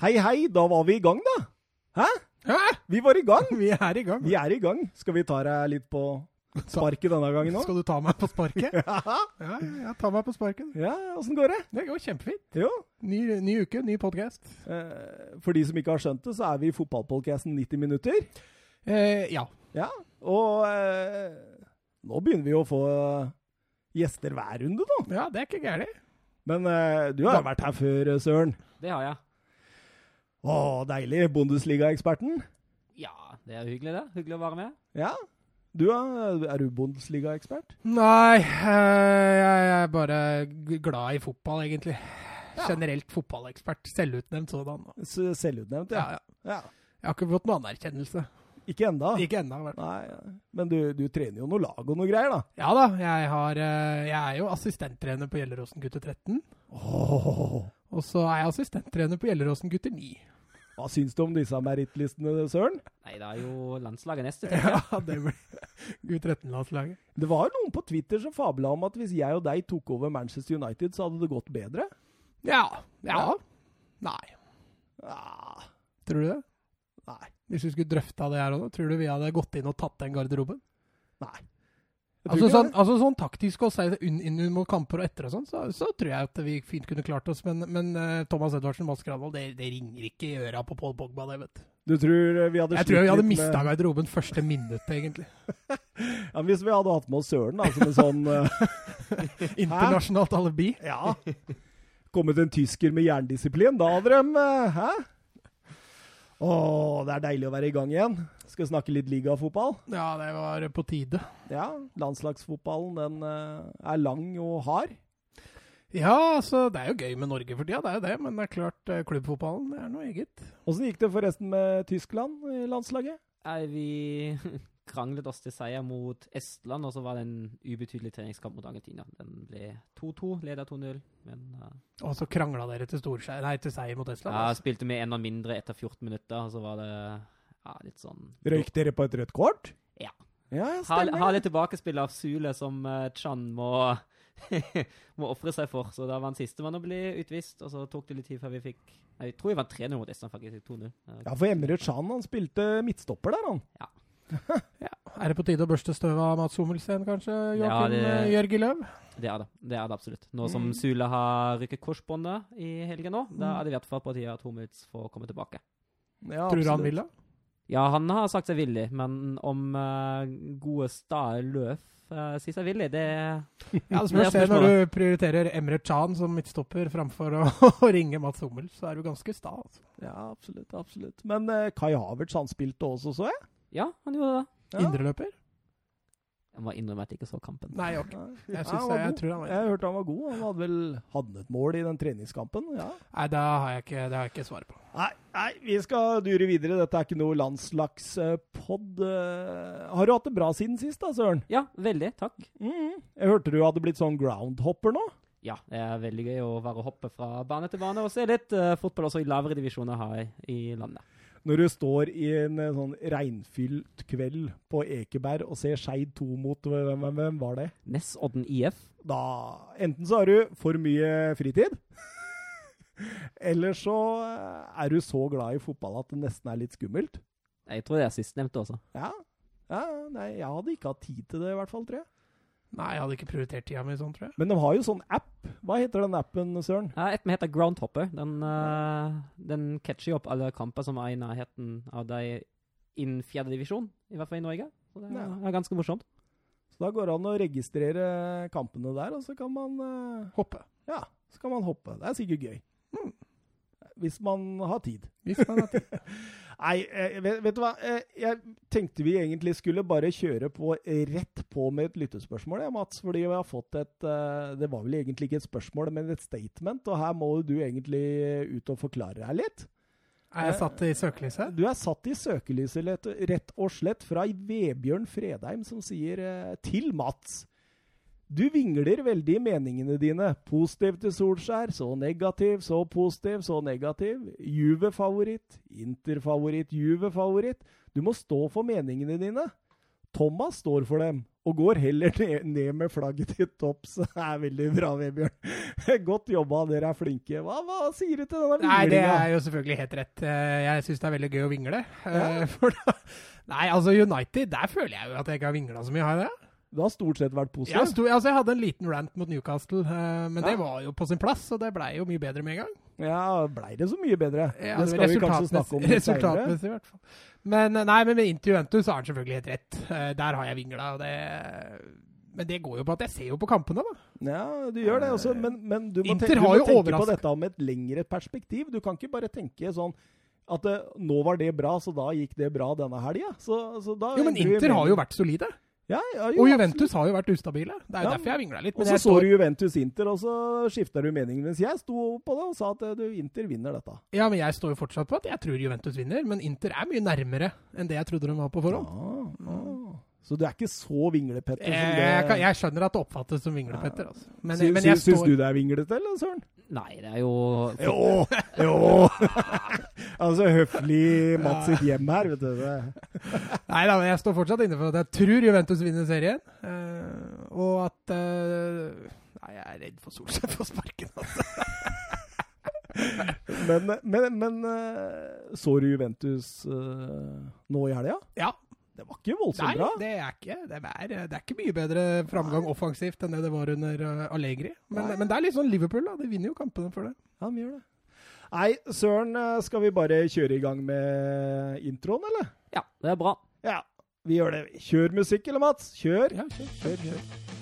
Hei, hei, da var vi i gang, da. Hæ? Hæ? Vi var i gang. Vi er i gang. Vi er i gang. Skal vi ta deg litt på sparket denne gangen òg? Skal du ta meg på sparket? Ja, Ja, ja, ta meg på sparket. ja åssen går det? Det går kjempefint. Jo. Ny, ny uke, ny podkast. Eh, for de som ikke har skjønt det, så er vi i fotballpodcasten 90 minutter. Eh, ja. Ja, og eh, nå begynner vi å få gjester hver runde, da. ja, det er ikke gærent. Men eh, du har jo vært her før, Søren. Det har jeg. Å, deilig. Bundesliga-eksperten. Ja, det er hyggelig det. Hyggelig å være med. Ja. Du, er, er du Bundesliga-ekspert? Nei, eh, jeg er bare glad i fotball, egentlig. Generelt fotballekspert. Selvutnevnt sådan. Selvutnevnt, ja. Ja, ja. ja. Jeg har ikke fått noen anerkjennelse. Ikke enda. Ikke enda, i hvert fall. Nei, men du, du trener jo noe lag og noe greier, da. Ja da, jeg, har, eh, jeg er jo assistenttrener på Gjelleråsen gutter 13. Åh, Og så er jeg assistenttrener på Gjelleråsen gutter 9. hva syns du om disse merittlistene, Søren? Nei, det er jo landslaget neste. tenker jeg. Ja, det blir U13-landslaget. Det var noen på Twitter som fabla om at hvis jeg og deg tok over Manchester United, så hadde det gått bedre. Ja. Ja. Ja. Nei. Ja, Tror du det? nei. Hvis vi skulle drøfta det her òg, tror du vi hadde gått inn og tatt den garderoben? Nei. Jeg tror Altså sånn, altså sånn taktisk å si inn, inn mot kamper og etter og sånn, så, så tror jeg at vi fint kunne klart oss. Men, men eh, Thomas Edvardsen Mads Granvold, det, det ringer ikke i øra på Paul Pogba, det, vet du. Du tror vi hadde Jeg tror vi hadde mista med- garderoben første minuttet, egentlig. Ja, Hvis vi hadde hatt med oss Søren, da, som en sånn uh... Internasjonalt alibi. Ja. Kommet en tysker med jerndisiplin, da hadde de uh, Hæ? Å, det er deilig å være i gang igjen. Skal vi snakke litt ligafotball. Ja, det var på tide. Ja, landslagsfotballen den eh, er lang og hard. Ja, altså, det er jo gøy med Norge for tida, det er jo det. Men det er klart, eh, klubbfotballen det er noe eget. Åssen gikk det forresten med Tyskland i landslaget? Nei, vi kranglet oss til seier mot Estland, og så var det en ubetydelig treningskamp mot Argentina. Den ble 2-2, leda 2-0. Men uh, Og så krangla dere til, nei, til seier mot Estland. Ja, altså. spilte med en mann mindre etter 14 minutter, og så var det ja, litt sånn Røyk dere på et rødt kort? Ja. Ja, stemmer. stemmer. ha litt tilbakespill av Sule som uh, Chan må må ofre seg for. Så da var han sistemann å bli utvist, og så tok det litt tid før vi fikk Jeg tror vi vant 3-0 mot Estland, faktisk. 2-0. Uh, Ja, for Emre Chan, han spilte midtstopper der, han. Ja. Er det på tide å børste støvet av Mats Hummelsen, kanskje? Ja, Joakim det- eh, Jørgi Løv? Det er det. Det er det absolutt. Nå som Mm. Sule har rykket korsbåndet i helgen nå, da Mm. er det i hvert fall på tide at Hummels får komme tilbake. Ja, Tror du han vil det? Ja, han har sagt seg villig, men om uh, gode stae Løf uh, sier seg villig, det Ja, det Det spørs det. Når du prioriterer Emre Can som midtstopper framfor å, å ringe Mats Hummel, så er du ganske sta. Altså. Ja, absolutt. absolutt. Men uh, Kai Havertz han spilte også, så jeg. Ja, han gjorde det. Ja. Indreløper? Jeg må innrømme at jeg ikke så kampen. Nei, ok. Ja. Jeg, Ja, synes han var jeg, jeg tror han var Jeg hørte han var god. Han hadde vel hadde et mål i den treningskampen. ja. Nei, det har jeg ikke, har jeg ikke svaret på. Nei, nei, vi skal dure videre. Dette er ikke noe landslagspod. Eh, Har du hatt det bra siden sist, da, Søren? Ja, veldig. Takk. Mm. Jeg hørte du hadde blitt sånn groundhopper nå. Ja, det er veldig gøy å være hoppe fra bane til bane og se litt uh, fotball også i lavere divisjoner her i landet. Når du står i en eh, sånn regnfylt kveld på Ekeberg og ser Skeid 2 mot hvem, hvem, var det? Nesodden IF. Da Enten så har du for mye fritid, eller så eh, er du så glad i fotball at det nesten er litt skummelt. Jeg tror det er sistnevnte også. Ja. ja nei, jeg hadde ikke hatt tid til det, i hvert fall, tror jeg. Nei, jeg hadde ikke prioritert tida mi sånn, tror jeg. Men de har jo sånn app. Hva heter den appen, Søren? Ja, et med heter Groundhopper. Den, uh, den catcher opp alle kamper som er i nærheten av deg innen fjerdedivisjon, i hvert fall i Norge. Så det er, Ja. er ganske morsomt. Så da går det an å registrere kampene der, og så kan man uh, Hoppe. Ja, så kan man hoppe. Det er sikkert gøy. Mm. Hvis man har tid. Hvis man har tid. Nei, eh, vet, vet du hva? Eh, Jeg tenkte vi egentlig skulle bare kjøre på rett på med et lyttespørsmål, ja, Mats. Fordi vi har fått et eh, Det var vel egentlig ikke et spørsmål, men et statement. Og her må du egentlig ut og forklare deg litt. Er jeg satt i søkelyset? Du er satt i søkelyset rett og slett fra Vebjørn Fredheim, som sier til Mats Du vingler veldig i meningene dine. Positiv til Solskjær, så negativ, så positiv, så negativ. Juve-favoritt, Inter-favoritt, Juve-favoritt. Du må stå for meningene dine. Thomas står for dem, og går heller ned, med flagget til topps. Det er veldig bra, Vebjørn. Godt jobba, dere er flinke. Hva, hva sier du til denne Nei, det er jo selvfølgelig helt rett. Eh, Jeg syns det er veldig gøy å vingle. Ja. Eh, For da, nei, altså United, der føler jeg jo at jeg ikke har vingla så mye, har jeg det? Du har stort sett vært positivt. Ja, sto, altså, jeg hadde en liten rant mot Newcastle, uh, men Ja. det var jo på sin plass, og det blei jo mye bedre med en gang. Ja, blei det så mye bedre? Ja, det skal vi kanskje snakke om resultatmessig, i hvert fall. Men eh, nei, men med Inter Juventus har han selvfølgelig helt rett. Uh, Der har jeg vingla, og det Men det går jo på at jeg ser jo på kampene, da. Ja, du gjør det også, men, men du må, tenke, du må tenke på dette med et lengre perspektiv. Du kan ikke bare tenke sånn at nå var det bra, så da gikk det bra denne helga. Så, så Jo, men Inter har jo vært solide. Ja, ja, jo, Og Juventus har jo vært ustabile. Det er jo Ja. derfor jeg vingla litt. Og så så du Juventus-Inter, og så skifta du mening. Mens jeg sto på det og sa at eh, du, Inter vinner dette. ja, men jeg står jo fortsatt på at jeg tror Juventus vinner, men Inter er mye nærmere enn det jeg trodde de var på forhånd. Ja, ja. Så du er ikke så vinglepetter som Jeg, jeg, skjønner at det oppfattes som vinglepetter, altså. Men, Sy- men Syns står du det er vinglete, eller, Søren? Nei, det er jo Jo! Jo! altså, høflig Mats sitt hjem her, vet du. Det. Nei da, men jeg står fortsatt inne for at jeg tror Juventus vinner serien. eh, og at eh, Nei, jeg er redd for Solskjær får sparken. Altså. Men, men, men eh, så du Juventus nå i helga? Ja. Det var ikke voldsomt Nei, bra. det er, ikke, det, er, det er ikke mye bedre framgang offensivt enn det det var under eh, Allegri. Men, men det er litt sånn Liverpool, da. De vinner jo kampene for det. Ja, de gjør det. Nei, Søren, eh, skal vi bare kjøre i gang med introen, eller? Ja, det er bra. Ja, vi gjør det. Kjør musikk, eller, Mats? Kjør. Ja, kjør, kjør, kjør.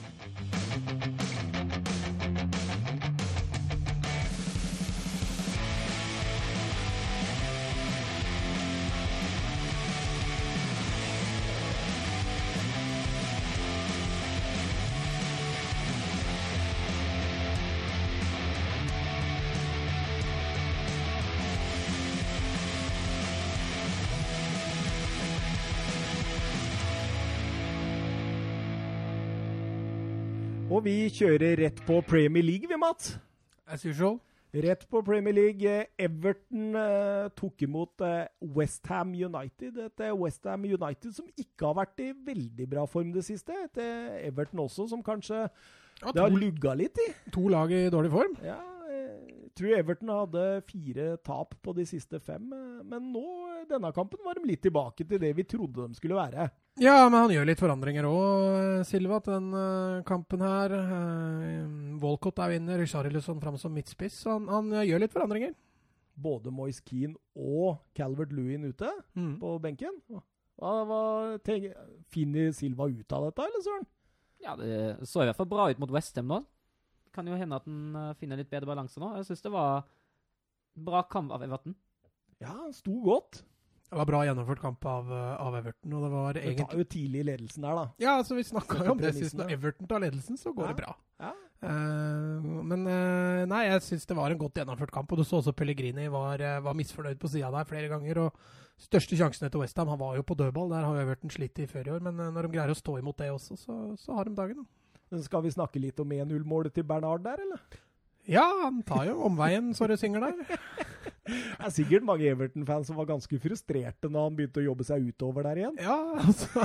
Vi kjører rett på Premier League, vi, Mats. As usual. Rett på Premier League. Eh, Everton eh, tok imot eh, Westham United. Et eh, Westham United som ikke har vært i veldig bra form det siste. Et eh, Everton også, som kanskje Ja, det har lugga litt i. to lag i dårlig form. Ja, jeg tror Everton hadde fire tap på de siste fem. eh, Men nå, eh, denne kampen, var de litt tilbake til det vi trodde de skulle være. Ja, men han gjør litt forandringer òg, Silva, til den eh, kampen her. Uh, Walcott er vinner, Charlison fram som midtspiss. Han, han eh, gjør litt forandringer. Både Moise Keane og Calvert Lewin ute Mm. på benken. Hva, hva tenker, Finner Silva ut av dette, eller søren? Ja, Det så i hvert fall bra ut mot Westham nå. Kan jo hende at han eh, finner litt bedre balanse nå. Jeg syns det var bra kamp av Everton. Ja, han sto godt. Det var bra gjennomført kamp av, eh, av Everton, og det var Det egentlig tar jo tidlig ledelsen der, da. Ja, altså vi snakka jo om det sist. Når Everton tar ledelsen, så går Ja. det bra. Ja. Uh, men uh, nei, jeg syns det var en godt gjennomført kamp. Og du så også Pellegrini var, var misfornøyd på sida der flere ganger. og Største sjansene til Westham han var jo på dødball. Der har jo Everton slitt i før i år. Men når de greier å stå imot det også, så, så har de dagen. da. Men Skal vi snakke litt om 1-0-målet til Bernard der, eller? Ja, han tar jo omveien, så det synger der. Det er sikkert mange Everton-fans som var ganske frustrerte når han begynte å jobbe seg utover der igjen. Ja, altså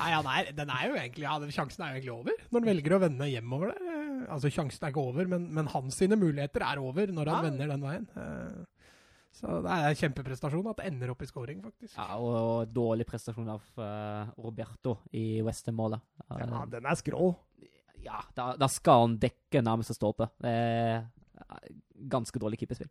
Nei, ja, nei, den er jo egentlig ja, den- Sjansen er jo egentlig over når han velger å vende hjemover der. Eh, Altså, sjansen er ikke over, men, men hans sine muligheter er over når han Ja. vender den veien. Eh, Så det er en kjempeprestasjon at det ender opp i scoring, faktisk. Ja, og, og dårlig prestasjon av uh, Roberto i Western-målet. Uh, Ja, den er skrå. Ja, da, da skal han dekke nærmeste stolpe. Det eh, ganske dårlig keeperspill.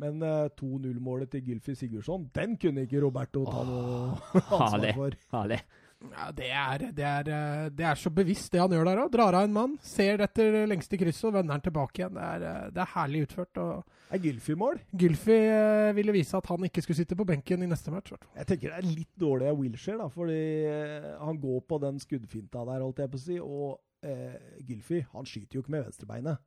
Men uh, 2-0-målet til Gylfi Sigurdsson, den kunne ikke Roberto ta noe ansvar for. Herlig. Ja, det er, det, er, eh, det er så bevisst, det han gjør der òg. Drar av en mann, ser etter lengste krysset og vender han tilbake igjen. Det er, eh, det er herlig utført. og Er Gylfi-mål? Gylfi uh, ville vise at han ikke skulle sitte på benken i neste match. hvertfall. Jeg tenker det er litt dårlig av Wilshere, da, fordi eh, han går på den skuddfinta der, holdt jeg på å si, og eh, Gylfi han skyter jo ikke med venstrebeinet.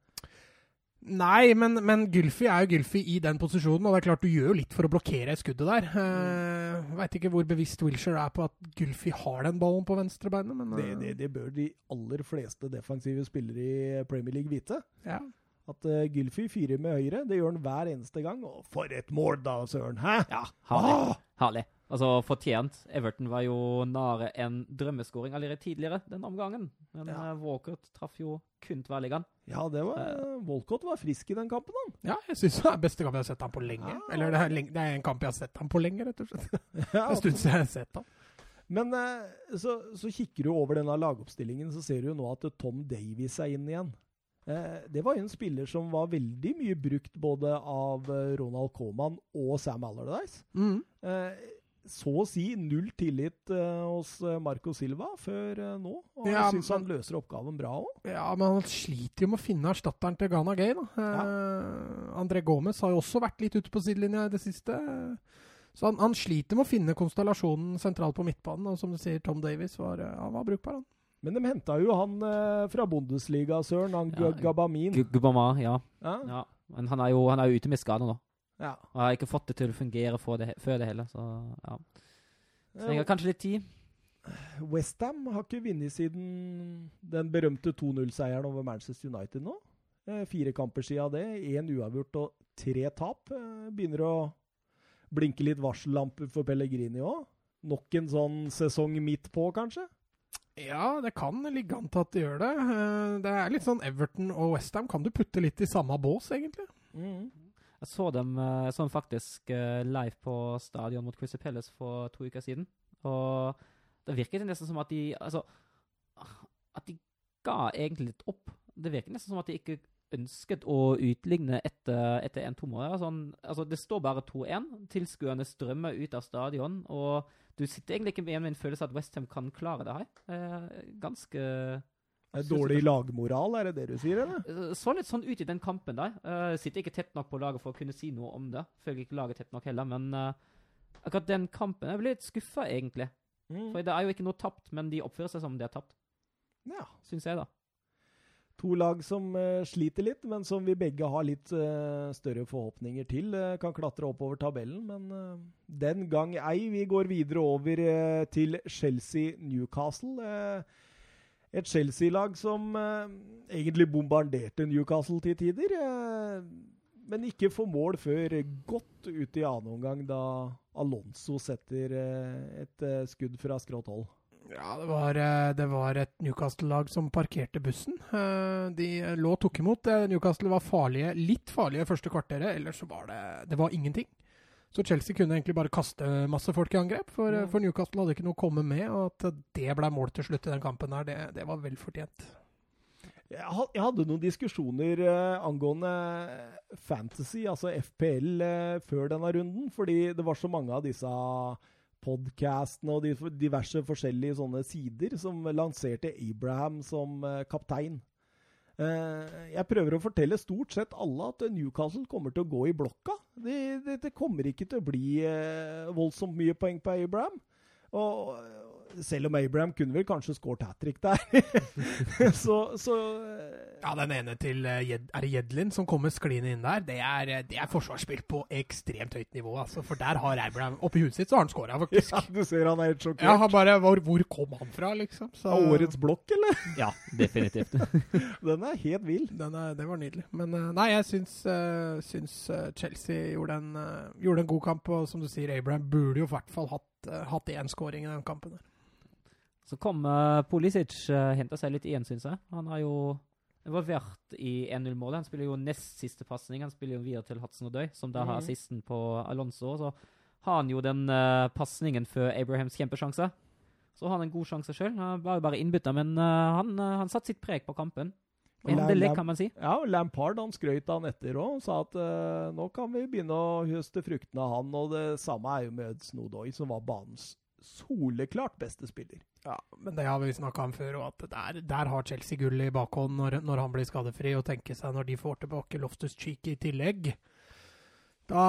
Nei, men, men Gylfi er jo Gylfi i den posisjonen, og det er klart du gjør jo litt for å blokkere skuddet der. Eh, Veit ikke hvor bevisst Wilshere er på at Gylfi har den ballen på venstrebeinet, men Det, eh, det, det bør de aller fleste defensive spillere i Premier League vite. ja. At uh, Gylfi fyrer med høyre, det gjør han hver eneste gang. Og for et mål, da, søren! Hæ? Ja, herlig. Ah! herlig. Altså fortjent. Everton var jo nare en drømmeskåring allerede tidligere den omgangen. Men Ja. eh, Walcott traff jo kun tverrliggeren. Ja, det var Walcott var frisk i den kampen, han. Ja, jeg syns det er beste kamp jeg har sett ham på lenge. Ja. Eller det er, lenge, det er en kamp jeg har sett ham på lenge, rett og slett. Det Ja, er en stund siden jeg har sett ham. Men eh, så, så kikker du over denne lagoppstillingen, så ser du jo nå at Tom Davies er inn igjen. Eh, det var jo en spiller som var veldig mye brukt både av Ronald Coman og Sam Allardyce. Mm. Så å si null tillit uh, hos eh, Marco Silva før uh, nå. Og Ja, jeg syns han løser oppgaven bra òg. Ja, men han sliter jo med å finne erstatteren til Ghana Gay. Da. Eh, André Gomez har jo også vært litt ute på sidelinja i det siste. Så han, han sliter med å finne konstellasjonen sentralt på midtbanen. Og som du sier, Tom Davies var, han var brukbar, han. Men de henta jo han fra Bundesliga, søren. Han Ja, Gabamin. Gubama, ja. Ja? ja. Men han er, jo, han er jo ute med skade nå. Ja. Og har ikke fått det til å fungere for det, før det hele. Så ja. Trenger kanskje litt tid. Westham har ikke vunnet siden den berømte 2-0-seieren over Manchester United nå. Eh, fire kamper siden av det. Én uavgjort og tre tap. Eh, begynner å blinke litt varsellamper for Pellegrini òg. Nok en sånn sesong midt på, kanskje? Ja, det kan ligge an til at de gjør det. Eh, Det er litt sånn Everton og Westham kan du putte litt i samme bås, egentlig. Jeg så dem eh, jeg så dem faktisk eh, live på stadion mot Chrissy Palace for to uker siden. Og det virket nesten som at de Altså At de ga egentlig litt opp. Det virker nesten som at de ikke ønsket å utligne etter, etter 1-2 mål. Sånn, altså, det står bare 2-1. Tilskuerne strømmer ut av stadion. Og du sitter egentlig ikke igjen med en følelse at Westham kan klare det her. Eh, ganske er Dårlig lagmoral, er det det du sier, eller? Eh, så litt sånn ut i den kampen der. Uh, sitter ikke tett nok på laget for å kunne si noe om det. Følger ikke laget tett nok heller, men eh, akkurat den kampen Jeg ble litt skuffa, egentlig. For det er jo ikke noe tapt, men de oppfører seg som de har tapt, Ja. syns jeg, da. To lag som sliter litt, men som vi begge har litt større forhåpninger til. kan klatre oppover tabellen, men den gang ei. Vi går videre over til Chelsea-Newcastle. Et Chelsea-lag som eh, egentlig bombarderte Newcastle til tider. eh, men ikke får mål før godt ut i annen omgang, da Alonso setter eh, et eh, skudd fra skrått hold. Ja, det var, eh, det var et Newcastle-lag som parkerte bussen. Eh, De lå og tok imot. Newcastle var farlige, litt farlige første kvarteret, ellers så var det, det var ingenting. Så Chelsea kunne egentlig bare kaste masse folk i angrep, for, Mm. for Newcastle hadde ikke noe å komme med. Og at det ble mål til slutt i den kampen her, det, det var vel fortjent. Jeg hadde noen diskusjoner eh, angående fantasy, altså FPL, eh, før denne runden. Fordi det var så mange av disse podkastene og de, diverse forskjellige sånne sider som lanserte Abraham som eh, kaptein. Eh, jeg prøver å fortelle stort sett alle at Newcastle kommer til å gå i blokka. Det, det, det kommer ikke til å bli eh, voldsomt mye poeng på Abraham. Og selv om Abraham kunne vel kanskje skåret hat trick der, så, så eh, Ja, den ene til eh, er det Jedlin som kommer skliende inn der. Det er, eh, det er forsvarsspill på ekstremt høyt nivå. Altså, for der har Abraham Oppi huet sitt så har han scora, faktisk. Ja, du ser han er helt sjokkert. Ja, han bare, hvor, hvor kom han fra, liksom? Så, Av årets blokk, eller? Ja, definitivt. Den er helt vill. Den er, det var nydelig. Men nei, jeg syns, syns Chelsea gjorde en, gjorde en god kamp. Og som du sier, Abraham burde jo i hvert fall hatt, hatt én skåring i den kampen. der. Så kom uh, Pulisic uh, henta seg litt igjen, syns jeg. Han har jo involvert i 1-0-målet. Han spiller jo nest siste pasning. Han spiller jo videre til Hudson Døy, som da har Mhm. assisten på Alonso. Så har han jo den uh, pasningen før Abrahams kjempesjanse. Så har han en god sjanse sjøl. Han var jo bare innbytter, men uh, han, uh, han satte sitt preg på kampen. Endelig, kan man si. Ja, Lampard han skrøt han etter òg. Sa at uh, nå kan vi begynne å høste fruktene av han. Og det samme er jo med Hudson som var banens soleklart beste spiller. Ja, men det har vi snakka om før, og at der, der har Chelsea gull i bakhånd når, når han blir skadefri. Og tenke seg når de får tilbake Loftus Cheek i tillegg. Da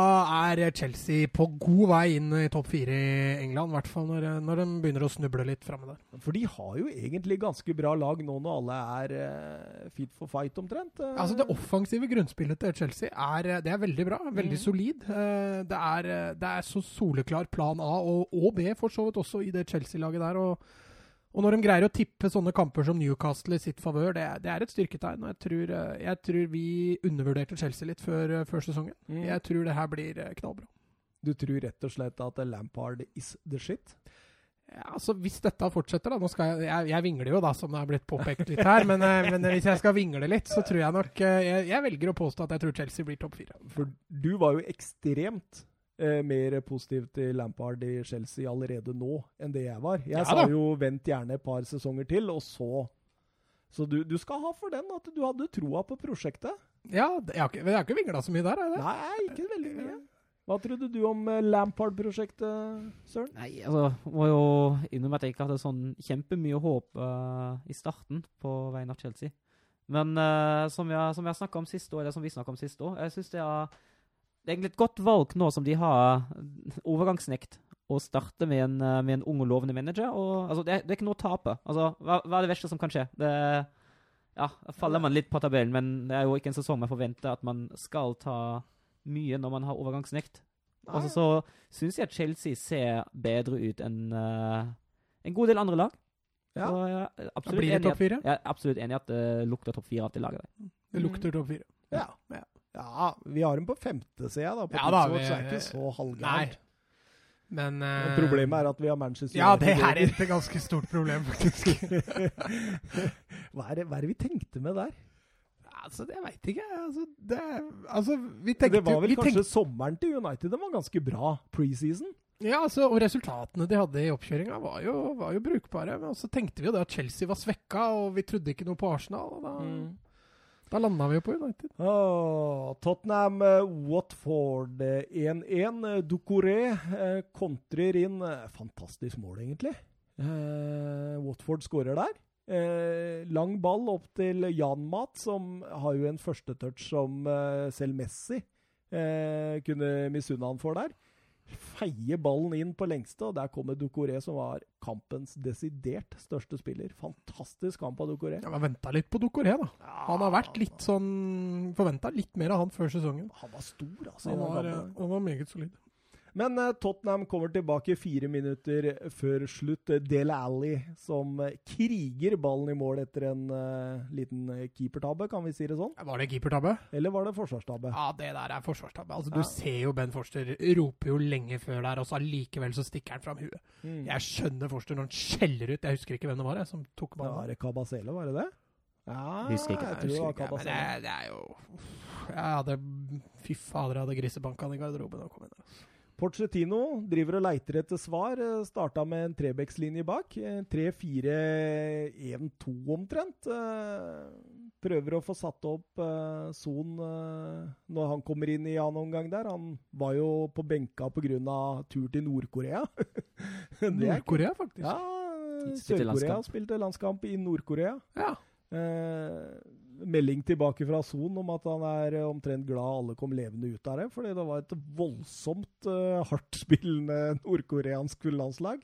er Chelsea på god vei inn i topp fire i England, i hvert fall når, når de begynner å snuble litt framme der. For de har jo egentlig ganske bra lag nå når alle er eh, fit for fight, omtrent. Eh, Altså Det offensive grunnspillet til Chelsea er, det er veldig bra. Veldig Mm. solid. Eh, Det er, det er så soleklar plan A og, og B for så vidt også i det Chelsea-laget der. Og, og når de greier å tippe sånne kamper som Newcastle i sitt favør, det, er- det er et styrketegn. Og jeg tror, eh, jeg tror vi undervurderte Chelsea litt før, eh, før sesongen. Mm. Jeg tror det her blir eh, knallbra. Du tror rett og slett at Lampard is the shit? Ja, altså Hvis dette fortsetter, da nå skal jeg, jeg, jeg vingler jo, da, som det har blitt påpekt litt her. men, men hvis jeg skal vingle litt, så tror jeg nok jeg, jeg velger å påstå at jeg tror Chelsea blir topp fire. For du var jo ekstremt eh, mer positiv til Lampard i Chelsea allerede nå enn det jeg var. Jeg Ja sa jo vent gjerne et par sesonger til, og så Så du, du skal ha for den at du hadde troa på prosjektet. Ja, det- jeg har ikke, jeg har ikke vingla så mye der, har jeg det? Nei, ikke veldig mye. Hva trodde du om eh, Lampard-prosjektet, Søren? Nei, altså, må jo innrømme at jeg ikke hadde sånn kjempemye håp uh, i starten på vegne av Chelsea. Men uh, som jeg, som jeg snakket om sist år, eller som vi snakket om sist år, jeg synes det er, det er egentlig et godt valg nå som de har overgangsnekt å starte med en, eh, med en ung og lovende manager. Og, altså, det, er, det er ikke noe å tape. Altså, hva, hva er det verste som kan skje? Det, ja, faller man litt på tabellen, men det er jo ikke en sesong man forventer at man skal ta mye når man har overgangsnekt. Og så- så syns jeg at Chelsea ser bedre ut enn uh, en god del andre lag. Ja. Så jeg er absolutt blir det enig topp at, jeg er absolutt enig i at det lukter topp fire av det laget. der. Det lukter topp fire. Ja. Ja. Ja. Vi har dem på femte, jeg. da. På Ja da, vi- så er det ikke så halvgærent. Men eh, Problemet er at vi har Manchester Ja, det er United. et ganske stort problem, faktisk. hva, er det, hva er det vi tenkte med der? altså, det veit ikke. Altså, det, altså, vi tenkte det var vel kanskje tenkte, sommeren til United. Den var ganske bra preseason. Ja, altså, og resultatene de hadde i oppkjøringa, var, var jo brukbare. Men så tenkte vi jo det at Chelsea var svekka, og vi trodde ikke noe på Arsenal. Og da, Mm. Da landa vi jo på United. Åh, Tottenham, eh, Watford eh, 1-1. Eh, Ducoré eh, kontrer inn. eh, Fantastisk mål, egentlig. Eh, Watford skårer der. Eh, lang ball opp til Jan Mat, som har jo en førstetouch som eh, selv Messi eh, kunne misunne han for der. Feier ballen inn på lengste, og der kommer Ducoré, som var kampens desidert største spiller. Fantastisk kamp av Ducoré. Ja, men venta litt på Ducoré, da. Han har vært litt sånn Forventa litt mer av han før sesongen. Han var stor, altså. Han var, eh, han var meget solid. Men eh, Tottenham kommer tilbake fire minutter før slutt. Dele Alli som eh, kriger ballen i mål etter en uh, liten keepertabbe, kan vi si det sånn? Var det keepertabbe? Eller var det forsvarstabbe? Ja, det der er forsvarstabbe. Altså, Ja. Du ser jo Ben Forster roper jo lenge før der, og så allikevel så stikker han fram huet. Mm. Jeg skjønner Forster når han skjeller ut. Jeg husker ikke hvem det var jeg, som tok ballen. var det Kabasele, var det det? Ja, Husker ikke. Jeg tror det var Jeg husker ikke, men det, det er jo Jeg hadde Fy fader, jeg hadde grisebanka han i garderoben. og kom inn der. Porcetino driver og leiter etter svar. Eh, Starta med en Trebekslinje bak. Eh, 3-4-1-2 omtrent. Eh, Prøver å få satt opp eh, Son eh, når han kommer inn i annen omgang der. Han var jo på benka pga. tur til Nord-Korea. Nord-Korea, faktisk. Ja, Sør-Korea spilte landskamp i Nord-Korea. Ja. Eh, melding tilbake fra Son om at han er eh, omtrent glad alle kom levende ut av det. Fordi det var et voldsomt uh, hardtspillende nordkoreansk landslag.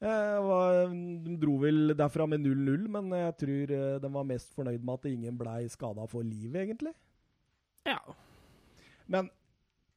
Eh, var, de dro vel derfra med 0-0, men jeg tror uh, de var mest fornøyd med at ingen blei skada for livet, egentlig. ja. Men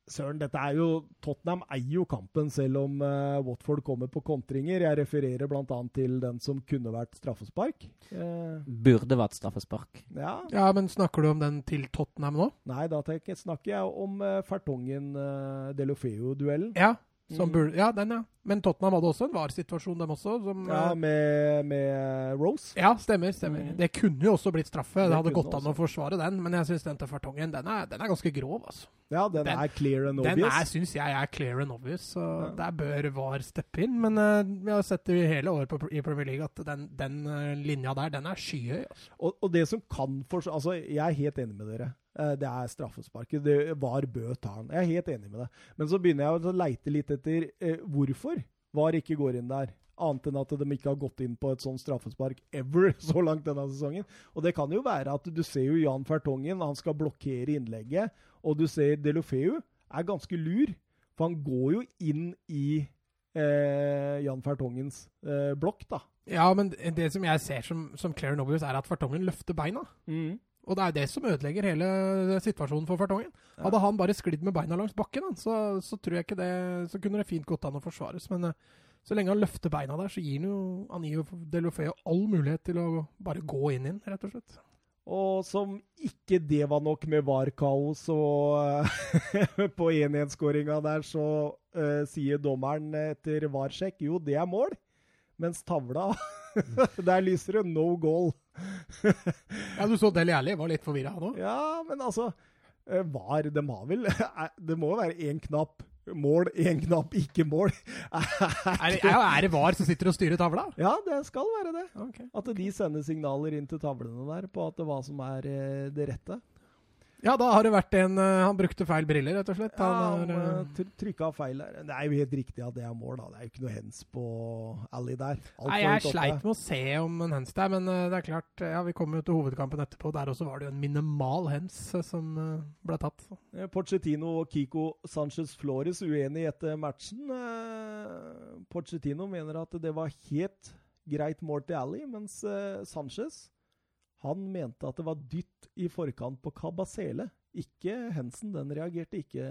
søren, dette er jo Tottenham eier jo kampen, selv om uh, Watford kommer på kontringer. Jeg refererer bl.a. til den som kunne vært straffespark. Uh, Burde vært straffespark. ja, ja, men snakker du om den til Tottenham nå? Nei, da tenker, snakker jeg om uh, Fertongen uh, Delofeo-duellen. Ja. Som Mm. burde, ja, den, ja. Men Tottenham hadde også en VAR-situasjon, dem også. Som, Ja, eh, med, med Rose. ja, stemmer. stemmer. Mm. Det kunne jo også blitt straffe. Det, Det hadde gått an å forsvare den, men jeg syns den til Fartongen den er, den er ganske grov. altså. Ja, den, Den- er clear and Den obvious. er, syns jeg er clear and obvious, så Ja. der bør VAR steppe inn. Men uh, vi har sett det i hele året på, i Premier League at den, den uh, linja der, den er skyhøy. Altså. Og, og det som kan for, Altså, jeg er helt enig med dere. Eh, Det er straffesparket. Det var Bø ta den. Jeg er helt enig med det. Men så begynner jeg å leite litt etter eh, hvorfor VAR ikke går inn der. Annet enn at de ikke har gått inn på et sånt straffespark ever så langt denne sesongen. Og det kan jo være at du ser jo Jan Fertongen, han skal blokkere innlegget. Og du ser Delofeu er ganske lur, for han går jo inn i eh, Jan Fertongens eh, blokk, da. Ja, men det som jeg ser som, som Claire and er at Fartongen løfter beina. Og det er det som ødelegger hele situasjonen for Fartongen. Hadde han bare sklidd med beina langs bakken, han, så, så tror jeg ikke det Så kunne det fint gått an å forsvares. Men eh, så lenge han løfter beina der, så gir han jo, Anio Delofeo all mulighet til å bare gå inn inn, rett og slett. Og som ikke det var nok med VAR-kaos, og på 1-1-skåringa der så uh, sier dommeren etter VAR-sjekk jo, det er mål. Mens tavla Der lyser det no goal. ja, du så Deli Alli var litt forvirra, han òg. Ja, men altså VAR, de har vel Det må jo være én knapp mål, én knapp, ikke mål. er, det, er det VAR som sitter og styrer tavla? Ja, det skal være det. Okay. At de sender signaler inn til tavlene der på at det, hva som er eh, det rette. Ja, da har det vært en uh, Han brukte feil briller, rett og slett. Ja, han har uh, trykka feil der. Det er jo helt riktig at det er mål, da. Det er jo ikke noe hens på Ally der. Alt Nei, jeg sleit med å se om en hens der, men det er klart Ja, vi kommer jo til hovedkampen etterpå. Der også var det jo en minimal hens som ble tatt. Pochettino og Kiko Sanchez Flores uenige etter matchen. Pochettino mener at det var helt greit mål til Ally, mens Sanchez han mente at det var dytt i forkant på Cabasele, Ikke Hensen. Den reagerte ikke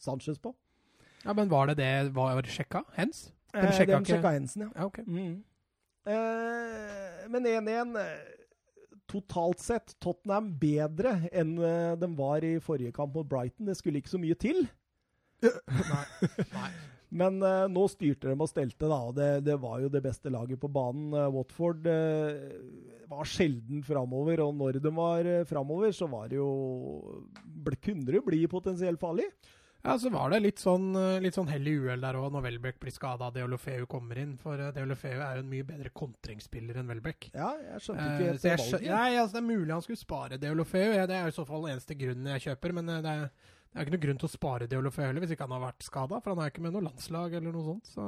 Sanchez på. Ja, Men var det det var sjekka? Hens? Eh, sjekka, eh, sjekka Hensen, ja. ja okay. mm. eh, men 1-1 Totalt sett Tottenham bedre enn eh, de var i forrige kamp mot Brighton. Det skulle ikke så mye til. Nei. Nei. Men uh, nå styrte de og stelte, da. og det, det, var jo det beste laget på banen. Uh, Watford uh, var sjelden framover, og når de var uh, framover, så var det jo ble, Kunne det bli potensielt farlig? Ja, så var det litt sånn, litt sånn hell i uhell der òg, når Welbeck blir skada og Deolofeu kommer inn. For Deolofeu er jo en mye bedre kontringsspiller enn Welbeck. Ja, jeg skjønte ikke helt uh, valget. Nei, altså, Det er mulig han skulle spare Deolofeu. Ja, det er i så fall eneste grunnen jeg kjøper, men det er det er ikke noe grunn til å spare Diolofeu heller, hvis ikke han har vært skada. For han er ikke med noe landslag eller noe sånt. Så.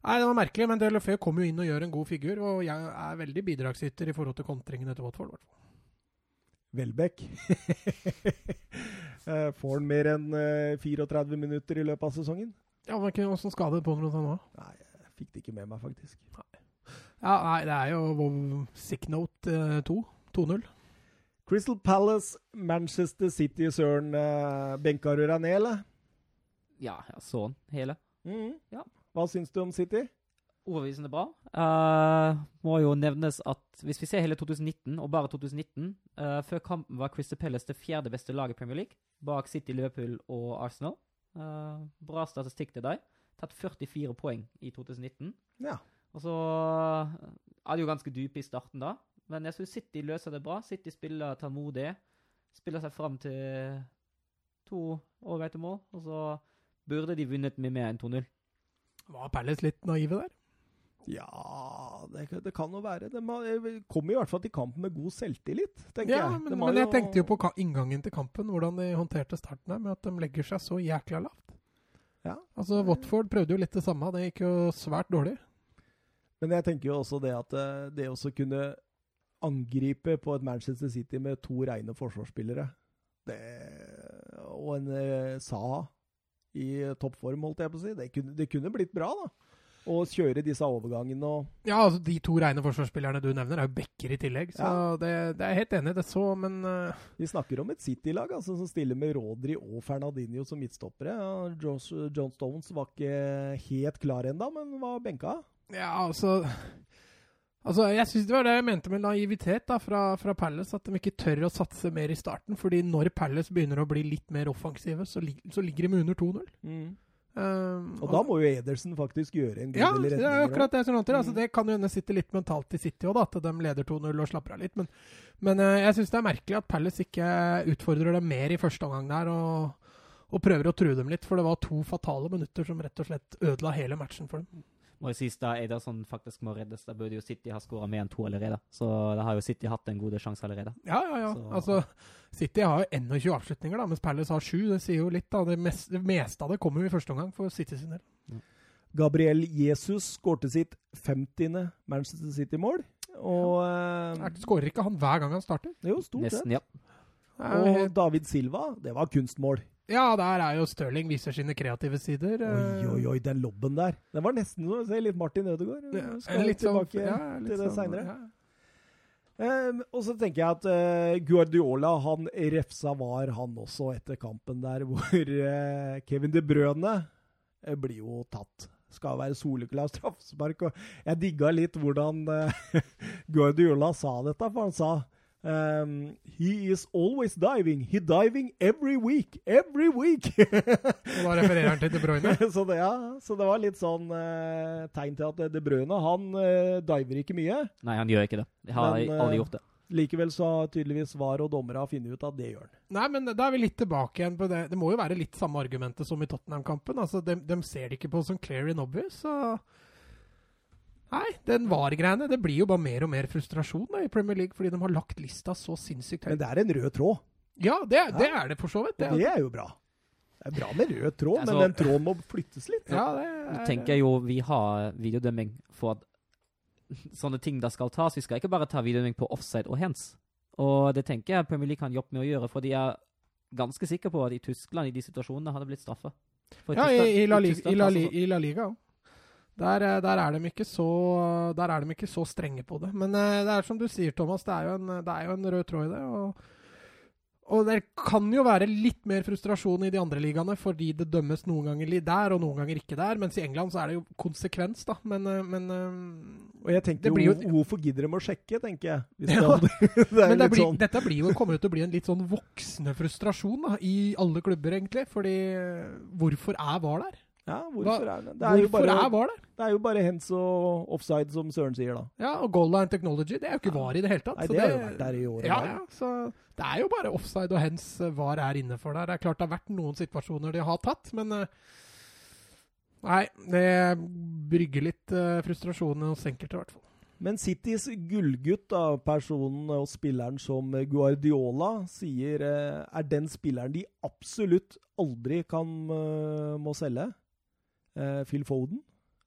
Nei, Det var merkelig, men Diolofeu kommer jo inn og gjør en god figur. Og jeg er veldig bidragsyter i forhold til kontringene til Watford. Welbeck. Eh, får han mer enn 34 eh, minutter i løpet av sesongen? Ja, men Åssen skade på han nå? Nei, jeg fikk det ikke med meg, faktisk. Nei. Ja, nei, det er jo Sick Note 2. 2-0. Crystal Palace, Manchester City, Søren. Uh, benka du deg ned, eller? Ja, jeg så den hele. Mm. Ja. Hva syns du om City? Overbevisende bra. Uh, må jo nevnes at hvis vi ser hele 2019, og bare 2019 uh, eh, Før kampen var Crystal Palace det fjerde beste laget i Premier League, bak City, Liverpool og Arsenal. Uh, bra statistikk til deg. Tatt 44 poeng i 2019. Ja. Og så er det jo ganske dype i starten da. Men jeg syns City løser det bra. City spiller tålmodig. Spiller seg fram til to overveite mål, og så burde de vunnet med mer enn 2-0. Var Palace litt naive der? Ja, det, det kan jo være. De kommer i hvert fall til kampen med god selvtillit, tenker ja, jeg. Men, men jeg jo... tenkte jo på inngangen til kampen, hvordan de håndterte starten her, med at de legger seg så jækla lavt. Ja. Altså, Watford prøvde jo litt det samme. Det gikk jo svært dårlig. Men jeg tenker jo også det at eh, det å kunne angripe på et Manchester City med to rene forsvarsspillere. Det, og en eh, Saha i toppform, holdt jeg på å si. Det kunne, det kunne blitt bra, da. Å kjøre disse overgangene og Ja, altså de to rene forsvarsspillerne du nevner, er jo backer i tillegg. Så ja. det, det, er helt enig, det så, men uh... Vi snakker om et City-lag altså, som stiller med Rodri og Fernandinho som midtstoppere. Ja, John Stones var ikke helt klar ennå, men var benka. Ja, altså Altså, jeg synes Det var det jeg mente med naivitet da, fra, fra, Palace. At de ikke tør å satse mer i starten. fordi når Palace begynner å bli litt mer offensive, så, li så ligger de under 2-0. Mm. Um, og, og da må jo Edersen faktisk gjøre en god ja, del redninger. Ja, akkurat det. Sånn altså, mm. altså, det kan jo hende sitte litt mentalt i City òg, at de leder 2-0 og slapper av litt. Men, men uh, jeg syns det er merkelig at Palace ikke utfordrer dem mer i første omgang der. og, og prøver å true dem litt, for det var to fatale minutter som rett og slett ødela hele matchen for dem må jo sies da Eidarsson faktisk må reddes. Da burde jo City ha skåra mer enn to allerede. Så da har jo City hatt en god sjanse allerede. Ja, ja, ja. Så. Altså, City har jo 21 avslutninger, da, mens Palace har 7. Det sier jo litt, da. Det meste, det meste av det kommer jo i første omgang for City sin del. Ja. Gabriel Jesus skårte sitt 50. Manchester City-mål. Og ja. uh, Skårer ikke han hver gang han starter? Jo, stort sett. Nesten, ja. Og David Silva, det var kunstmål. Ja, der er jo Stirling viser sine kreative sider. Oi, oi, oi, den lobben der. Den var nesten noe, se litt Martin Ødegaard. Skal litt sånn- tilbake ja, litt til det sånn, seinere. Ja. Um, og så tenker jeg at uh, Guardiola han refsa var, han også, etter kampen der hvor uh, Kevin De Brøne uh, blir jo tatt. Skal være soleklar straffespark. Og jeg digga litt hvordan Guardiola sa dette, for han sa Um, he is always diving. He diving every week. Every week! Og da refererer han til De Bruyne. så, det, ja, så det var litt sånn uh, tegn til at De Bruyne han uh, diver ikke mye. Nei, han gjør ikke det. Jeg har Men, uh, aldri gjort det. Likevel så har tydeligvis VAR og dommere funnet ut at det gjør han. Nei, men da er vi litt tilbake igjen på det. Det må jo være litt samme argumentet som i Tottenham-kampen. Altså, de, de ser det ikke på som clear and obvious. Så Nei, den VAR-greiene Det blir jo bare mer og mer frustrasjon da, i Premier League, fordi de har lagt lista så sinnssykt Men det er en rød tråd. Ja, det, det er det for så vidt. Det, det er jo bra. Det er bra med rød tråd, Altså- men den tråden må flyttes litt. ja, det Nå er, tenker jeg jo vi har videodømming for at sånne ting da skal tas. Vi skal ikke bare ta videodømming på offside og hands. Og det tenker jeg Premier League kan jobbe med å gjøre, for de er ganske sikre på at i Tyskland, i de situasjonene, hadde blitt straffa. Ja, i, i, La, Liga, Tyskland i, La, tas Li- altså- i La Liga òg. Der, eh, der, er de ikke så, der er de ikke så strenge på det. Men eh, det er som du sier, Thomas, det er jo en, det er jo en rød tråd i det. Og, og det kan jo være litt mer frustrasjon i de andre ligaene, fordi det dømmes noen ganger der og noen ganger ikke der. Mens i England så er det jo konsekvens, da. Men, eh, men Og jeg tenkte Det jo, hvorfor gidder de å sjekke, tenker jeg. Ja. det, det Men det blir, sånn. dette blir jo, kommer jo til å bli en litt sånn voksende frustrasjon da, i alle klubber, egentlig. Fordi hvorfor er VAR der? Ja, hvorfor er det? Det er, jo Hvorfor bare, er VAR der? det er jo bare hands og offside, som Søren sier, da. Ja, og goal line technology, det er jo ikke VAR i det hele tatt. Nei, så det har jo vært der i år Ja, ja, så det er jo bare offside og hens eh, VAR er innefor der. Det er klart det har vært noen situasjoner de har tatt, men eh, Nei, det brygger litt eh, frustrasjon hos enkelte, i hvert fall. Men Citys gullgutt, da, personen og spilleren som Guardiola sier er den spilleren de absolutt aldri kan må selge. Eh, Phil Foden.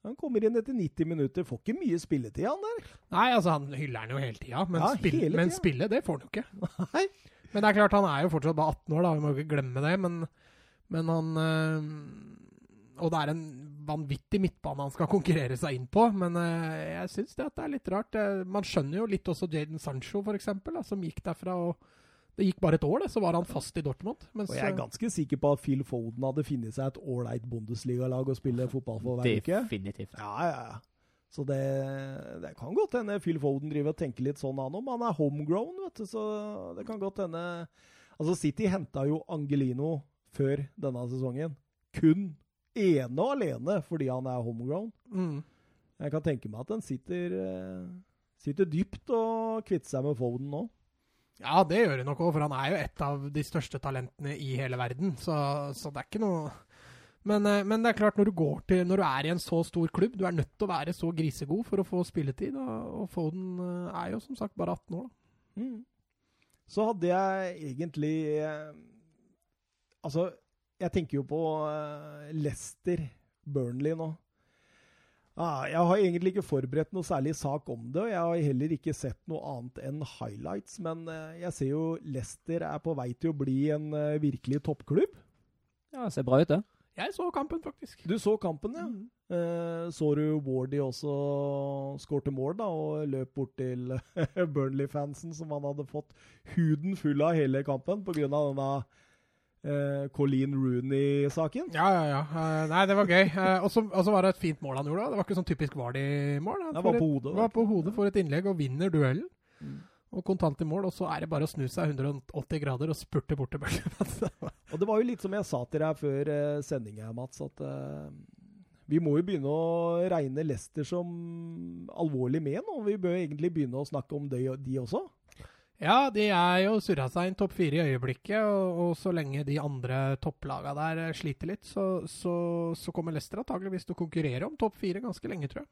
Han kommer inn etter 90 minutter. Får ikke mye spilletid, han der. Nei, altså, han hyller den jo hele tida, men, Ja, spill, hele men tida. spille, det får han jo ikke. Nei. Men det er klart, han er jo fortsatt bare 18 år, da, vi må ikke glemme det. Men, men han øh, Og det er en vanvittig midtbane han skal konkurrere seg inn på. Men øh, jeg syns det, det er litt rart. Man skjønner jo litt også Jaden Sancho, eksempel, som gikk derfra og Det gikk bare et år, det, så var han fast i Dortmund. Mens, Og jeg er ganske sikker på at Phil Foden hadde funnet seg et ålreit Bundesliga-lag å spille fotball for hver uke. Definitivt. Ja, ja, ja. Så det, det kan godt hende Phil Foden driver og tenker litt sånn han om. Han er homegrown, vet du, så det kan godt hende Altså, City henta jo Angelino før denne sesongen. Kun ene og alene fordi han er homegrown. mm. Jeg kan tenke meg at den sitter, eh, sitter dypt og kvitter seg med Foden nå. Ja, det gjør det nok òg, for han er jo et av de største talentene i hele verden. Så, så det er ikke noe men, eh, men det er klart, når du, går til, når du er i en så stor klubb, du er nødt til å være så grisegod for å få spilletid. Og, Foden eh, er jo som sagt bare 18 år, da. Mm. Så hadde jeg egentlig eh, Altså, jeg tenker jo på Lester Burnley nå. Ah, jeg har egentlig ikke forberedt noe særlig sak om det, og jeg har heller ikke sett noe annet enn highlights. Men eh, jeg ser jo Leicester er på vei til å bli en eh, virkelig toppklubb. Ja, det ser bra ut, det. Jeg så kampen, faktisk. Du så kampen, ja. Mm. Eh, så du Wardy også skårte mål, da, og løp bort til Burnley-fansen, som han hadde fått huden full av hele kampen pga. denne eh, Colleen Rooney-saken? Ja, ja, ja. Uh, nei, det var gøy. Uh, og så var det et fint mål han gjorde. da. Det var ikke sånn typisk Vardy-mål. Han Det var på hodet. var på hodet, for et innlegg og vinner duellen. Mm. Og kontant i mål, og så er det bare å snu seg 180 grader og spurte bort til bølgen. Og det var jo litt som jeg sa til deg før eh, sendinga, Mats, at vi må jo begynne å regne Lester som alvorlig med nå. Vi bør egentlig begynne å snakke om det, de også. Ja, de er jo surra seg inn topp fire i øyeblikket, og, og så lenge de andre topplaga der eh, sliter litt, så, så, så kommer Leicester antageligvis til å konkurrere om topp fire ganske lenge, tror jeg.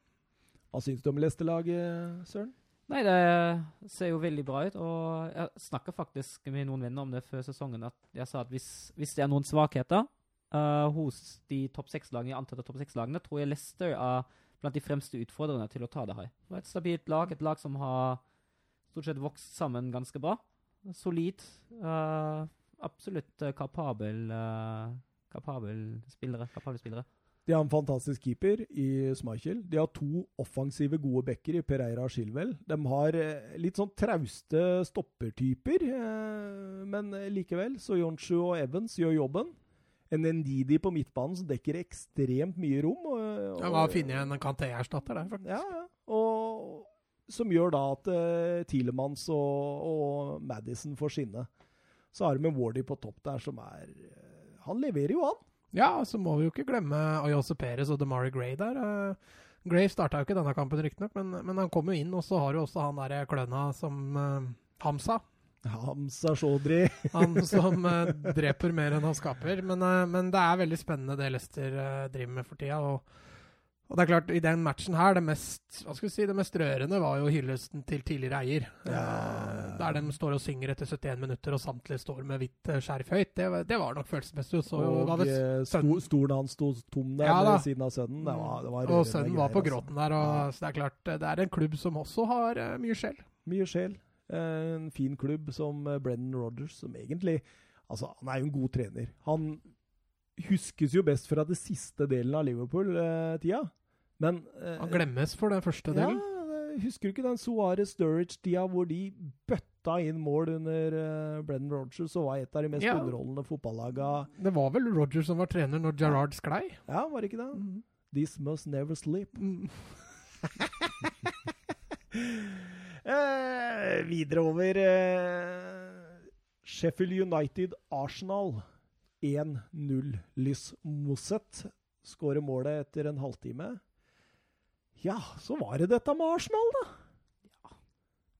Hva syns du om Leicester-laget, Søren? Nei, det ser jo veldig bra ut. Og jeg snakka faktisk med noen venner om det før sesongen. At jeg sa at hvis, hvis det er noen svakheter uh, hos de topp seks-lagene, antatte topp seks-lagene, tror jeg Leicester er blant de fremste utfordrerne til å ta det her. Det er et stabilt lag, et lag som har stort sett vokst sammen ganske bra. Solid. Uh, absolutt eh, kapabel, uh, kapabel spillere. kapabel spillere. De har en fantastisk keeper i Schmeichel. De har to offensive, gode backer i Pereira og Schilwell. De har litt sånn trauste stoppertyper, men likevel. Så Jonsju og Evans gjør jobben. En Ndidi på midtbanen som dekker ekstremt mye rom. Og, og, Jeg finner jeg en Kanté-erstatter der, faktisk. Ja, ja. Som gjør da at uh, Tilemans og, og Madison får skinne. Så har de en Wardy på topp der som er uh, Han leverer jo, han. Ja, så må vi jo ikke glemme Ayose Perez og DeMari Gray der. Uh, Gray starta jo ikke denne kampen, riktignok, men, men han kom jo inn. Og så har du også han der kløna som Hamsa. Hamsa Shodri. han som dreper mer enn han skaper. Men, men, det er veldig spennende det Lester driver med for tida. og og det er klart, i den matchen her, det mest, hva skal vi si, det mest rørende var jo hyllesten til tidligere eier. Ja. Eh, der de står og synger etter 71 minutter, og samtlige står med hvitt eh, skjerf høyt. Det, det, var nok følelsesmessig. Og, og sto, stolen hans sto tom der ja, ved siden av sønnen. Det var, det var og sønnen var på altså. gråten der. Og, ja. Så det er klart, det er en klubb som også har uh, mye sjel. Mye sjel. En fin klubb som Brennan Rogers, som egentlig Altså, han er jo en god trener. Han huskes jo best fra det siste delen av Liverpool-tida. Men eh, Han glemmes for den første delen. Ja, husker du ikke den Suarez Sturridge-tida hvor de bøtta inn mål under uh, Brennan Rogers og var et av de mest ja. underholdende fotballaga Det var vel Rogers som var trener når Gerrard sklei? Ja, var det ikke det? Mm. This must never sleep. Mm. eh, videre over eh, Sheffield United-Arsenal 1-0. Lys Mosset skårer målet etter en halvtime. Ja, så var det dette med Arsenal, da. Ja.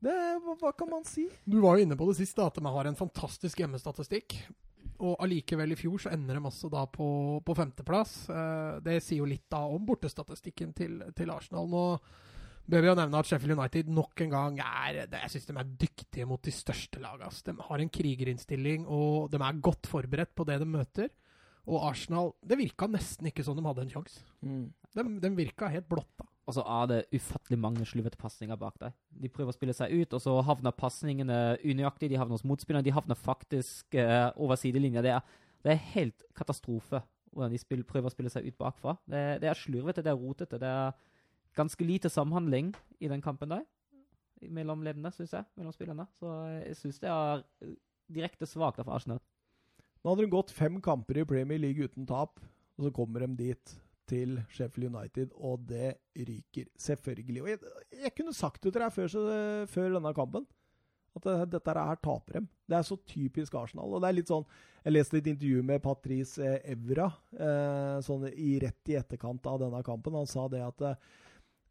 Det, hva, hva, kan man si? Du var jo inne på det sist, da, at de har en fantastisk hjemmestatistikk. Og allikevel i fjor så ender de også da på, på femteplass. Eh, det sier jo litt da om bortestatistikken til, til Arsenal. Nå bør vi jo nevne at Sheffield United nok en gang er Jeg syns de er dyktige mot de største lagene. De har en krigerinnstilling, og de er godt forberedt på det de møter. Og Arsenal Det virka nesten ikke som de hadde en sjanse. Mm. De, de virka helt blotta. Og så er det ufattelig mange sluvete pasninger bak deg. De prøver å spille seg ut, og så havner pasningene unøyaktig. De havner hos motspillerne. De havner faktisk eh, over sidelinja. Det det er helt katastrofe hvordan de spiller, prøver å spille seg ut bakfra. Det, det, er slurvete, det er rotete. Det er ganske lite samhandling i den kampen der. Mellom leddene, syns jeg. Mellom spillerne. Så jeg syns det er direkte svakt av Arsenal. Nå hadde de gått fem kamper i Premier League uten tap, og så kommer de dit til Sheffield United, og det ryker selvfølgelig. Og jeg, jeg kunne sagt det til deg før, før, denne kampen, at det, dette her taper dem. Det er så typisk Arsenal. og det er litt sånn, Jeg leste et intervju med Patrice eh, Evra eh, sånn i rett i etterkant av denne kampen. Han sa det at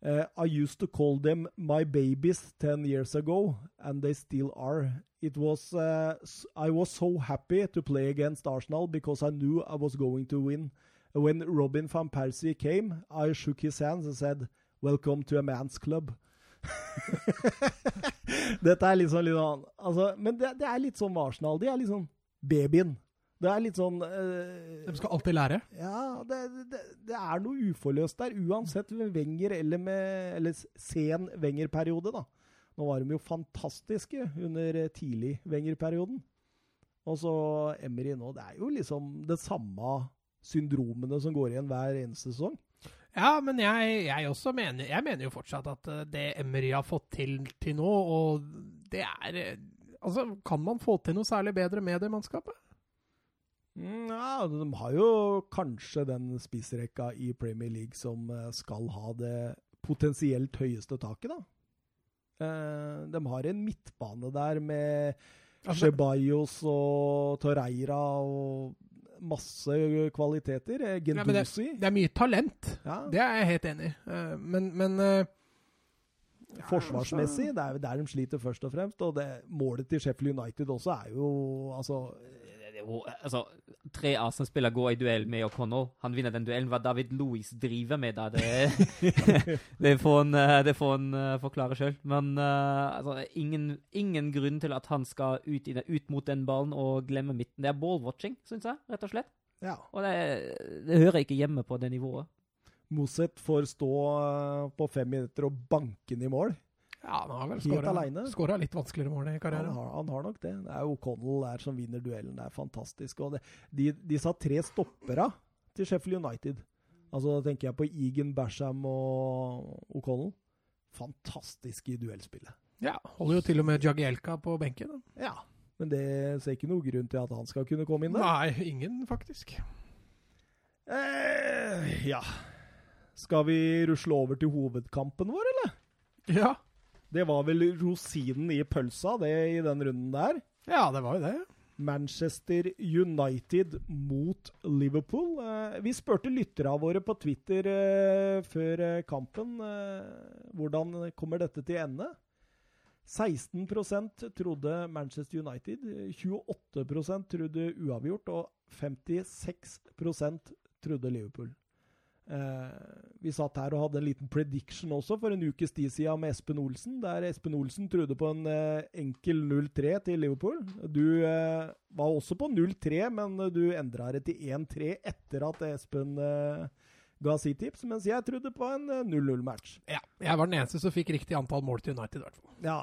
Uh, I used to call them my babies ten years ago, and they still are. It was uh, I was so happy to play against Arsenal because I knew I was going to win. When Robin van Persie came, I shook his hands and said, 'Welcome to a man's club'. Dette er sånn, litt sånn altså, Men det, det, er litt sånn med Arsenal. De er litt sånn babyen. Det er litt sånn uh, De skal alltid lære? Ja, det, det, det er noe uforløst der. Uansett med Wenger eller med Eller sen Wenger-periode, da. Nå var de jo fantastiske under tidlig Wenger-perioden. Og så Emry nå. Det er jo liksom det samme syndromene som går igjen hver eneste sesong. Ja, men jeg, jeg også mener Jeg mener jo fortsatt at eh, det Emery har fått til til nå, og det er eh, Altså, kan man få til noe særlig bedre med det mannskapet? Ja, de har jo kanskje den spissrekka i Premier League som eh, skal ha det potensielt høyeste taket, da. De har en midtbane der med altså, Ceballos og Torreira og masse kvaliteter. Gendosi. Ja, det, det, er mye talent. Ja. Det er jeg helt enig i. Uh, men, men ja, Forsvarsmessig, det er der de sliter først og fremst. Og det, målet til Sheffield United også er jo altså altså, tre Arsenal-spillere går i duell med O'Connell. Han vinner den duellen. Hva David Louis driver med da, det, det får han, eh, det får han uh, forklare sjøl. Men uh, altså, ingen, ingen, grunn til at han skal ut, det, ut, mot den ballen og glemme midten. Det er ballwatching, syns jeg, rett og slett. Ja. Og det, det hører ikke hjemme på det nivået. Mosset får stå på fem minutter og banke den i mål. Ja, han har vel skåra litt vanskeligere mål i karrieren. Han har, han har, nok det. Det er O'Connell der som vinner duellen. Det er fantastisk. Og det, de, disse tre stoppere til Sheffield United Altså Da tenker jeg på Egan Basham og O'Connell. Fantastisk i duellspillet. Ja, holder jo til og med Jagielka på benken. Da. Ja, men det ser ikke noe grunn til at han skal kunne komme inn der. Nei, ingen faktisk. Eh, ja Skal vi rusle over til hovedkampen vår, eller? Ja. Det var vel rosinen i pølsa, det, i den runden der. Ja, det var jo det. Manchester United mot Liverpool. Eh, vi spurte lytterne våre på Twitter eh, før eh, kampen hvordan kommer dette til ende. 16% trodde Manchester United, 28% trodde uavgjort og 56% trodde Liverpool. Eh, vi satt her og hadde en liten prediction også for en ukes tid siden med Espen Olsen, der Espen Olsen trodde på en eh, enkel 0-3 til Liverpool. Du eh, var også på 0-3, men du endra det til 1-3 etter at Espen ga sitt tips, mens jeg trodde på en 0-0-match. Ja, jeg var den eneste som fikk riktig antall mål til United, i hvert fall. Ja.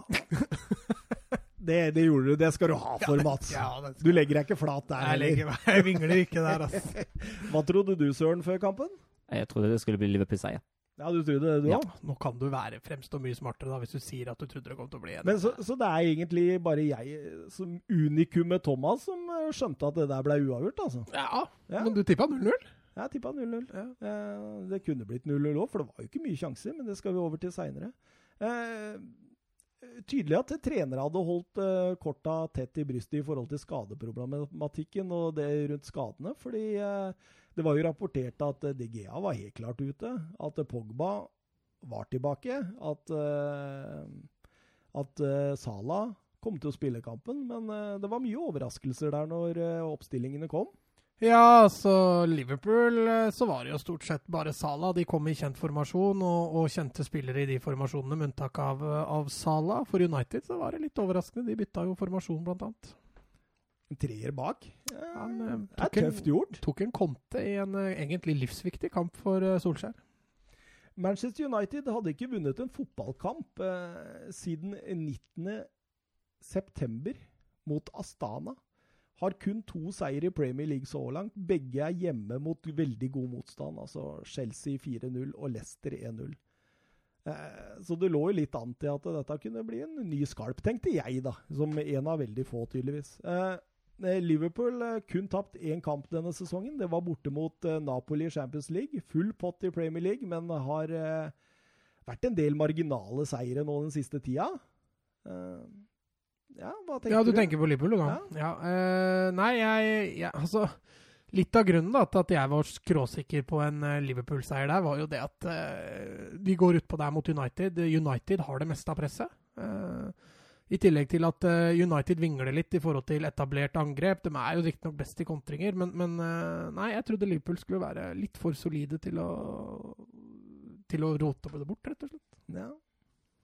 Det, det, gjorde du. Det skal du ha for, Mats. Ja, det Du legger deg ikke flat der. Jeg, legger, jeg vingler ikke der, altså. Hva trodde du, Søren, før kampen? Jeg trodde det skulle bli Liverpool-seier. Ja, du trodde det, du Ja, nå kan du være fremstå mye smartere da, hvis du sier at du trodde det kom til å bli en. Men så, så det er egentlig bare jeg som unikumet Thomas som eh, skjønte at det der ble uavgjort, altså. Ja, Ja. men du tippa 0-0? Jeg tippa 0-0. Ja. Eh, det kunne blitt 0-0 òg, for det var jo ikke mye sjanser, men det skal vi over til seinere. Eh, tydelig at trenere hadde holdt eh, korta tett i brystet i forhold til skadeproblematikken og det rundt skadene. fordi eh, det var jo rapportert at DGA var helt klart ute. At eh, Pogba var tilbake. At, eh, at eh, Salah kom til å spille kampen. Men eh, det var mye overraskelser der når eh, oppstillingene kom. Ja, altså Liverpool eh, så var det jo stort sett bare Salah. De kom i kjent formasjon og, og kjente spillere i de formasjonene, med unntak av, eh, av Salah. For United så var det litt overraskende. De bytta jo formasjon, blant annet. Treer bak. Eh, Han, eh, det er tøft gjort. Tok en konte i en eh, egentlig livsviktig kamp for eh, Solskjær. Manchester United hadde ikke vunnet en fotballkamp eh, siden 19. september mot Astana. Har kun to seier i Premier League så langt. Begge er hjemme mot veldig god motstand. Altså Chelsea 4-0 og Leicester 1-0. Eh, så det lå jo litt an til at dette kunne bli en ny skalp, tenkte jeg, da. Som en av veldig få, tydeligvis. Eh, Liverpool eh, kun tapt én kamp denne sesongen. Det var borte mot eh, Napoli i Champions League. Full pott i Premier League, men har vært en del marginale seire nå den siste tida. Ja, hva tenker Ja, du du? tenker på Liverpool, du, da? Ja. eh, nei, jeg, jeg Altså, litt av grunnen da, til at jeg var skråsikker på en Liverpool-seier der, var jo det at uh, de går utpå der mot United. United har det meste av presset. Eh, I tillegg til at eh, United vingler litt i forhold til etablert angrep. De er jo riktignok best i kontringer, men, men eh, nei, jeg trodde Liverpool skulle være litt for solide til å til å rote det bort, rett og slett. Ja.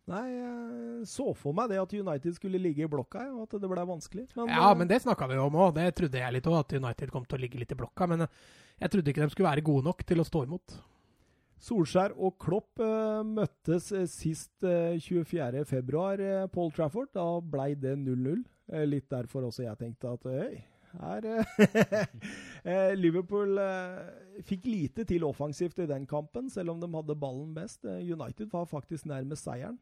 Nei, jeg så for meg det at United skulle ligge i blokka, og at det ble vanskelig. Men, Ja, eh, men det snakka vi jo om òg. Det trodde jeg litt òg, at United kom til å ligge litt i blokka. Men jeg trodde ikke de skulle være gode nok til å stå imot. Solskjær og Klopp eh, møttes eh, sist eh, 24. februar eh, på Trafford. Da blei det 0-0. Eh, litt derfor også jeg tenkte at øy, her Liverpool fikk lite til offensivt i den kampen, selv om de hadde ballen best. United var faktisk nærmest seieren.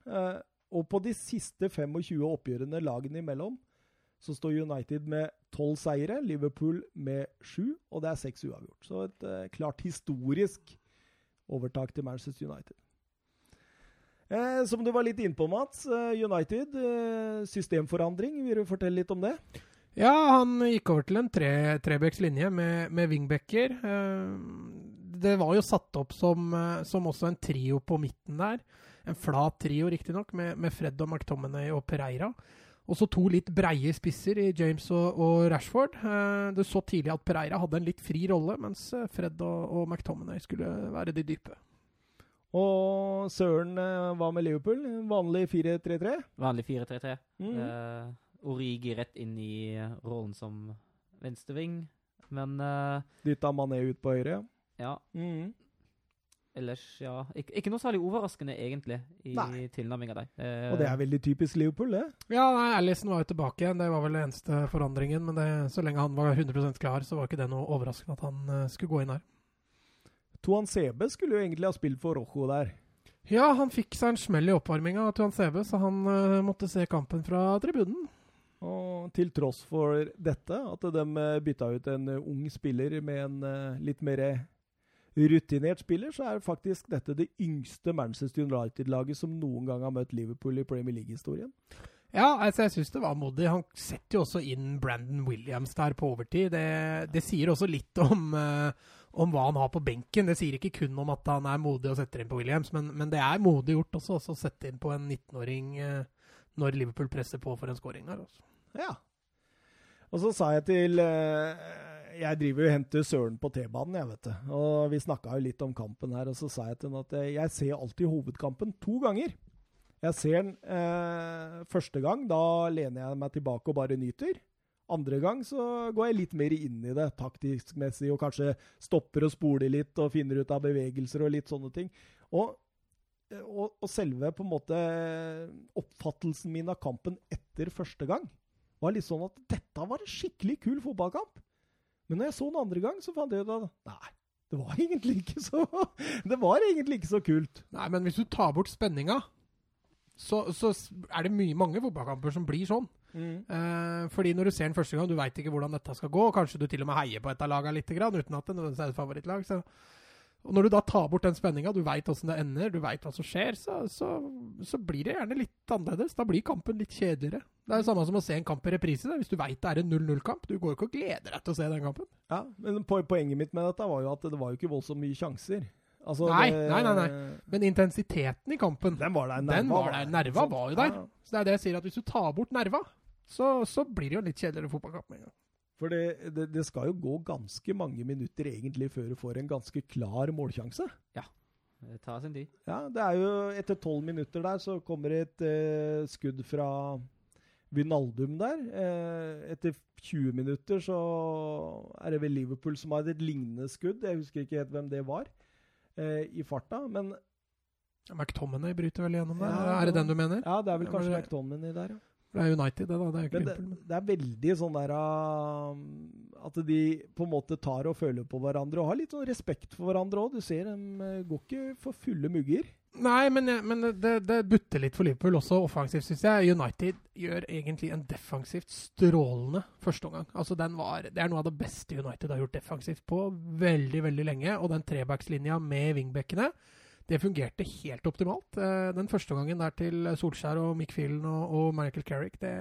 Og på de siste 25 oppgjørene lagene imellom, så står United med tolv seire, Liverpool med sju, og det er seks uavgjort. Så et klart historisk overtak til Manchester United. Eh, som du var litt innpå, Mats. Eh, United, eh, systemforandring. Vil du fortelle litt om det? Ja, han gikk over til en tre, trebecks linje med, med wingbacker. Eh, det var jo satt opp som, som også en trio på midten der. En flat trio, riktignok, med, med Fred og McTominay og Pereira. Og så to litt breie spisser i James og, og Rashford. Eh, du så tidlig at Pereira hadde en litt fri rolle, mens eh, Fred og, og McTominay skulle være de dype. Og Søren eh, var med Liverpool. Vanlig 4-3-3. Vanlig 4-3-3. Mm. Eh, Origi rett inn i rollen som venstreving. Men eh, Dytta Mané ut på høyre. ja, Mm. Ellers ja ikke, ikke noe særlig overraskende, egentlig, i Nei. tilnærminga der. Eh, Og det er veldig typisk Liverpool, det. Ja, nei, Alison var jo tilbake igjen. Det var vel den eneste forandringen. Men det, så lenge han var 100% klar, så var ikke det noe overraskende at han uh, skulle gå inn her. Tuan Sebe skulle jo egentlig ha spilt for Rojo der. Ja, han fikk seg en smell i oppvarminga av Tuan Sebe, så han uh, måtte se kampen fra tribunen. Og til tross for dette, at de eh, bytta ut en ung spiller med en uh, litt mer rutinert spiller, så er faktisk dette det yngste Manchester United-laget som noen gang har møtt Liverpool i Premier League-historien. Ja, altså jeg syns det var modig. Han setter jo også inn Brandon Williams der på overtid. Det, det sier også litt om, uh, om hva han har på benken. Det sier ikke kun om at han er modig og setter inn på Williams, men, men det er modig gjort også, også å sette inn på en 19-åring uh, når Liverpool presser på for en scoring her. Også. Ja. Og så sa jeg til eh, Jeg driver jo og henter Søren på T-banen, jeg, vet du. Og vi snakka jo litt om kampen her, og så sa jeg til ham at jeg, jeg ser alltid hovedkampen to ganger. Jeg ser den eh, første gang, da lener jeg meg tilbake og bare nyter. Andre gang så går jeg litt mer inn i det taktisk messig, og kanskje stopper og spoler litt og finner ut av bevegelser og litt sånne ting. Og, og, og selve på en måte oppfattelsen min av kampen etter første gang var litt sånn at dette var en skikkelig kul fotballkamp. Men når jeg så den andre gang, så fant jeg ut at nei, det var egentlig ikke så Det var egentlig ikke så kult. Nei, men hvis du tar bort spenninga, så, så er det mye, mange fotballkamper som blir sånn. Mm. Eh, fordi når du ser den første gang, du veit ikke hvordan dette skal gå. Kanskje du til og med heier på et av lagene litt, uten at det nødvendigvis er et favorittlag. Så. Og når du da tar bort den spenninga, du veit åssen det ender, du veit hva som skjer, så, så, så, blir det gjerne litt annerledes. Da blir kampen litt kjedeligere. Det er det samme som å se en kamp i reprise. Da. Hvis du veit det er en 0-0-kamp, du går ikke og gleder deg til å se den kampen. Ja, men Poenget mitt med dette var jo at det var jo ikke voldsomt mye sjanser. Altså, nei, det, nei, nei, nei, Men intensiteten i kampen, den var der. Nerva, den var der. Nerva var jo der. Ja. Så det er det jeg sier, at hvis du tar bort nerva, så, så blir det jo litt kjedeligere fotballkamp med en gang. For det, det, det, skal jo gå ganske mange minutter egentlig før du får en ganske klar målsjanse. Ja. Det tar sin tid. Ja, det er jo Etter tolv minutter der så kommer et eh, skudd fra Vinaldum der. Eh, etter 20 minutter så er det vel Liverpool som har et lignende skudd. Jeg husker ikke helt hvem det var eh, i farta, men McTominay bryter vel gjennom der? Ja, er det den du mener? Ja, det er vel kanskje McTominay der, ja. Det er United, det, da. Det er ikke Men det, det, er veldig sånn der uh, At de på en måte tar og føler på hverandre og har litt sånn respekt for hverandre òg. Du ser de uh, går ikke for fulle mugger. Nei, men, men det, det, butter litt for Liverpool også offensivt, syns jeg. United gjør egentlig en defensivt strålende førsteomgang. Altså, var, det er noe av det beste United har gjort defensivt på veldig, veldig lenge. Og den trebackslinja med wingbackene det fungerte helt optimalt. Eh, den første gangen der til Solskjær og Mick Phelan og, og Michael Carrick det,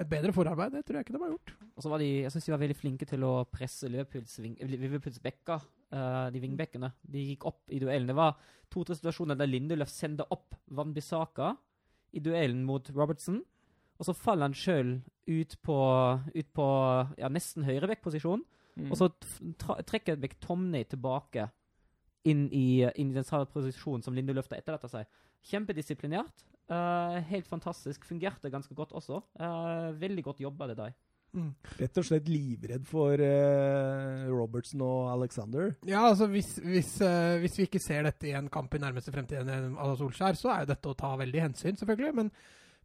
Et bedre forarbeid, det tror jeg ikke de har gjort. Og så var de, Jeg syns de var veldig flinke til å presse Liverpools, Liverpools bekker, uh, de vingbekkene. De gikk opp i duellen. Det var to-tre situasjoner der Lindeløf sendte opp Van Bissaka i duellen mot Robertson. Og så faller han sjøl ut på, ut på ja, nesten høyrebekkposisjon. Mm. Og så trekker Tomney tilbake inn i, inn i den samme posisjonen som Lindeløf etterlater seg. Kjempedisiplinert. Uh, helt fantastisk. Fungerte ganske godt også. Uh, veldig godt jobba det der. Mm. Rett og slett livredd for uh, Robertson og Alexander? Ja, altså hvis, hvis, hvis, vi ikke ser dette i en kamp i nærmeste fremtid enn Solskjær, så er jo dette å ta veldig hensyn, selvfølgelig. Men,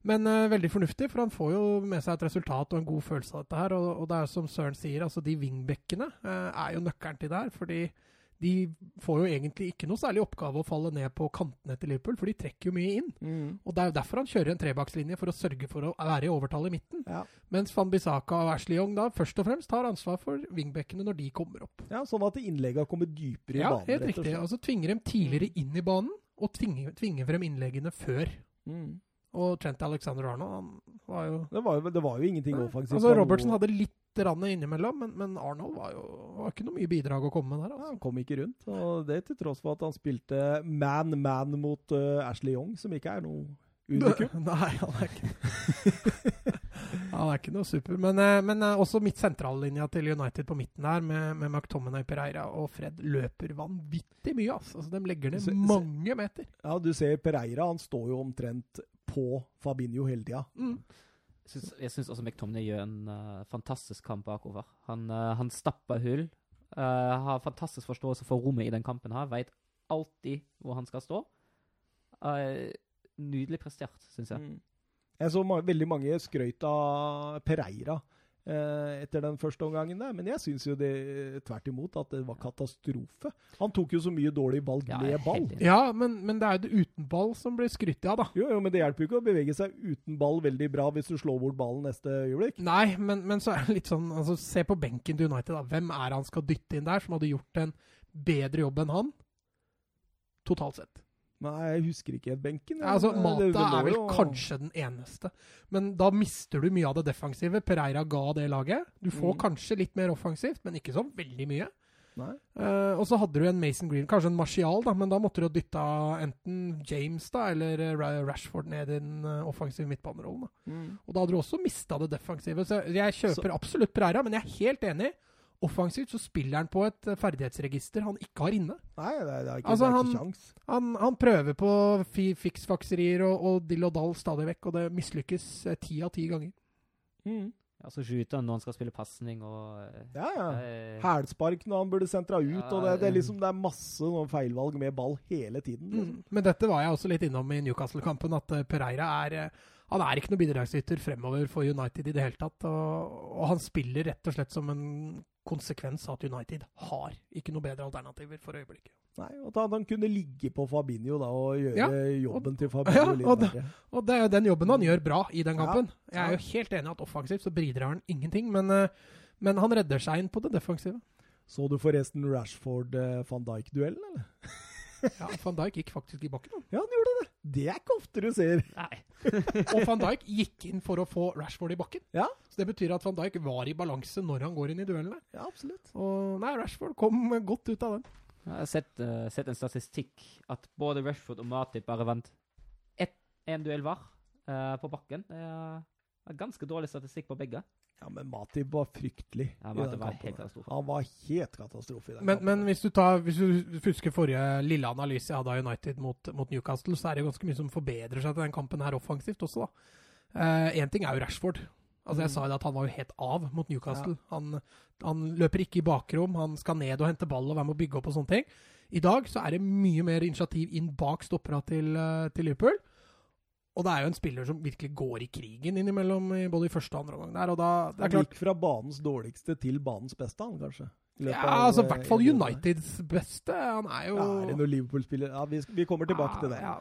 men veldig fornuftig, for han får jo med seg et resultat og en god følelse av dette her. Og, og det er som Søren sier, altså de wingbackene er jo nøkkelen til det her. fordi de får jo egentlig ikke noe særlig oppgave å falle ned på kantene til Liverpool, for de trekker jo mye inn. Mm. Og Det er jo derfor han kjører en trebakslinje, for å sørge for å være i overtall i midten. Ja. Mens Van Bissaka og Ashley Young da først og fremst tar ansvar for wingbackene når de kommer opp. Ja, Sånn at innleggene kommer dypere i ja, banen? Ja, helt riktig. Og så tvinger dem tidligere inn i banen, og tvinger, tvinger frem innleggene før. Mm. Og Trent Alexander Arnold han var jo Det var jo, det var jo ingenting offensivt. Altså, Robertson hadde litt innimellom, men, men, Arnold var jo var ikke noe mye bidrag å komme med der. Altså. Han kom ikke rundt, og det til tross for at han spilte man-man mot uh, Ashley Young, som ikke er noe unikum. Nei, han er ikke Han er ikke noe super. Men, uh, men uh, også midt sentrallinja til United på midten der, med, med McTominay, Pereira og Fred, løper vanvittig mye. Altså. altså de legger ned mange meter. Ja, du ser Pereira, han står jo omtrent på Fabinho hele tida. Mm syns, jeg syns også McTomney gjør en uh, fantastisk kamp bakover. Han, uh, han stapper hull. Uh, har fantastisk forståelse for rommet i den kampen. her, Veit alltid hvor han skal stå. nydelig prestert, syns jeg. Mm. Jeg så ma veldig mange skrøyt av Pereira etter den første omgangen der. Men jeg syns jo det tvert imot at det var katastrofe. Han tok jo så mye dårlig valg ja, med ball. Ja, men, men, det er jo det uten ball som blir skrytt av, da. Jo, jo, men det hjelper jo ikke å bevege seg uten ball veldig bra hvis du slår bort ballen neste øyeblikk. Nei, men, men så er det litt sånn altså, Se på benken til United, da. Hvem er han skal dytte inn der, som hadde gjort en bedre jobb enn han, totalt sett. Nei, jeg husker ikke helt benken. Ja, altså, Mata er vel kanskje den eneste. Men da mister du mye av det defensive. Pereira ga det laget. Du får Mm. kanskje litt mer offensivt, men ikke så veldig mye. Eh, og så hadde du en Mason Green, kanskje en Martial, da, men da måtte du ha dytta enten James da, eller eh, Rashford ned i den eh, offensive midtbanerollen. Mm. Og da hadde du også mista det defensive. Så jeg kjøper absolutt Pereira, men jeg er helt enig. Offensivt så spiller han på et eh, ferdighetsregister han ikke har inne. Nei, det er, det er ikke, Altså, det er han- ikke han, Han, han prøver på fi, fiksfakserier og, og dill og dall stadig vekk, og det mislykkes eh, ti av ti ganger. Mm. Ja, så skyter han når han skal spille pasning og eh, Ja, ja. Hælspark når han burde sentra ut, Ja, og det, det, er liksom, det er masse feilvalg med ball hele tiden. Liksom. Mm. Men dette var jeg også litt innom i Newcastle-kampen, at Pereira er han er ikke noen bidragsyter fremover for United i det hele tatt. Og, og han spiller rett og slett som en konsekvens at United har ikke noe bedre alternativer for øyeblikket. Nei, og at han kunne ligge på Fabinho da, og gjøre Ja, jobben til ja, Fabinho litt og det- Og det er jo den jobben han gjør bra i den Ja, kampen. Jeg er jo helt enig i at offensivt så bidrar han ingenting, men, eh, men han redder seg inn på det defensive. Så du forresten Rashford-van Dijk-duellen, eller? Ja, Van Dijk gikk faktisk i bakken. Ja, han gjorde det. Det er ikke ofte du ser. Nei. Og van Dijk gikk inn for å få Rashford i bakken. Ja. Så Det betyr at van Dijk var i balanse når han går inn i duellene. Ja, absolutt. Og nei, Rashford kom godt ut av den. Jeg har sett, uh, sett en statistikk at både Rashford og Matip bare vant én en duell hver uh, på bakken. Det er er ganske dårlig statistikk på begge. Ja, men Matip var fryktelig Ja, i den var kampen. helt katastrofe. Han var helt katastrofe i den Men, kampen. men hvis, du tar, hvis du husker forrige lille analyse jeg hadde av United mot, mot Newcastle, så er det ganske mye som forbedrer seg til den kampen her offensivt også, da. Én ting er jo Rashford. Altså Jeg Mm. sa jo at han var jo helt av mot Newcastle. Han, han løper ikke i bakrom, han skal ned og hente ball og være med å bygge opp og sånne ting. I dag så er det mye mer initiativ inn bak stoppera til, eh, til Liverpool. Og det er jo en spiller som virkelig går i krigen innimellom, både i første og andre omgang der. Og da, det er Han klart gikk fra banens dårligste til banens beste, han kanskje. Ja, altså i eh, hvert fall. Uniteds beste. Han er jo Ja, er det noen Liverpool-spiller Ja, vi, vi kommer tilbake til det. Ja,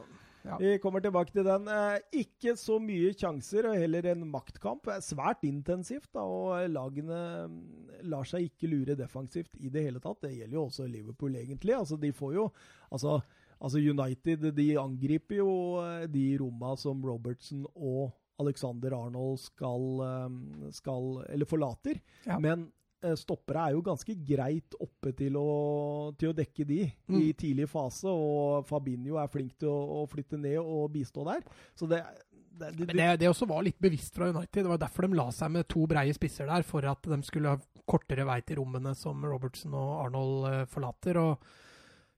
ja. Vi kommer tilbake til den. Eh, ikke så mye sjanser, og heller en maktkamp. Eh, Svært intensivt, da, og lagene mm, lar seg ikke lure defensivt i det hele tatt. Det gjelder jo også Liverpool, egentlig. Altså, de får jo Altså, altså United de angriper jo eh, de romma som Robertson og Alexander Arnold skal, eh, skal Eller forlater. Ja. Men eh, stoppere er jo ganske greit oppe til å, til å dekke de i Mm. tidlig fase, og Fabinho er flink til å, å flytte ned og bistå der. Så det, det, det, det, det også var litt bevisst fra United. Det var derfor de la seg med to breie spisser der, for at de skulle ha kortere vei til rommene som Robertson og Arnold forlater. og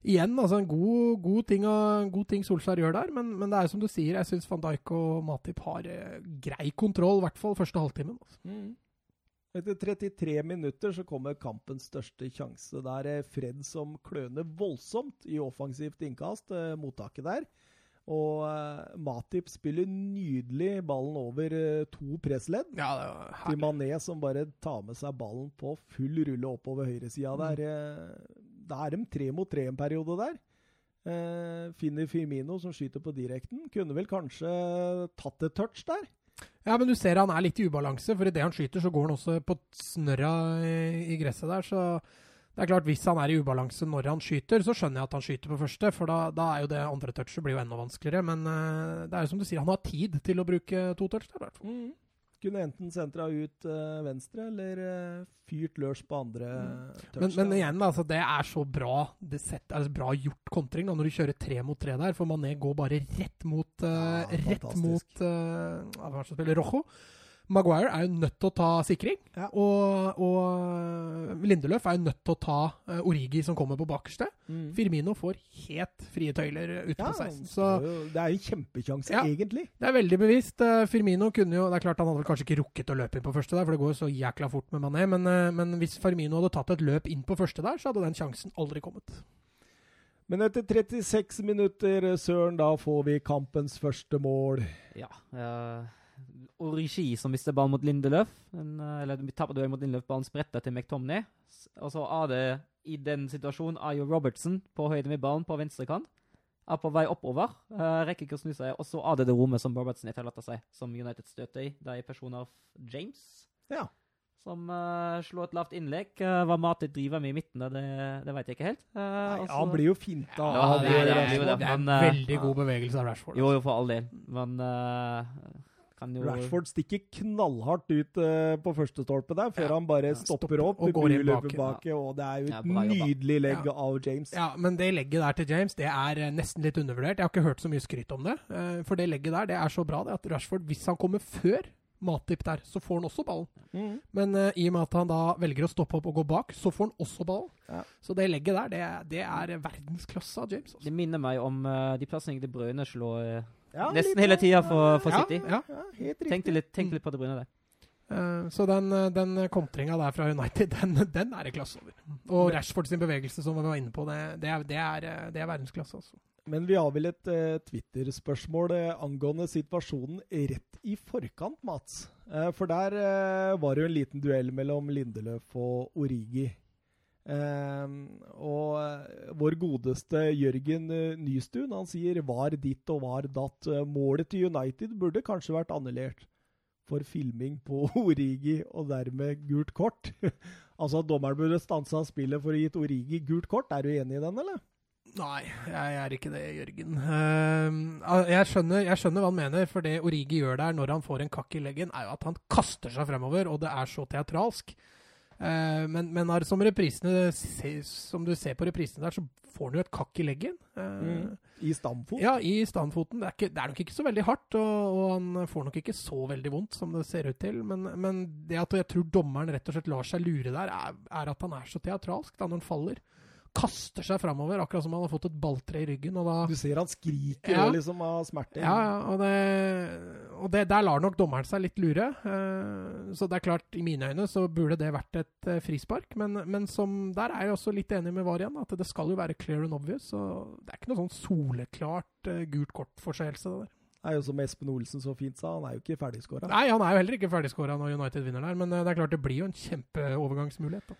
Igjen, altså en god, god, ting, god ting Solskjær gjør der, men, men det er som du sier, jeg syns van Dijk og Matip har eh, grei kontroll, i hvert fall første halvtimen. Altså. Mm. Etter 33 minutter så kommer kampens største sjanse. Det er eh, Fred som kløner voldsomt i offensivt innkast, eh, mottaket der. Og eh, Matip spiller nydelig ballen over eh, to pressledd. Ja, Til. Mané som bare tar med seg ballen på full rulle oppover høyresida Mm. der. Da er de tre mot tre en periode der. Eh, finner Firmino som skyter på direkten. Kunne vel kanskje tatt et touch der. Ja, men du ser han er litt i ubalanse, for idet han skyter, så går han også på snørra i, i gresset der. Så det er klart, hvis han er i ubalanse når han skyter, så skjønner jeg at han skyter på første, for da, da er jo det andre touchet blir jo enda vanskeligere. Men eh, det er jo som du sier, han har tid til å bruke to touch der, i hvert fall. Kunne enten sentra ut uh, venstre eller uh, fyrt løs på andre touch. Men, men igjen, altså, det er så bra det sett, altså, bra gjort kontring da, når du kjører tre mot tre der, for Mané går bare rett mot, uh, Ja, rett mot uh, Rojo. Maguire er jo nødt til å ta sikring, Ja. og, og Lindeløf er jo nødt til å ta uh, Origi som kommer på bakerste. Mm. Firmino får helt frie tøyler ute Ja, på 16. han Så jo- det er en kjempekjanse, Ja. egentlig. det er veldig bevisst. Eh, Firmino kunne jo Det er klart han hadde vel kanskje ikke rukket å løpe inn på første der, for det går jo så jækla fort med Mané, men, eh, men hvis Firmino hadde tatt et løp inn på første der, så hadde den sjansen aldri kommet. Men etter 36 minutter, Søren, da får vi kampens første mål. Ja. Uh, Origi som mister ballen mot Lindeløf. En, eh, eller vi tapper duell mot Lindeløf, ballen spretter til McTomney. Og så er det i den situasjonen er jo Robertson på høyde med ballen på venstre kant. Er på vei oppover. Uh, rekker ikke å snu seg. Og så er det det rommet som Robertson etterlater seg, som United støter i. Det er i person av James. Ja. som uh, slo et lavt innlegg. Uh, hva Matip driver med i midten, det, det vet jeg ikke helt. Uh, Nei, også- han blir jo finta Ja, av det er- det det Det er en veldig god bevegelse av Rashford. Jo, jo, for all del. Men uh, jo Rashford stikker knallhardt ut uh, på første stolpe der, før Ja. han bare Ja, stopper stopper opp, og går inn bak, tilbake, og det er jo et ja, nydelig legg Ja. av James. Ja, men det legget der til James det er eh, nesten litt undervurdert. Jeg har ikke hørt så mye skryt om det. Uh, For det legget der det er så bra det at Rashford, hvis han kommer før Matip der, så får han også ballen. Mm. Men uh, i og med at han da velger å stoppe opp og gå bak, så får han også ballen. Ja. Så det legget der, det, er- det er verdensklasse av James. Også. Det minner meg om uh, de plassene De Bruyne slår eh, Ja, nesten litt hele tida for, for Ja, City. ja. Ja, helt riktig. Tenk litt, tenk litt på det Brune der. Eh, Så den, eh, den kontringa der fra United, den, den er det klasse over. Og Rashford sin bevegelse, som vi var inne på, det, det, er, det, er, eh, det er verdensklasse. Altså. Men vi har vel et eh, Twitter-spørsmål angående situasjonen rett i forkant, Mats. Eh, for der eh, var det jo en liten duell mellom Lindeløf og Origi. Eh, og eh, vår godeste Jørgen eh, Nystuen han sier 'var ditt og var datt'. Eh, målet til United burde kanskje vært annullert for filming på Origi og dermed gult kort. altså at dommeren burde stansa spillet for å gitt Origi gult kort. Er du enig i den, eller? Nei, jeg er ikke det, Jørgen. Uh, jeg, skjønner, jeg skjønner hva han mener, for det Origi gjør der når han får en kakk i leggen, er jo at han kaster seg fremover, og det er så teatralsk. Eh, men, men som, reprisene, se- som du ser på reprisene der, så får han jo et kakk i leggen. Uh, Mm. I stamfot? Ja, i stamfoten. Det er, ikke, det er nok ikke så veldig hardt, og, og han får nok ikke så veldig vondt som det ser ut til. Men, men det at jeg tror dommeren rett og slett lar seg lure der, er, er at han er så teatralsk da når han faller. Kaster seg framover, akkurat som han har fått et balltre i ryggen. og da... Du ser han skriker Ja. liksom av smerte. Ja, og, det, og det, der lar nok dommeren seg litt lure. Eh, så det er klart, i mine øyne så burde det vært et eh, frispark. Men, men som, der er jeg også litt enig med Varian, at det skal jo være clear and obvious. Og det er ikke noe sånn soleklart eh, gult kort-forseelse. det der. Det er jo som Espen Olsen så fint sa, han er jo ikke ferdigskåra. Nei, han er jo heller ikke ferdigskåra når United vinner der, men det er klart det blir jo en kjempeovergangsmulighet. da.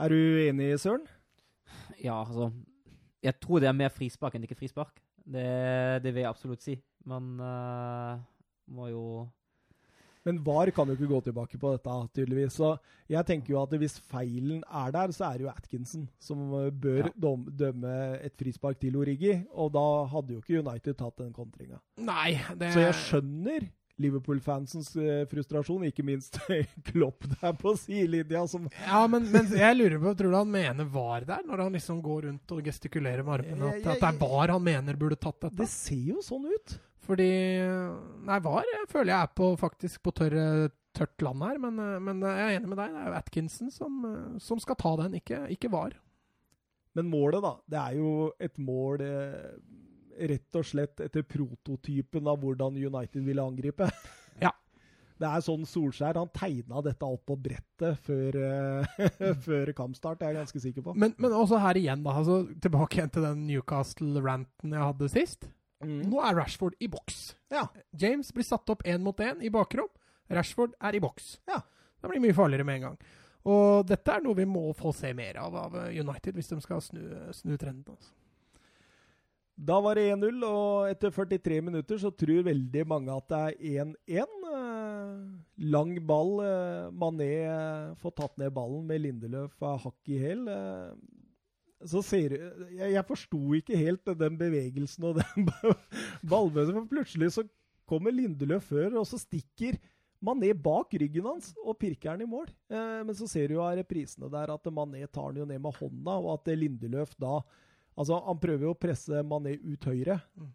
Er du enig, Søren? Ja, altså Jeg tror det er mer frispark enn ikke frispark. Det, det vil jeg absolutt si. Men uh, må jo Men VAR kan jo ikke gå tilbake på dette, tydeligvis. Så jeg tenker jo at hvis feilen er der, så er det jo Atkinson som eh, bør Ja. dømme et frispark til Origi. Og da hadde jo ikke United tatt den kontringa. Så jeg skjønner Liverpool-fansens eh, frustrasjon, ikke minst Klopp der på sidelinja, som Ja, men, men jeg lurer på, tror du han mener var der, når han liksom går rundt og gestikulerer med armene? At, at det er var han mener burde tatt dette? Det ser jo sånn ut. Fordi Nei, var jeg føler jeg er på, faktisk på tørre, tørt land her, men, eh, men jeg er enig med deg. Det er jo Atkinson som, eh, som skal ta den, ikke, ikke var. Men målet, da. Det er jo et mål eh, rett og slett etter prototypen av hvordan United ville angripe. Ja. Det er sånn Solskjær Han tegna dette opp på brettet før, eh, før kampstart, det er jeg ganske sikker på. Men, men også her igjen, da. Altså, tilbake igjen til den Newcastle-ranten jeg hadde sist. Mm. Nå er Rashford i boks. Ja. James blir satt opp én mot én i bakrom. Rashford er i boks. Ja. Det blir mye farligere med en gang. Og dette er noe vi må få se mer av av United hvis de skal snu, snu trenden. Altså. Da var det 1-0, og etter 43 minutter så tror veldig mange at det er 1-1. Eh, Lang ball. eh, Mané eh, får tatt ned ballen med Lindeløf av hakk i hæl. Så ser Jeg, jeg forsto ikke helt den bevegelsen og den ballmøtet, for plutselig så kommer Lindeløf før, og så stikker Mané bak ryggen hans og pirker han i mål. Men så ser du av reprisene der at Mané tar den jo ned med hånda, og at Lindeløf da Altså, han prøver jo å presse Mané ut høyre. Mm.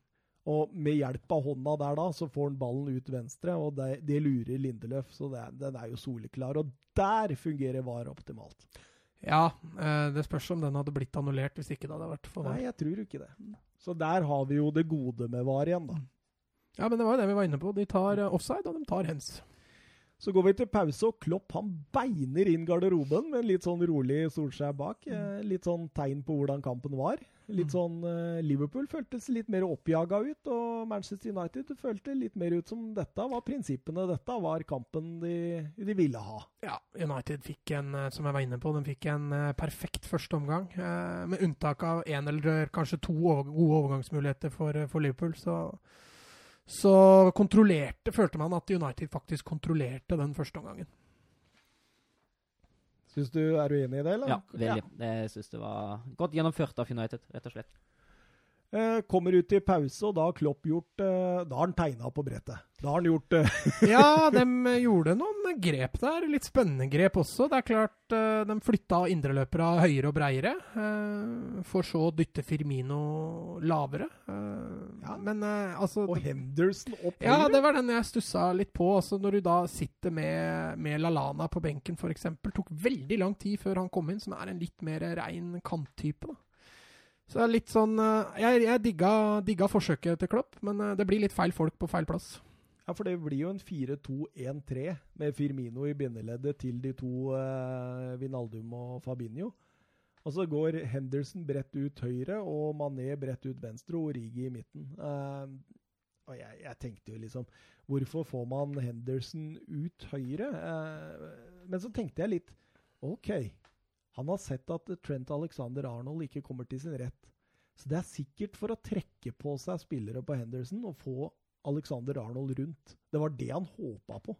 Og med hjelp av hånda der da, så får han ballen ut venstre, og det, det lurer Lindeløf. Så det, den er jo soleklar. Og der fungerer VAR optimalt. Ja, eh, det spørs om den hadde blitt annullert hvis ikke det hadde vært for VAR. Nei, jeg tror ikke det. Så der har vi jo det gode med VAR igjen, da. Ja, men det var jo det vi var inne på. De tar eh, offside, og de tar hens. Så går vi til pause, og Klopp han beiner inn garderoben med en litt sånn rolig Solskjær bak. Mm. Eh, litt sånn tegn på hvordan kampen var. Litt sånn eh, Liverpool føltes litt mer oppjaga ut, og Manchester United følte litt mer ut som dette var prinsippene. Dette var kampen de, de ville ha. Ja, United fikk en, eh, som jeg var inne på, den fikk en perfekt første omgang. Med unntak av én eller kanskje to gode overgangsmuligheter for, for Liverpool, så, så kontrollerte, følte man at United faktisk kontrollerte den første omgangen. Syns du, Er du enig i det, eller? Ja, veldig. Jeg syns det var godt gjennomført av United, rett og slett. Eh, kommer ut i pause, og da har Klopp gjort eh, Da har han tegna på brettet. Da har han gjort eh, Ja, de gjorde noen grep der. Litt spennende grep også. Det er klart de flytta indreløpere høyere og breiere. For så å dytte Firmino lavere. Ja. Men altså Og Henderson opp Ja, det var den jeg stussa litt på. Altså Når du da sitter med, med Lalana på benken f.eks. Tok veldig lang tid før han kom inn, som er en litt mer rein kanttype. da. Så det er litt sånn eh, Jeg, jeg digga, digga forsøket til Klopp, men eh, det blir litt feil folk på feil plass. Ja, for det blir jo en 4-2-1-3 med Firmino i bindeleddet til de to eh, Vinaldum og Fabinho. Og så går Henderson bredt ut høyre og Mané bredt ut venstre og Origi i midten. Eh, og jeg, jeg tenkte jo liksom Hvorfor får man Henderson ut høyre? Eh, men så tenkte jeg litt OK. Han har sett at Trent Alexander Arnold ikke kommer til sin rett. Så det er sikkert for å trekke på seg spillere på Henderson og få Alexander Arnold rundt. Det var det han håpa på.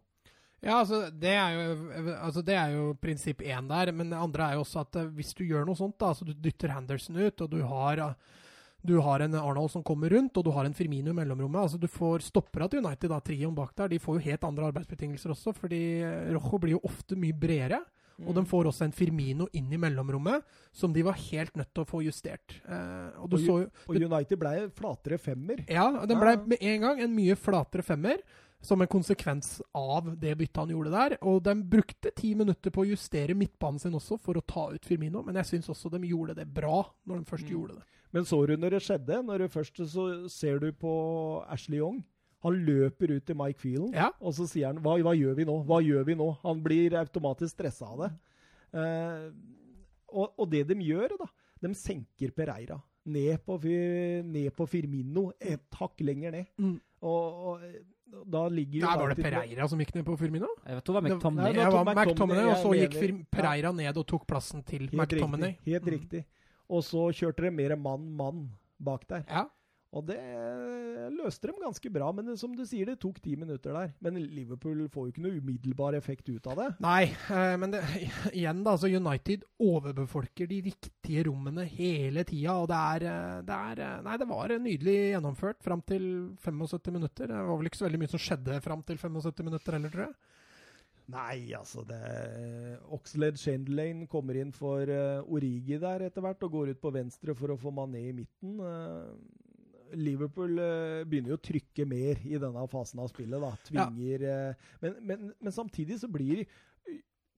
Ja, altså det, er jo, altså det er jo prinsipp én der, men det andre er jo også at eh, hvis du gjør noe sånt, da, altså du dytter Henderson ut, og du har, eh, du har en Arnold som kommer rundt, og du har en Firmino i mellomrommet altså Du får stoppere til United, da, trioen bak der. De får jo helt andre arbeidsbetingelser også, fordi eh, Rojo blir jo ofte mye bredere. Og de får også en Firmino inn i mellomrommet, som de var helt nødt til å få justert. Eh, og du Og så Og United ble flatere femmer. Ja, den ble med en gang en mye flatere femmer, som en konsekvens av det byttet han gjorde der. Og de brukte ti minutter på å justere midtbanen sin også, for å ta ut Firmino. Men jeg syns også de gjorde det bra, når de først Mm. gjorde det. Men så du når det skjedde? Når du først så ser du på Ashley Young. Han løper ut til Mike Phelan, Ja. og så sier han hva, 'Hva gjør vi nå?' Hva gjør vi nå? Han blir automatisk stressa av det. Eh, og, og det de gjør, da De senker Pereira ned på, ned på Firmino, et hakk lenger ned. Mm. Og, og da ligger Nei, var det Pereira som gikk ned på Firmino? Jeg vet, det var Det- McTominay. Nei, Det det var McTominay, og så gikk. Fir- Pereira ned og tok plassen til Helt McTominay. riktig. Helt Mm. riktig. Og så kjørte de mer mann-mann bak der. Ja. Og det løste dem ganske bra, men som du sier, det tok ti minutter der. Men Liverpool får jo ikke noe umiddelbar effekt ut av det. Nei, eh, men det, igjen, da. Altså United overbefolker de riktige rommene hele tida. Og det er, eh, det er eh, Nei, det var nydelig gjennomført fram til 75 minutter. Det var vel ikke så veldig mye som skjedde fram til 75 minutter heller, tror jeg. Nei, altså det Oxlade Chamberlain kommer inn for uh, Origi der etter hvert, og går ut på venstre for å få Mané i midten. Eh, Liverpool eh, begynner jo å trykke mer i denne fasen av spillet, da. Tvinger ja. men, men, men samtidig så blir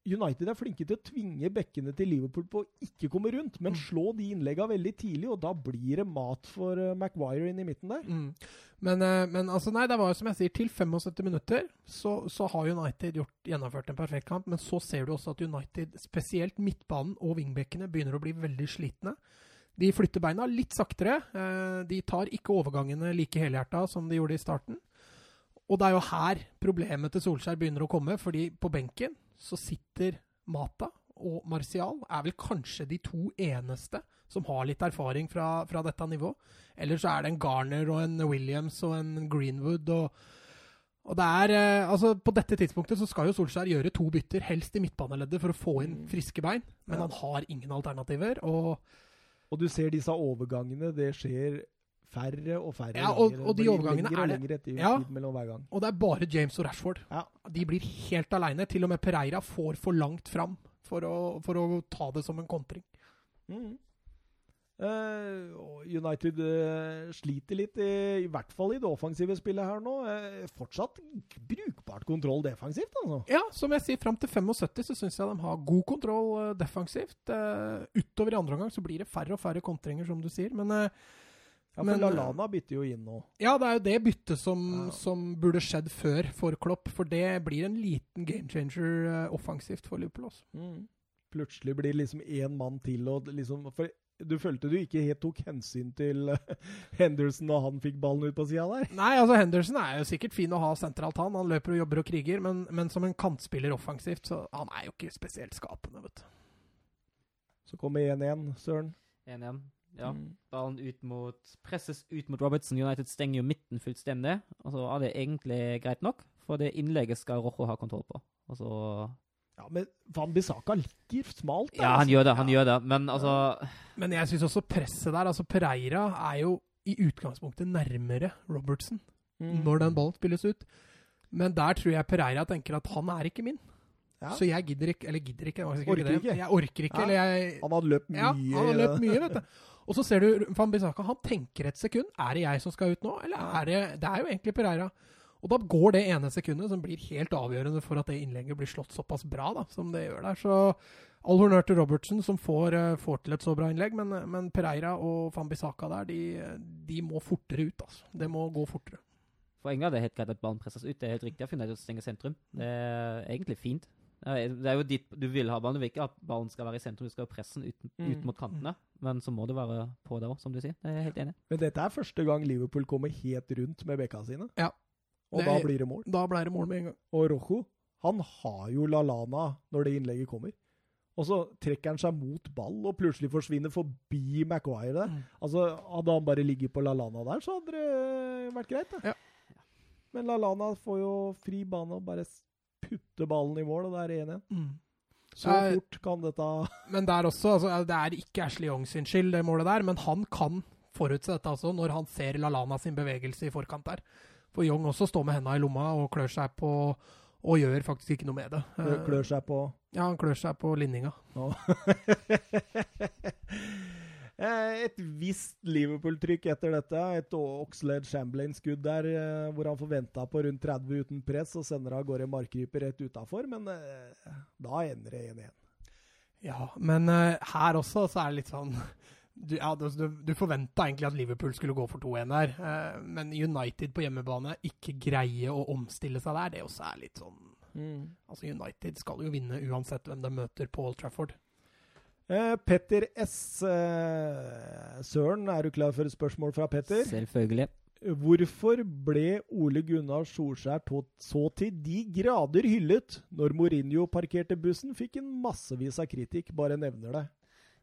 United er flinke til å tvinge bekkene til Liverpool på å ikke komme rundt, men Mm. slå de innleggene veldig tidlig, og da blir det mat for uh, Maguire inn i midten der. Mm. Men, eh, men altså, nei, det var jo som jeg sier, til 75 minutter så, så har United gjort, gjennomført en perfekt kamp. Men så ser du også at United, spesielt midtbanen og wingbackene, begynner å bli veldig slitne. De flytter beina litt saktere. eh, De tar ikke overgangene like helhjerta som de gjorde i starten. Og det er jo her problemet til Solskjær begynner å komme, fordi på benken så sitter Mata og Martial er vel kanskje de to eneste som har litt erfaring fra, fra dette nivået. Eller så er det en Garner og en Williams og en Greenwood og og det er, eh, altså På dette tidspunktet så skal jo Solskjær gjøre to bytter, helst i midtbaneleddet, for å få inn Mm. friske bein. Men han har ingen alternativer. Og, Og du ser disse overgangene, det skjer færre og færre Ja, og- ganger. og de overgangene er det- etter Ja. tid mellom hver gang. og det er bare James og Rashford. Ja. De blir helt aleine. Til og med Pereira får for langt fram for å, for å ta det som en kontring. Mhm. Eh, United eh, sliter litt, i, i hvert fall i det offensive spillet her nå. Eh, fortsatt brukbart kontroll defensivt, altså. Ja, som jeg sier, fram til 75 så syns jeg de har god kontroll defensivt. Utover i andre omgang så blir det færre og færre kontringer, som du sier. Men Ja, for Men, Lallana bytter jo inn nå. ja, det er jo det byttet som, Ja. som burde skjedd før for Klopp. For det blir en liten game changer offensivt for Liverpool. Også. Mm. Plutselig blir det liksom én mann til, og liksom For du følte du ikke helt tok hensyn til eh, Henderson da han fikk ballen ut på sida der? Nei, altså Henderson er jo sikkert fin å ha sentralt, han. Han løper og jobber og kriger. Men, men som en kantspiller offensivt, så han er jo ikke spesielt skapende, vet du. Så kommer 1-1, Søren. 1-1. Ja. Mhm. Ballen ut mot, presses ut mot Robertson. United stenger jo midten fullstendig. Og så er det egentlig greit nok, for det innlegget skal Rojo ha kontroll på. Og så Ja, Men Van Bissaka ligger smalt. der, Ja, han altså. gjør det, han gjør det. Men altså Men jeg syns også presset der altså Pereira er jo i utgangspunktet nærmere Robertsen Mm. når den ballen spilles ut. Men der tror jeg Pereira tenker at han er ikke min. Ja. Så jeg gidder ikke Eller gidder ikke, det Orker ikke ikke. Jeg orker ikke, Ja. eller jeg Han hadde løpt mye. Ja, han hadde løpt mye, vet du. Og så ser du Van Bissaka, han tenker et sekund. Er det jeg som skal ut nå, eller er det Det er jo egentlig Pereira. Og da går det ene sekundet som blir helt avgjørende for at det innlegget blir slått såpass bra da, som det gjør der. Så all honnør til Robertsen, som får, eh, får til et så bra innlegg. Men, men Pereira og Fambisaka der, de, de må fortere ut, altså. Det må gå fortere. For England er det helt greit at ballen presses ut. Det er helt riktig at United stenge sentrum. Det er egentlig fint. Det er, jo dit du vil ha ballen. Du vil ikke at ballen skal være i sentrum, du skal ha pressen ut, Mm. ut mot kantene. Men så må det være på der òg, som du sier. Det er jeg helt enig. i. Men dette er første gang Liverpool kommer helt rundt med bekka sine. Ja. Og Det- da blir det mål. Da ble det mål med en gang. Og Rojo, han har jo Lalana når det innlegget kommer. Og så trekker han seg mot ball og plutselig forsvinner forbi Maguire der. Mm. Altså, Hadde han bare ligget på Lalana der, så hadde det vært greit. Da. Ja. Men Lalana får jo fri bane og bare putter ballen i mål, og det er 1-1. Mm. Så er, fort kan dette Men der også, altså, det er ikke Ashley Young sin skyld, det målet der, men han kan forutse dette også, når han ser Lalana sin bevegelse i forkant der. For Young også står med henda i lomma og klør seg på Og gjør faktisk ikke noe med det. klør, klør seg på Ja, han klør seg på linninga. Eh, Et visst Liverpool-trykk etter dette. Et Oxlade Chamberlain-skudd der eh, hvor han får venta på rundt 30 uten press og sender av gårde markryper rett utafor, men eh, da ender det 1-1. Ja, men eh, her også så er det litt sånn Du, ja, du, du forventa egentlig at Liverpool skulle gå for 2-1 der, eh, men United på hjemmebane ikke greie å omstille seg der, det også er litt sånn Altså, United skal jo vinne uansett hvem de møter på Old Trafford. Eh, Petter S. Eh, Søren, er du klar for et spørsmål fra Petter? Selvfølgelig. Hvorfor ble Ole Gunnar Solskjær så til de grader hyllet når Mourinho parkerte bussen? Fikk en massevis av kritikk, bare nevner det.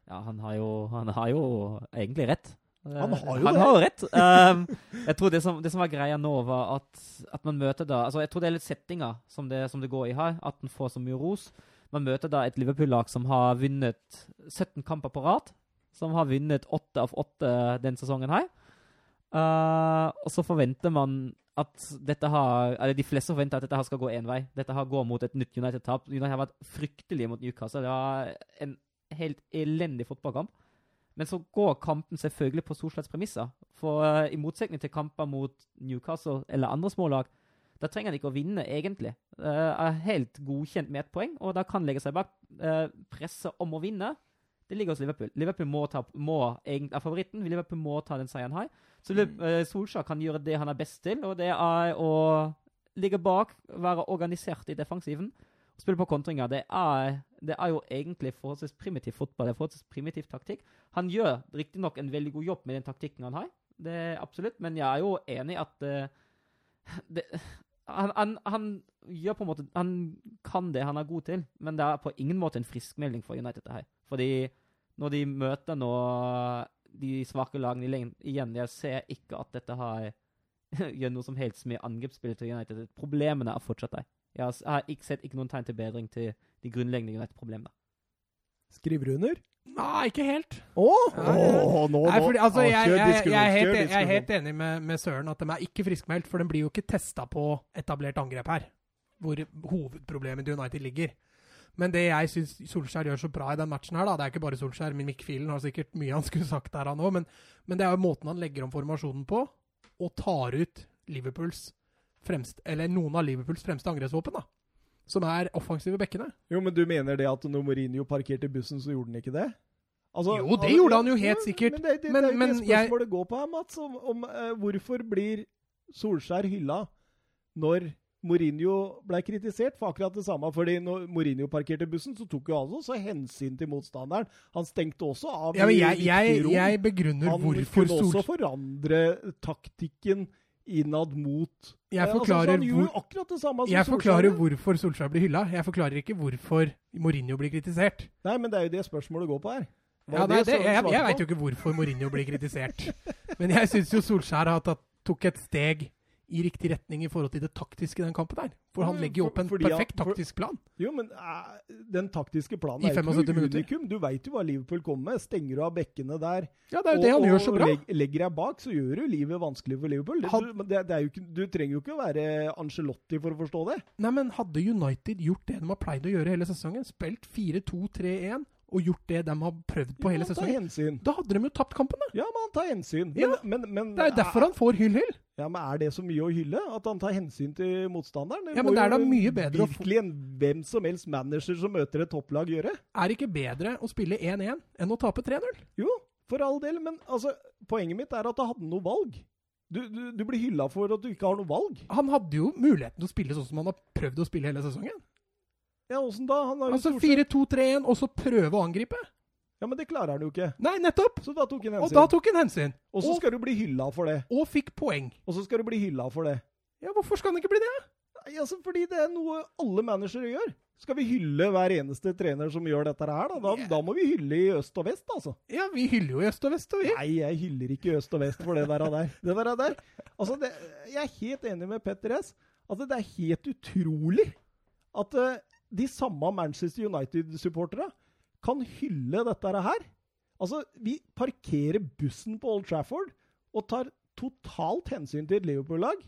Ja, han har jo, han har jo egentlig rett. Han har jo han det. Har rett. Um, jeg tror det som, det som var greia nå, var at, at man møter da altså Jeg tror det er litt settinga som det, som det går i her, at en får så mye ros. Man møter da et Liverpool-lag som har vunnet 17 kamper på rad. Som har vunnet 8 av 8 den sesongen her. Uh, og så forventer man at dette har Eller de fleste forventer at dette her skal gå én vei. Dette her går mot et nytt United-tap. United har vært fryktelige mot Newcastle. Det var en helt elendig fotballkamp. Men så går kampen selvfølgelig på Solskjærs premisser. For eh, i motsetning til kamper mot Newcastle eller andre smålag, da trenger han ikke å vinne, egentlig. Uh, er helt godkjent med ett poeng, og da kan legge seg bak uh, presset om å vinne. Det ligger hos Liverpool. Liverpool må ta, må, er favoritten. Liverpool må ta den seieren her. Så eh, Solskjær kan gjøre det han er best til, og det er å ligge bak, være organisert i defensiven. Spille på kontringer. Det er, det er jo egentlig forholdsvis primitiv fotball. Det er forholdsvis primitiv taktikk. Han gjør riktignok en veldig god jobb med den taktikken han har, det er absolutt, men jeg er jo enig i at uh, det, han, han, han gjør på en måte Han kan det han er god til, men det er på ingen måte en friskmelding for United. det her. Fordi når de møter nå de svake lagene igjen, jeg ser ikke at dette har gjør noe som helst med angrepsspillet til United. Problemene er fortsatt der. Jeg har, jeg har ikke sett ikke noen tegn til bedring til de grunnleggende United-problemene. Skriver du under? Nei, ikke helt. Å! Ja, ja. Nå, Nei, fordi, altså, jeg, jeg, jeg, er helt, jeg er helt enig med, med Søren at de er ikke friskmeldt, for de blir jo ikke testa på etablert angrep her, hvor hovedproblemet til United ligger. Men det jeg syns Solskjær gjør så bra i den matchen her, da, det er ikke bare Solskjær, men Mick Filen har sikkert mye han skulle sagt der, han òg, men, men det er jo måten han legger om formasjonen på, og tar ut Liverpools fremste, eller noen av Liverpools fremste angrepsvåpen, da. Som er offensive bekkene. Jo, men du mener det at når Mourinho parkerte bussen, så gjorde han ikke det? Altså, Jo, det gjorde han jo helt sikkert. Men det, det, Men- det er jo men det jeg- spørsmålet går på her, Mats. Om, om uh, hvorfor blir Solskjær hylla når Mourinho ble kritisert for akkurat det samme. fordi når Mourinho parkerte bussen, så tok jo han også hensyn til motstanderen. Han stengte også av Ja, jeg, jeg, jeg begrunner Han hvorfor kunne også forandre taktikken innad mot Jeg forklarer, altså, så forklarer hvor akkurat det samme som Jeg forklarer gjorde. hvorfor Solskjær blir hylla. Jeg forklarer ikke hvorfor Mourinho blir kritisert. Nei, men det er jo det spørsmålet går på her. Ja, det, det, jeg jeg veit jo ikke hvorfor Mourinho blir kritisert. Men jeg syns jo Solskjær har tatt, tok et steg i riktig retning i forhold til det taktiske i den kampen der. For han legger jo opp en fordi han- perfekt for- taktisk plan. Jo, men eh, den taktiske planen er jo ikke noe unikum. Du veit jo hva Liverpool kommer med. Stenger du av bekkene der Ja, det er jo det han gjør så bra. Og legger deg bak, så gjør du livet vanskelig for Liverpool. Det, Han- du, det, det er jo ikke, du trenger jo ikke å være Angelotti for å forstå det. Nei, men hadde United gjort det de har pleid å gjøre hele sesongen, spilt 4-2-3-1 og gjort det de har prøvd på ja, hele sesongen, da hadde de jo tapt kampen, da. Ja, men han tar hensyn. Men, Ja, men, men, Det er derfor han får hyll-hyll. Ja, men Er det så mye å hylle? At han tar hensyn til motstanderen? Ja, må men det er da mye bedre å få- Virkelig en hvem som helst manager som møter et topplag gjøre. Er det ikke bedre å spille 1-1 enn å tape 3-0? Jo, for all del, men altså, poenget mitt er at han hadde noe valg. Du, du, du blir hylla for at du ikke har noe valg. Han hadde jo muligheten til å spille sånn som han har prøvd å spille hele sesongen. Ja, åssen da? Altså 4-2-3-1, og så prøve å angripe. Ja, men det klarer han jo ikke. Nei, nettopp! Så da tok han hensyn. Og da tok han hensyn. Og så skal du bli hylla for det. og fikk poeng. Og så skal du bli hylla for det. Ja, hvorfor skal han ikke bli det? Nei, altså, fordi det er noe alle managere gjør. Skal vi hylle hver eneste trener som gjør dette her, da? Da, Yeah. da må vi hylle i øst og vest, altså. Ja, vi hyller jo i øst og vest, og vi. Nei, jeg hyller ikke i øst og vest for det der. der. Det der, der. Altså, det, jeg er helt enig med Petter S. At det er helt utrolig at eh, de samme Manchester United-supporterne kan hylle dette her. Altså, vi parkerer bussen på Old Trafford og tar totalt hensyn til et Liverpool-lag,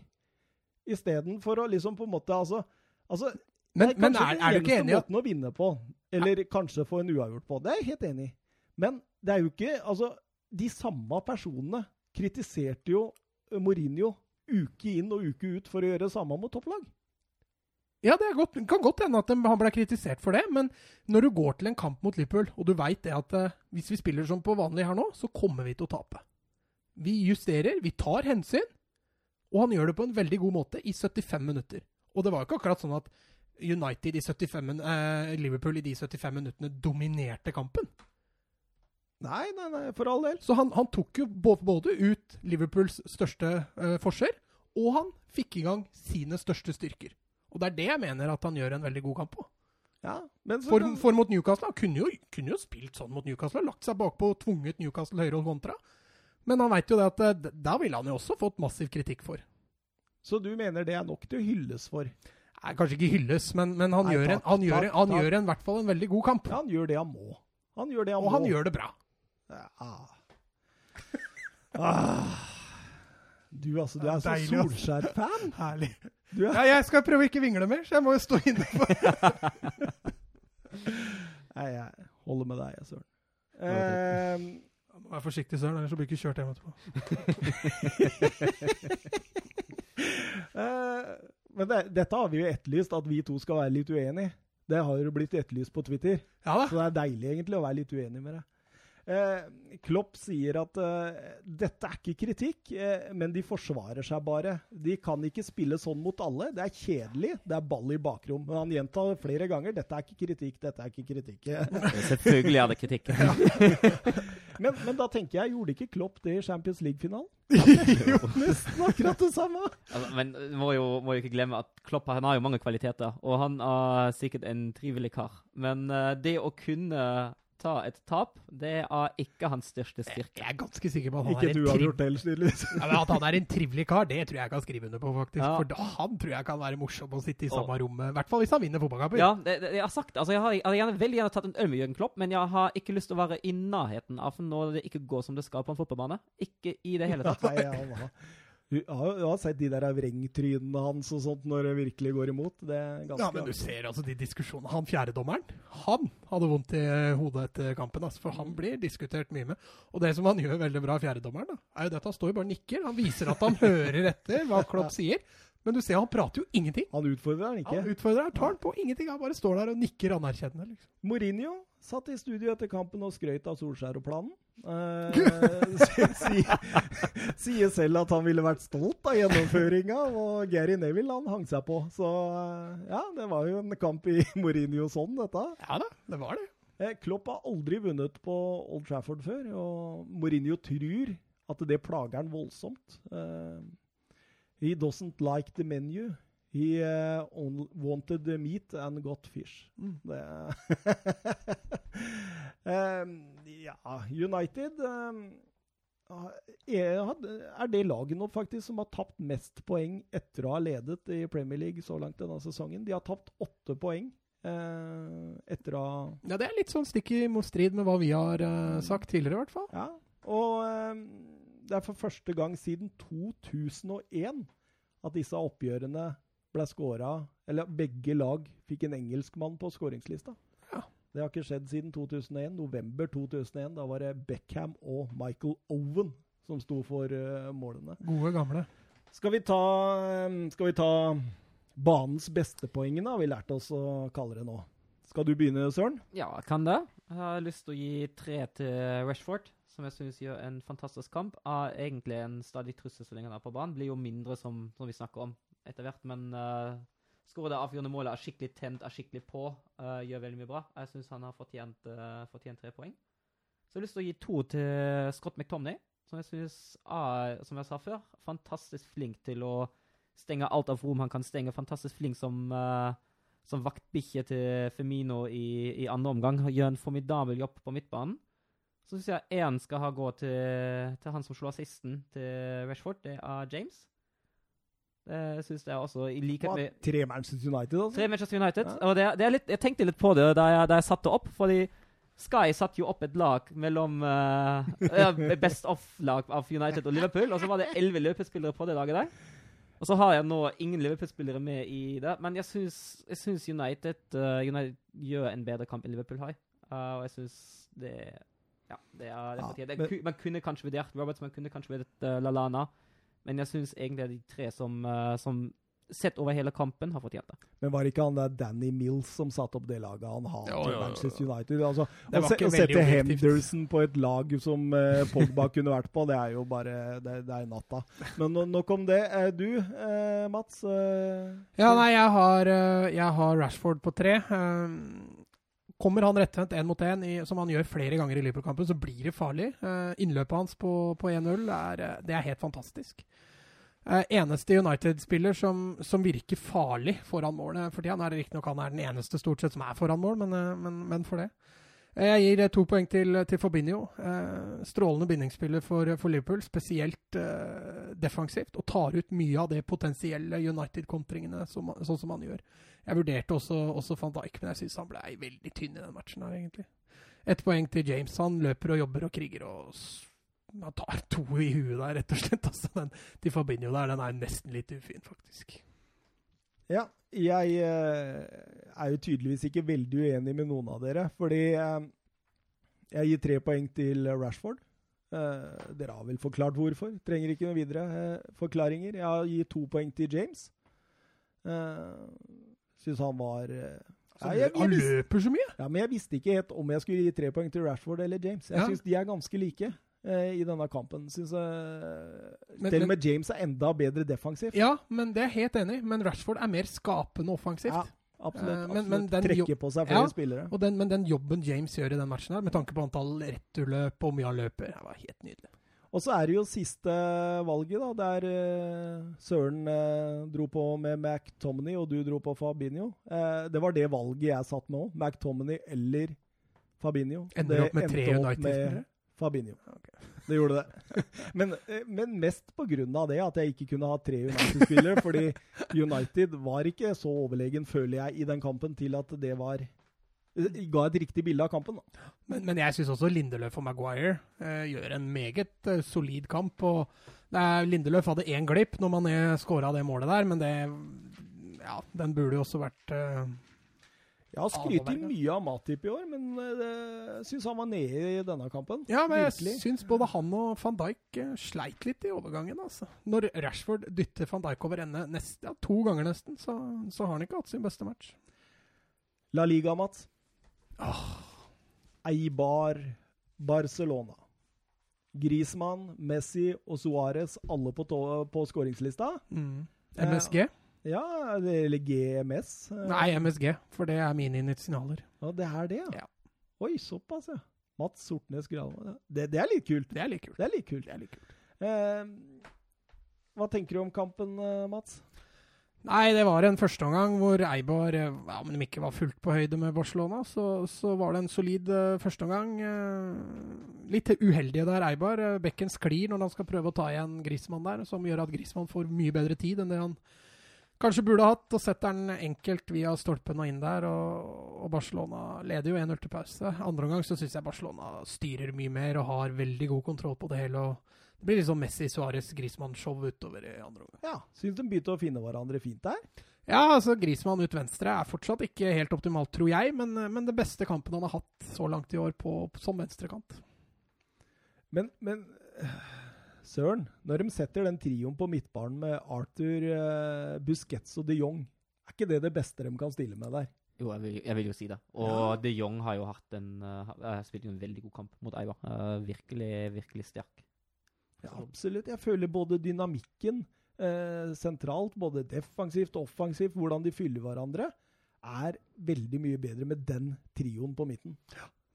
istedenfor å liksom på en måte Altså, altså Men, det er men kanskje er, den er du ikke eneste måten å vinne på. Eller kanskje få en uavgjort på. Det er jeg helt enig i. Men det er jo ikke Altså, de samme personene kritiserte jo Mourinho uke inn og uke ut for å gjøre det samme mot topplag. Ja, det er godt, kan godt hende at han ble kritisert for det, men når du går til en kamp mot Liverpool, og du veit det at eh, hvis vi spiller som på vanlig her nå, så kommer vi til å tape. Vi justerer, vi tar hensyn, og han gjør det på en veldig god måte i 75 minutter. Og det var jo ikke akkurat sånn at United i 75, eh, Liverpool i de 75 minuttene dominerte kampen. Nei, nei, nei, for all del. Så han, han tok jo bå- både ut Liverpools største eh, forskjell, og han fikk i gang sine største styrker. Og det er det jeg mener at han gjør en veldig god kamp på. Ja, men så For, kan- for mot Newcastle Han kunne jo, kunne jo spilt sånn mot Newcastle. Lagt seg bakpå og tvunget Newcastle høyre og kontra. Men han veit jo det at eh, da ville han jo også fått massiv kritikk for. Så du mener det er nok til å hylles for? Nei, kanskje ikke hylles, men, men han, Nei, gjør, en, takk, gjør, takk, han gjør en, i hvert fall en veldig god kamp. Ja, han gjør det han må. Han gjør det han og må. han gjør det bra. Ja. Ah. Du, altså, du er så Solskjær-fan. Herlig. Er Ja, jeg skal prøve å ikke vingle mer, så jeg må jo stå inne for Nei, jeg holder med deg, Søren. Eh, Vær forsiktig, Søren, ellers blir du ikke kjørt hjem etterpå. eh, men det, dette har vi jo etterlyst, at vi to skal være litt uenige. Det har jo blitt etterlyst på Twitter, Ja da. så det er deilig egentlig å være litt uenig med deg. Eh, Klopp sier at eh, dette er ikke kritikk, eh, men de forsvarer seg bare. De kan ikke spille sånn mot alle. Det er kjedelig. Det er ball i bakrom. Men han gjentar flere ganger dette er ikke kritikk, dette er ikke kritikk. Selvfølgelig er det kritikk. men, men da tenker jeg, gjorde ikke Klopp det i Champions League-finalen? jo. Nesten akkurat det samme. Altså, men må jo, må jo ikke glemme at Klopp han har jo mange kvaliteter, og han er sikkert en trivelig kar. Men det å kunne ta et tap, det er ikke hans største styrke. Jeg er ganske sikker på at han Ikke er en har triv... gjort det, tydeligvis. Ja, men At han er en trivelig kar, det tror jeg jeg kan skrive under på, faktisk. Ja. For da, han tror jeg kan være morsom å sitte i samme Og- rom. I hvert fall hvis han vinner fotballkamper. Ja, det, det, jeg har sagt. Altså, jeg har, jeg gjerne, veldig gjerne tatt en øl med Jørgen Klopp, men jeg har ikke lyst til å være i nærheten av når det ikke går som det skal på en fotballbane. Ikke i det hele tatt. Nei, han du har, har sett de der vrengtrynene hans og sånt når det virkelig går imot. Det er ganske Ja, men du ser altså de diskusjonene. Han fjerdedommeren, han hadde vondt i hodet etter kampen. Altså, for han blir diskutert mye med. Og det som han gjør veldig bra, fjerdedommeren, da, er jo det at han står jo bare og nikker. Han viser at han hører etter hva Klopp sier. Men du ser han prater jo ingenting. Han utfordrer han ikke. Han utfordrer, tar han på ingenting. Han bare står der og nikker anerkjennende. Liksom. Mourinho satt i studio etter kampen og skrøt av Solskjær og planen. Eh, sier si, selv at han ville vært stolt av gjennomføringa, og Gary Neville han hang seg på. Så eh, ja, det var jo en kamp i Mourinho sånn, dette. Ja da, det var det. Eh, Klopp har aldri vunnet på Old Trafford før, og Mourinho tror at det plager han voldsomt. Eh, he doesn't like the menu. He uh, wanted meat and got fish. Det um, Ja, United um, er det laget nå faktisk som har tapt mest poeng etter å ha ledet i Premier League så langt denne sesongen. De har tapt åtte poeng Uh, etter å Ja, det er litt sånn stikk i strid med hva vi har uh, sagt tidligere, i hvert fall. Ja, og eh, det er for første gang siden 2001 at disse oppgjørene ble skåra Eller begge lag fikk en engelskmann på skåringslista. Ja. Det har ikke skjedd siden 2001. November 2001. Da var det Beckham og Michael Owen som sto for uh, målene. Gode, gamle. Skal vi ta, eh, skal vi ta banens bestepoengene, da? vi lærte oss å kalle det nå. Skal du begynne, Søren? Ja, kan det. Jeg har lyst til å gi tre til Rashford, som jeg syns gjør en fantastisk kamp. Er egentlig en stadig trussel så lenge han er på banen. Blir jo mindre, som, som vi snakker om etter hvert, men uh, skårer det avgjørende målet, er skikkelig tent, er skikkelig på, uh, gjør veldig mye bra. Jeg syns han har fortjent, uh, fortjent, tre poeng. Så jeg har lyst til å gi to til Scott McTomney, som jeg syns er, som jeg sa før, fantastisk flink til å stenge alt av rom han kan stenge. Fantastisk flink som uh, som vaktbikkje til Femino i, i, andre omgang. Gjør en formidabel jobb på midtbanen. Så syns jeg én skal ha gå til, til, han som slo assisten til Rashford. Det er James. Det syns jeg også, i likhet med Tre Manchester United, altså? Tre Manchester United. Ja. Og det, det er litt, jeg tenkte litt på det da jeg, da jeg satte opp, fordi Sky satte jo opp et lag mellom uh, Best of-lag av United og Liverpool, og så var det elleve løpespillere på det laget der. Og så har jeg nå ingen Liverpool-spillere med i det, men jeg syns United, uh, United, gjør en bedre kamp enn Liverpool har. Uh, og jeg syns det Ja, det er det ja, men, Man kunne kanskje vurdert Roberts, man kunne kanskje vurdert uh, Lalana, men jeg syns egentlig det er de tre som, som sett over hele kampen, har fortjent det. Men var det ikke han der Danny Mills som satte opp det laget han har til Manchester United? Altså, å, se, å sette Henderson på et lag som uh, Pogba kunne vært på, det er jo bare Det, det er natta. Men nok om det. Uh, du, uh, Mats? ja, nei, jeg har, jeg har, Rashford på tre. Kommer han rettvendt én mot én, som han gjør flere ganger i Liverpool-kampen, så blir det farlig. innløpet hans på, på 1-0 er, det er helt fantastisk. Uh, eneste United-spiller som, som, virker farlig foran målet for tida. Nå er det riktignok han er den eneste stort sett som er foran mål, men, men, men for det. Uh, jeg gir to poeng til, til Fabinho. strålende bindingsspiller for, for Liverpool, spesielt defensivt. Og tar ut mye av det potensielle United-kontringene, sånn som han gjør. Jeg vurderte også, også van Dijk, men jeg syns han ble veldig tynn i den matchen her, egentlig. Ett poeng til James. Han løper og jobber og kriger og han tar to i huet der, rett og slett. Altså, den til Fabinho der, den er nesten litt ufin, faktisk. Ja, jeg eh, er jo tydeligvis ikke veldig uenig med noen av dere. Fordi eh, jeg gir tre poeng til Rashford. Eh, dere har vel forklart hvorfor. Trenger ikke noen videre forklaringer. Jeg gir to poeng til James. Syns han var ja, jeg, jeg, han løper så mye! Ja, Men jeg visste ikke helt om jeg skulle gi tre poeng til Rashford eller James. Jeg ja. syns de er ganske like. Eh, i denne kampen. Synes jeg Til og med James er enda bedre defensivt. Ja, men det er helt enig. Men Rashford er mer skapende offensivt. Ja, absolutt. absolutt. men, men Trekker på seg flere ja, spillere. Den, men den jobben James gjør i den matchen, her, med tanke på antall returløp og mye han løper, det var helt nydelig. Og så er det jo siste valget, da, der uh, Søren uh, dro på med McTominay, og du dro på Fabinho. Uh, det var det valget jeg satt med òg. McTominay eller Fabinho. Ender opp med tre United-spillere? Fabinho. Okay. Det gjorde det. Men, eh, men mest pga. det at jeg ikke kunne ha tre United-spillere. fordi United var ikke så overlegen, føler jeg, i den kampen til at det var eh, ga et riktig bilde av kampen. Men, men, jeg syns også Lindeløf og Maguire eh, gjør en meget eh, solid kamp. og eh, Lindeløf hadde én glipp når man skåra det målet der, men det ja, den burde jo også vært eh, jeg har skrytt mye av Matip i år, men jeg uh, syns han var nede i denne kampen. Ja, men Virkelig. jeg syns både han og van Dijk uh, sleit litt i overgangen. altså. Når Rashford dytter van Dijk over ende nest, ja, to ganger nesten, så, så, har han ikke hatt sin beste match. La Liga, Mats. Åh. Eibar, Barcelona. Griezmann, Messi og Suárez alle på, på skåringslista. Mm. MSG? Uh, ja, eller GMS. Eh. Nei, MSG, for det er mine initialer. Ja, det er det, ja. Oi, såpass, ja. Mats Sortnes Granvold. Det, det, er litt kult. Det er litt kult. Det er litt kult. Er litt kult. Eh, hva tenker du om kampen, eh, Mats? Nei, det var en førsteomgang hvor Eibar, eh, ja, om de ikke var fullt på høyde med Barcelona, så, så var det en solid uh, førsteomgang. Uh, litt uheldige der, Eibar. Bekken sklir når han skal prøve å ta igjen Grismann der, som gjør at Grismann får mye bedre tid enn det han kanskje burde hatt. Og setter den enkelt via stolpen og inn der, og, og Barcelona leder jo 1-0 til pause. Andre omgang så syns jeg Barcelona styrer mye mer og har veldig god kontroll på det hele. og det blir sånn Messi, Suárez, Griezmann-show utover i andre omgang. Ja, Syns de begynte å finne hverandre fint der? Ja, altså Grismann ut venstre er fortsatt ikke helt optimalt, tror jeg, men, men det beste kampen han har hatt så langt i år på, som venstrekant. Men, men Søren, når de setter den trioen på midtbanen med Arthur, uh, Busquets og de Jong, er ikke det det beste de kan stille med der? Jo, jeg vil, jeg vil jo si det. Og Ja. de Jong har jo hatt en uh, spilt en veldig god kamp mot Eibar. Uh, virkelig, virkelig sterk. Ja, absolutt. Jeg føler både dynamikken eh, sentralt, både defensivt og offensivt, hvordan de fyller hverandre, er veldig mye bedre med den trioen på midten.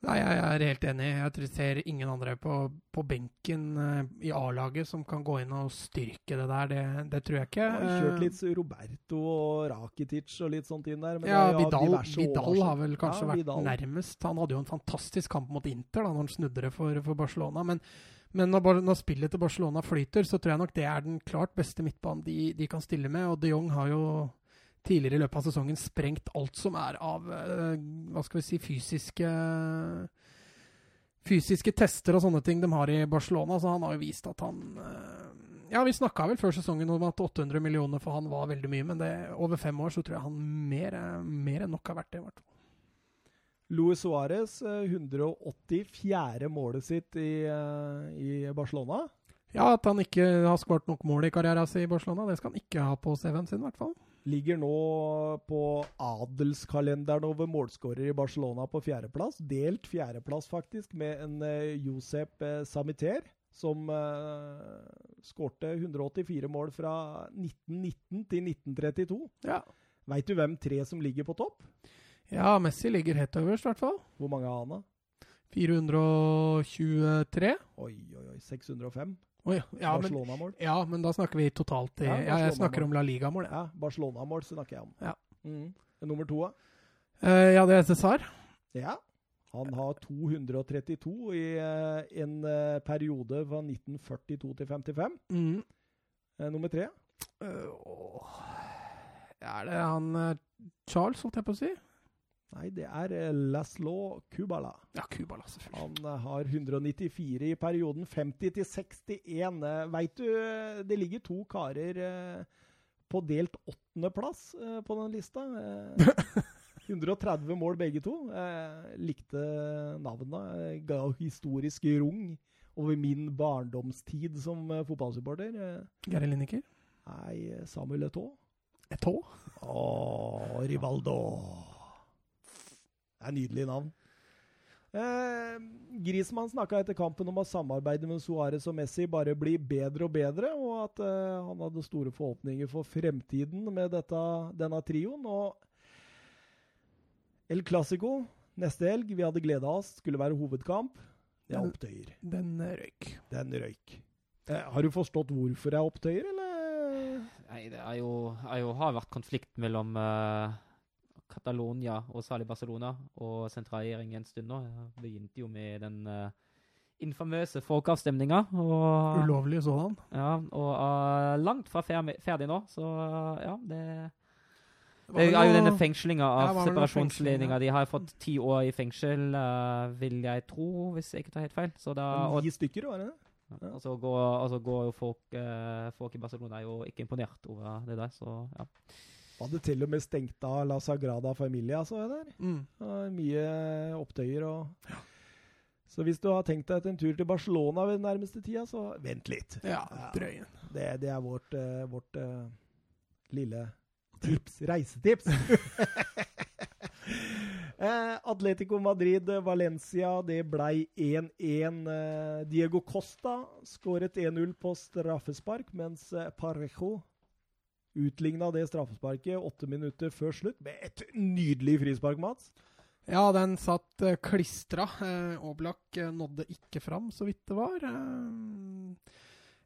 Nei, jeg er helt enig. Jeg tror- ser ingen andre på, på benken eh, i A-laget som kan gå inn og styrke det der. Det, det tror jeg ikke. Jeg har kjørt Eh, litt Roberto og Rakitic og litt sånt inn der. men ja, det ja Vidal, Vidal har vel kanskje Ja, vært Vidal. nærmest. Han hadde jo en fantastisk kamp mot Inter da når han snudde det for, for Barcelona. Men, men når, når spillet til Barcelona flyter, så tror jeg nok det er den klart beste midtbanen de, de kan stille med. Og de Jong har jo tidligere i løpet av sesongen sprengt alt som er av eh, hva skal vi si, fysiske fysiske tester og sånne ting de har i Barcelona, så han har jo vist at han eh, Ja, vi snakka vel før sesongen om at 800 millioner for han var veldig mye, men det, over fem år så tror jeg han mer, eh, mer enn nok har vært det. i hvert fall. Luis Suárez, eh, 184. målet sitt i, eh, i Barcelona. Ja, at han ikke har skåret nok mål i karrieren sin i Barcelona, det skal han ikke ha på CV-en sin, i hvert fall. Ligger nå på adelskalenderen over målskårer i Barcelona på fjerdeplass. Delt fjerdeplass, faktisk, med en eh, Josep eh, Samiter, som uh, skårte 184 mål fra 1919 til 1932. Ja. Veit du hvem tre som ligger på topp? ja, Messi ligger helt øverst, i hvert fall. Hvor mange har han, da? 423. Oi, oi, oi. 605 Oi, ja, Ja, Barcelona-mål. ja, men da snakker vi totalt i Ja, jeg snakker om La Liga-mål. Ja, Barcelona-mål snakker jeg om. Ja. Mm. Nummer to, da? Uh, ja, det er Cæsar. Ja. Han har 232 i uh, en uh, periode fra 1942 til 55. Mm. Nummer tre? Er det han Charles, holdt jeg på å si? Nei, det er Laslo Laszlo Kubala. Ja, Kubala, selvfølgelig. Han eh, har 194 i perioden 50 til 61. Eh, Veit du, eh, det ligger to karer eh, på delt åttendeplass eh, på den lista. Eh, 130 mål begge to. Eh, likte navnet. Eh, ga historisk rung over min barndomstid som eh, fotballsupporter. Geir Lineker. nei, Samuel Eto'o. Eto'o. Åh, Rivaldo. Det er nydelig navn. Eh, Grismann snakka etter kampen om at samarbeidet med Suárez og Messi bare blir bedre og bedre, og at eh, han hadde store forhåpninger for fremtiden med dette, denne trioen. Og El Clásico neste helg, vi hadde gleda oss, skulle være hovedkamp. Det er opptøyer. Den den røyk. Den røyk. Eh, har du forstått hvorfor det er opptøyer, eller? Nei, det er jo, er jo har vært konflikt mellom uh, Catalonia og særlig Barcelona og sentralregjeringen en stund nå. Begynte jo med den uh, infamøse folkeavstemninga. Og, Ulovlig sådan. ja, og er langt fra ferdig, ferdig nå, så ja, det Det er jo denne fengslinga av noe separasjonsledninga. De har fått ti år i fengsel, uh, vil jeg tro, hvis jeg ikke tar helt feil. Så da, og, Ni stykker, var det det? og så går, og så går jo folk, eh, folk i Barcelona er jo ikke imponert over det der, så ja. Hadde til og med stengt av La Sagrada Familia, så jeg der. Mm. Mye opptøyer og Så hvis du har tenkt deg en tur til Barcelona ved den nærmeste tida, så vent litt. Ja, Ja. drøyen. Det, det er vårt, uh, vårt uh, lille tips. Reisetips. Eh, Atletico Madrid, eh, Valencia, det blei 1-1. Eh, Diego Costa skåret 1-0 på straffespark, mens eh, Parejo utligna det straffesparket åtte minutter før slutt med et nydelig frispark, Mats. Ja, den satt uh, klistra. Eh, Oblak eh, nådde ikke fram, så vidt det var. Eh,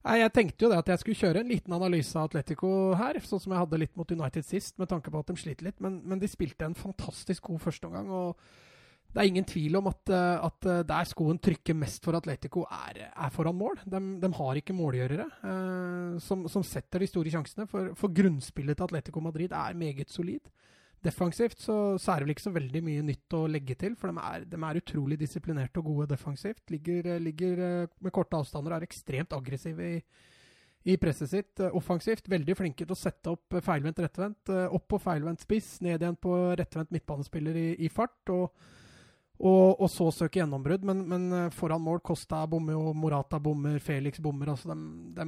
Nei, Jeg tenkte jo det at jeg skulle kjøre en liten analyse av Atletico her, sånn som jeg hadde litt mot United sist, med tanke på at de sliter litt. Men, men de spilte en fantastisk god førsteomgang. Og det er ingen tvil om at, eh, at eh, der skoen trykker mest for Atletico, er, er foran mål. De, de har ikke målgjørere eh, som, som, setter de store sjansene. For, for grunnspillet til Atletico Madrid er meget solid. Defensivt så, så, er det vel ikke så veldig mye nytt å legge til, for de er, de er utrolig disiplinerte og gode defensivt. Ligger, ligger, eh, med korte avstander og er ekstremt aggressive i, i presset sitt. Offensivt veldig flinke til å sette opp feilvendt, rettvendt. Opp på feilvendt spiss, ned igjen på rettvendt midtbanespiller i, i fart. og og, og, så søke gjennombrudd, men, men, foran mål Costa bommer jo, Morata bommer, Felix bommer. altså De, de,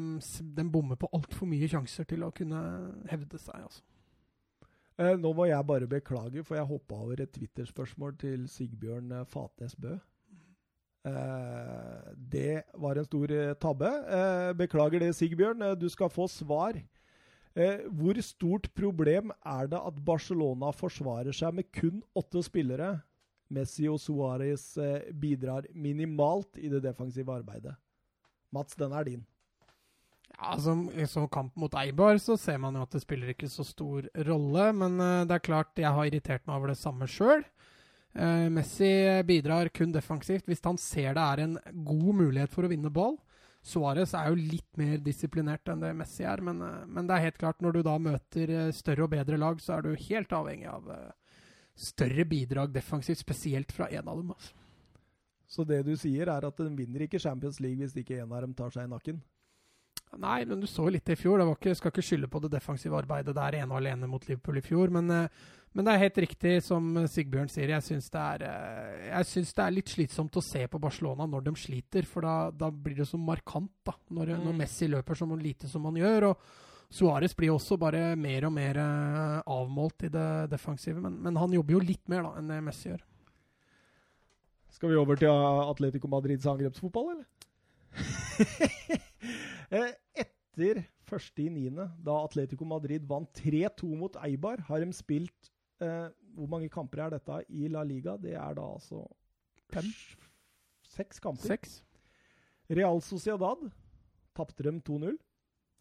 de bommer på altfor mye sjanser til å kunne hevde seg. altså. Eh, nå må jeg bare beklage, for jeg hoppa over et Twitter-spørsmål til Sigbjørn eh, Fatnes Bø. Eh, det var en stor eh, tabbe. Eh, beklager det, Sigbjørn. Eh, du skal få svar. hvor stort problem er det at Barcelona forsvarer seg med kun åtte spillere? Messi og Suárez bidrar minimalt i det defensive arbeidet. Mats, den er din. Ja, som, som kamp mot Eibar så ser man jo at det spiller ikke så stor rolle. Men uh, det er klart jeg har irritert meg over det samme sjøl. Eh, Messi bidrar kun defensivt hvis han ser det er en god mulighet for å vinne ball. Suárez er jo litt mer disiplinert enn det Messi er, men, men, det er helt klart når du da møter større og bedre lag, så er du helt avhengig av større bidrag defensivt, spesielt fra en av dem. Altså. Så det du sier, er at den vinner ikke Champions League hvis ikke en av dem tar seg i nakken? Nei, men du så jo litt i fjor. Det ikke, skal ikke skylde på det defensive arbeidet der ene og alene mot Liverpool i fjor. Men, eh, men det er helt riktig som Sigbjørn sier. Jeg syns det, eh, det, er litt slitsomt å se på Barcelona når de sliter. For da, da blir det så markant da, når, mm. når, Messi løper så lite som han gjør. og Suárez blir også bare mer og mer eh, avmålt i det defensive. Men, men han jobber jo litt mer da, enn det Messi gjør. Skal vi over til Atletico Madrids angrepsfotball, eller? Eh, etter 1.9., da Atletico Madrid vant 3-2 mot Eibar, har de spilt eh, Hvor mange kamper er dette i La Liga? Det er da altså Fem? Seks kamper. Seks. Real Sociedad tapte dem 2-0.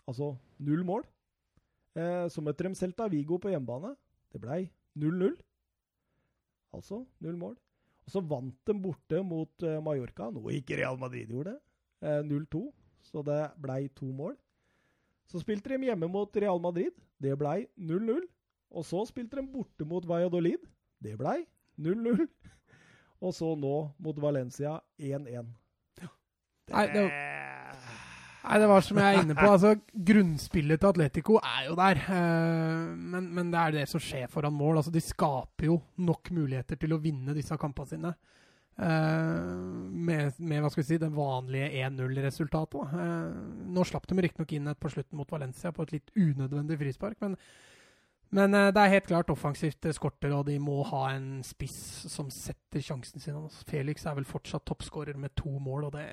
Altså null mål. Eh, så møtte de Celta Vigo på hjemmebane. Det blei 0-0. Altså null mål. Og så vant de borte mot eh, Mallorca, noe ikke Real Madrid gjorde. Eh, 0-2 så det blei to mål. Så spilte de hjemme mot Real Madrid. Det blei 0-0. Og så spilte de borte mot Valladolid. Det blei 0-0. Og så nå mot Valencia 1-1. Nei, det, nei, det var som jeg er inne på. altså Grunnspillet til Atletico er jo der. Uh, men, men, det er det som skjer foran mål. altså De skaper jo nok muligheter til å vinne disse kampene sine. Uh, med, med, hva skal vi si, det vanlige 1-0-resultatet. Uh, eh, nå slapp de riktignok inn et på slutten mot Valencia på et litt unødvendig frispark, men, men det er helt klart offensivt skorter, og de må ha en spiss som setter sjansen sin. Altså, Felix er vel fortsatt toppskårer med to mål, og det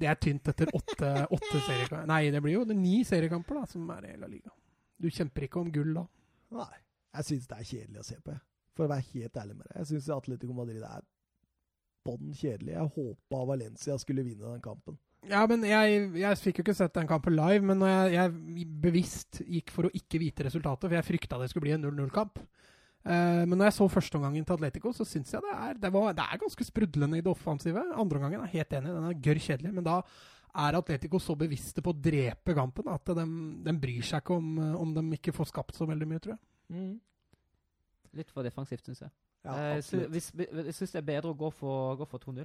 Det er tynt etter åtte, åtte seriekamper. Nei, det blir jo det ni seriekamper da, som er i La Liga. Du kjemper ikke om gull da. Nei. Jeg syns det er kjedelig å se på. Jeg. For å være helt ærlig med deg. Jeg syns Atletico Madrid er bånn kjedelig. Jeg håpa Valencia skulle vinne den kampen. Ja, men jeg, jeg fikk jo ikke sett den kampen live, men når jeg, jeg, bevisst gikk for å ikke vite resultatet, for jeg frykta det skulle bli en 0-0-kamp. Uh, men når jeg så førsteomgangen til Atletico, så syns jeg det er, det, var, det er ganske sprudlende i det offensive. Andreomgangen er helt enig, den er gørr kjedelig, men da er Atletico så bevisste på å drepe kampen at de, de bryr seg ikke om, om de ikke får skapt så veldig mye, tror jeg. Mm. Litt for defensivt, syns jeg. Ja, eh, jeg syns det er bedre å gå for, for 2-0.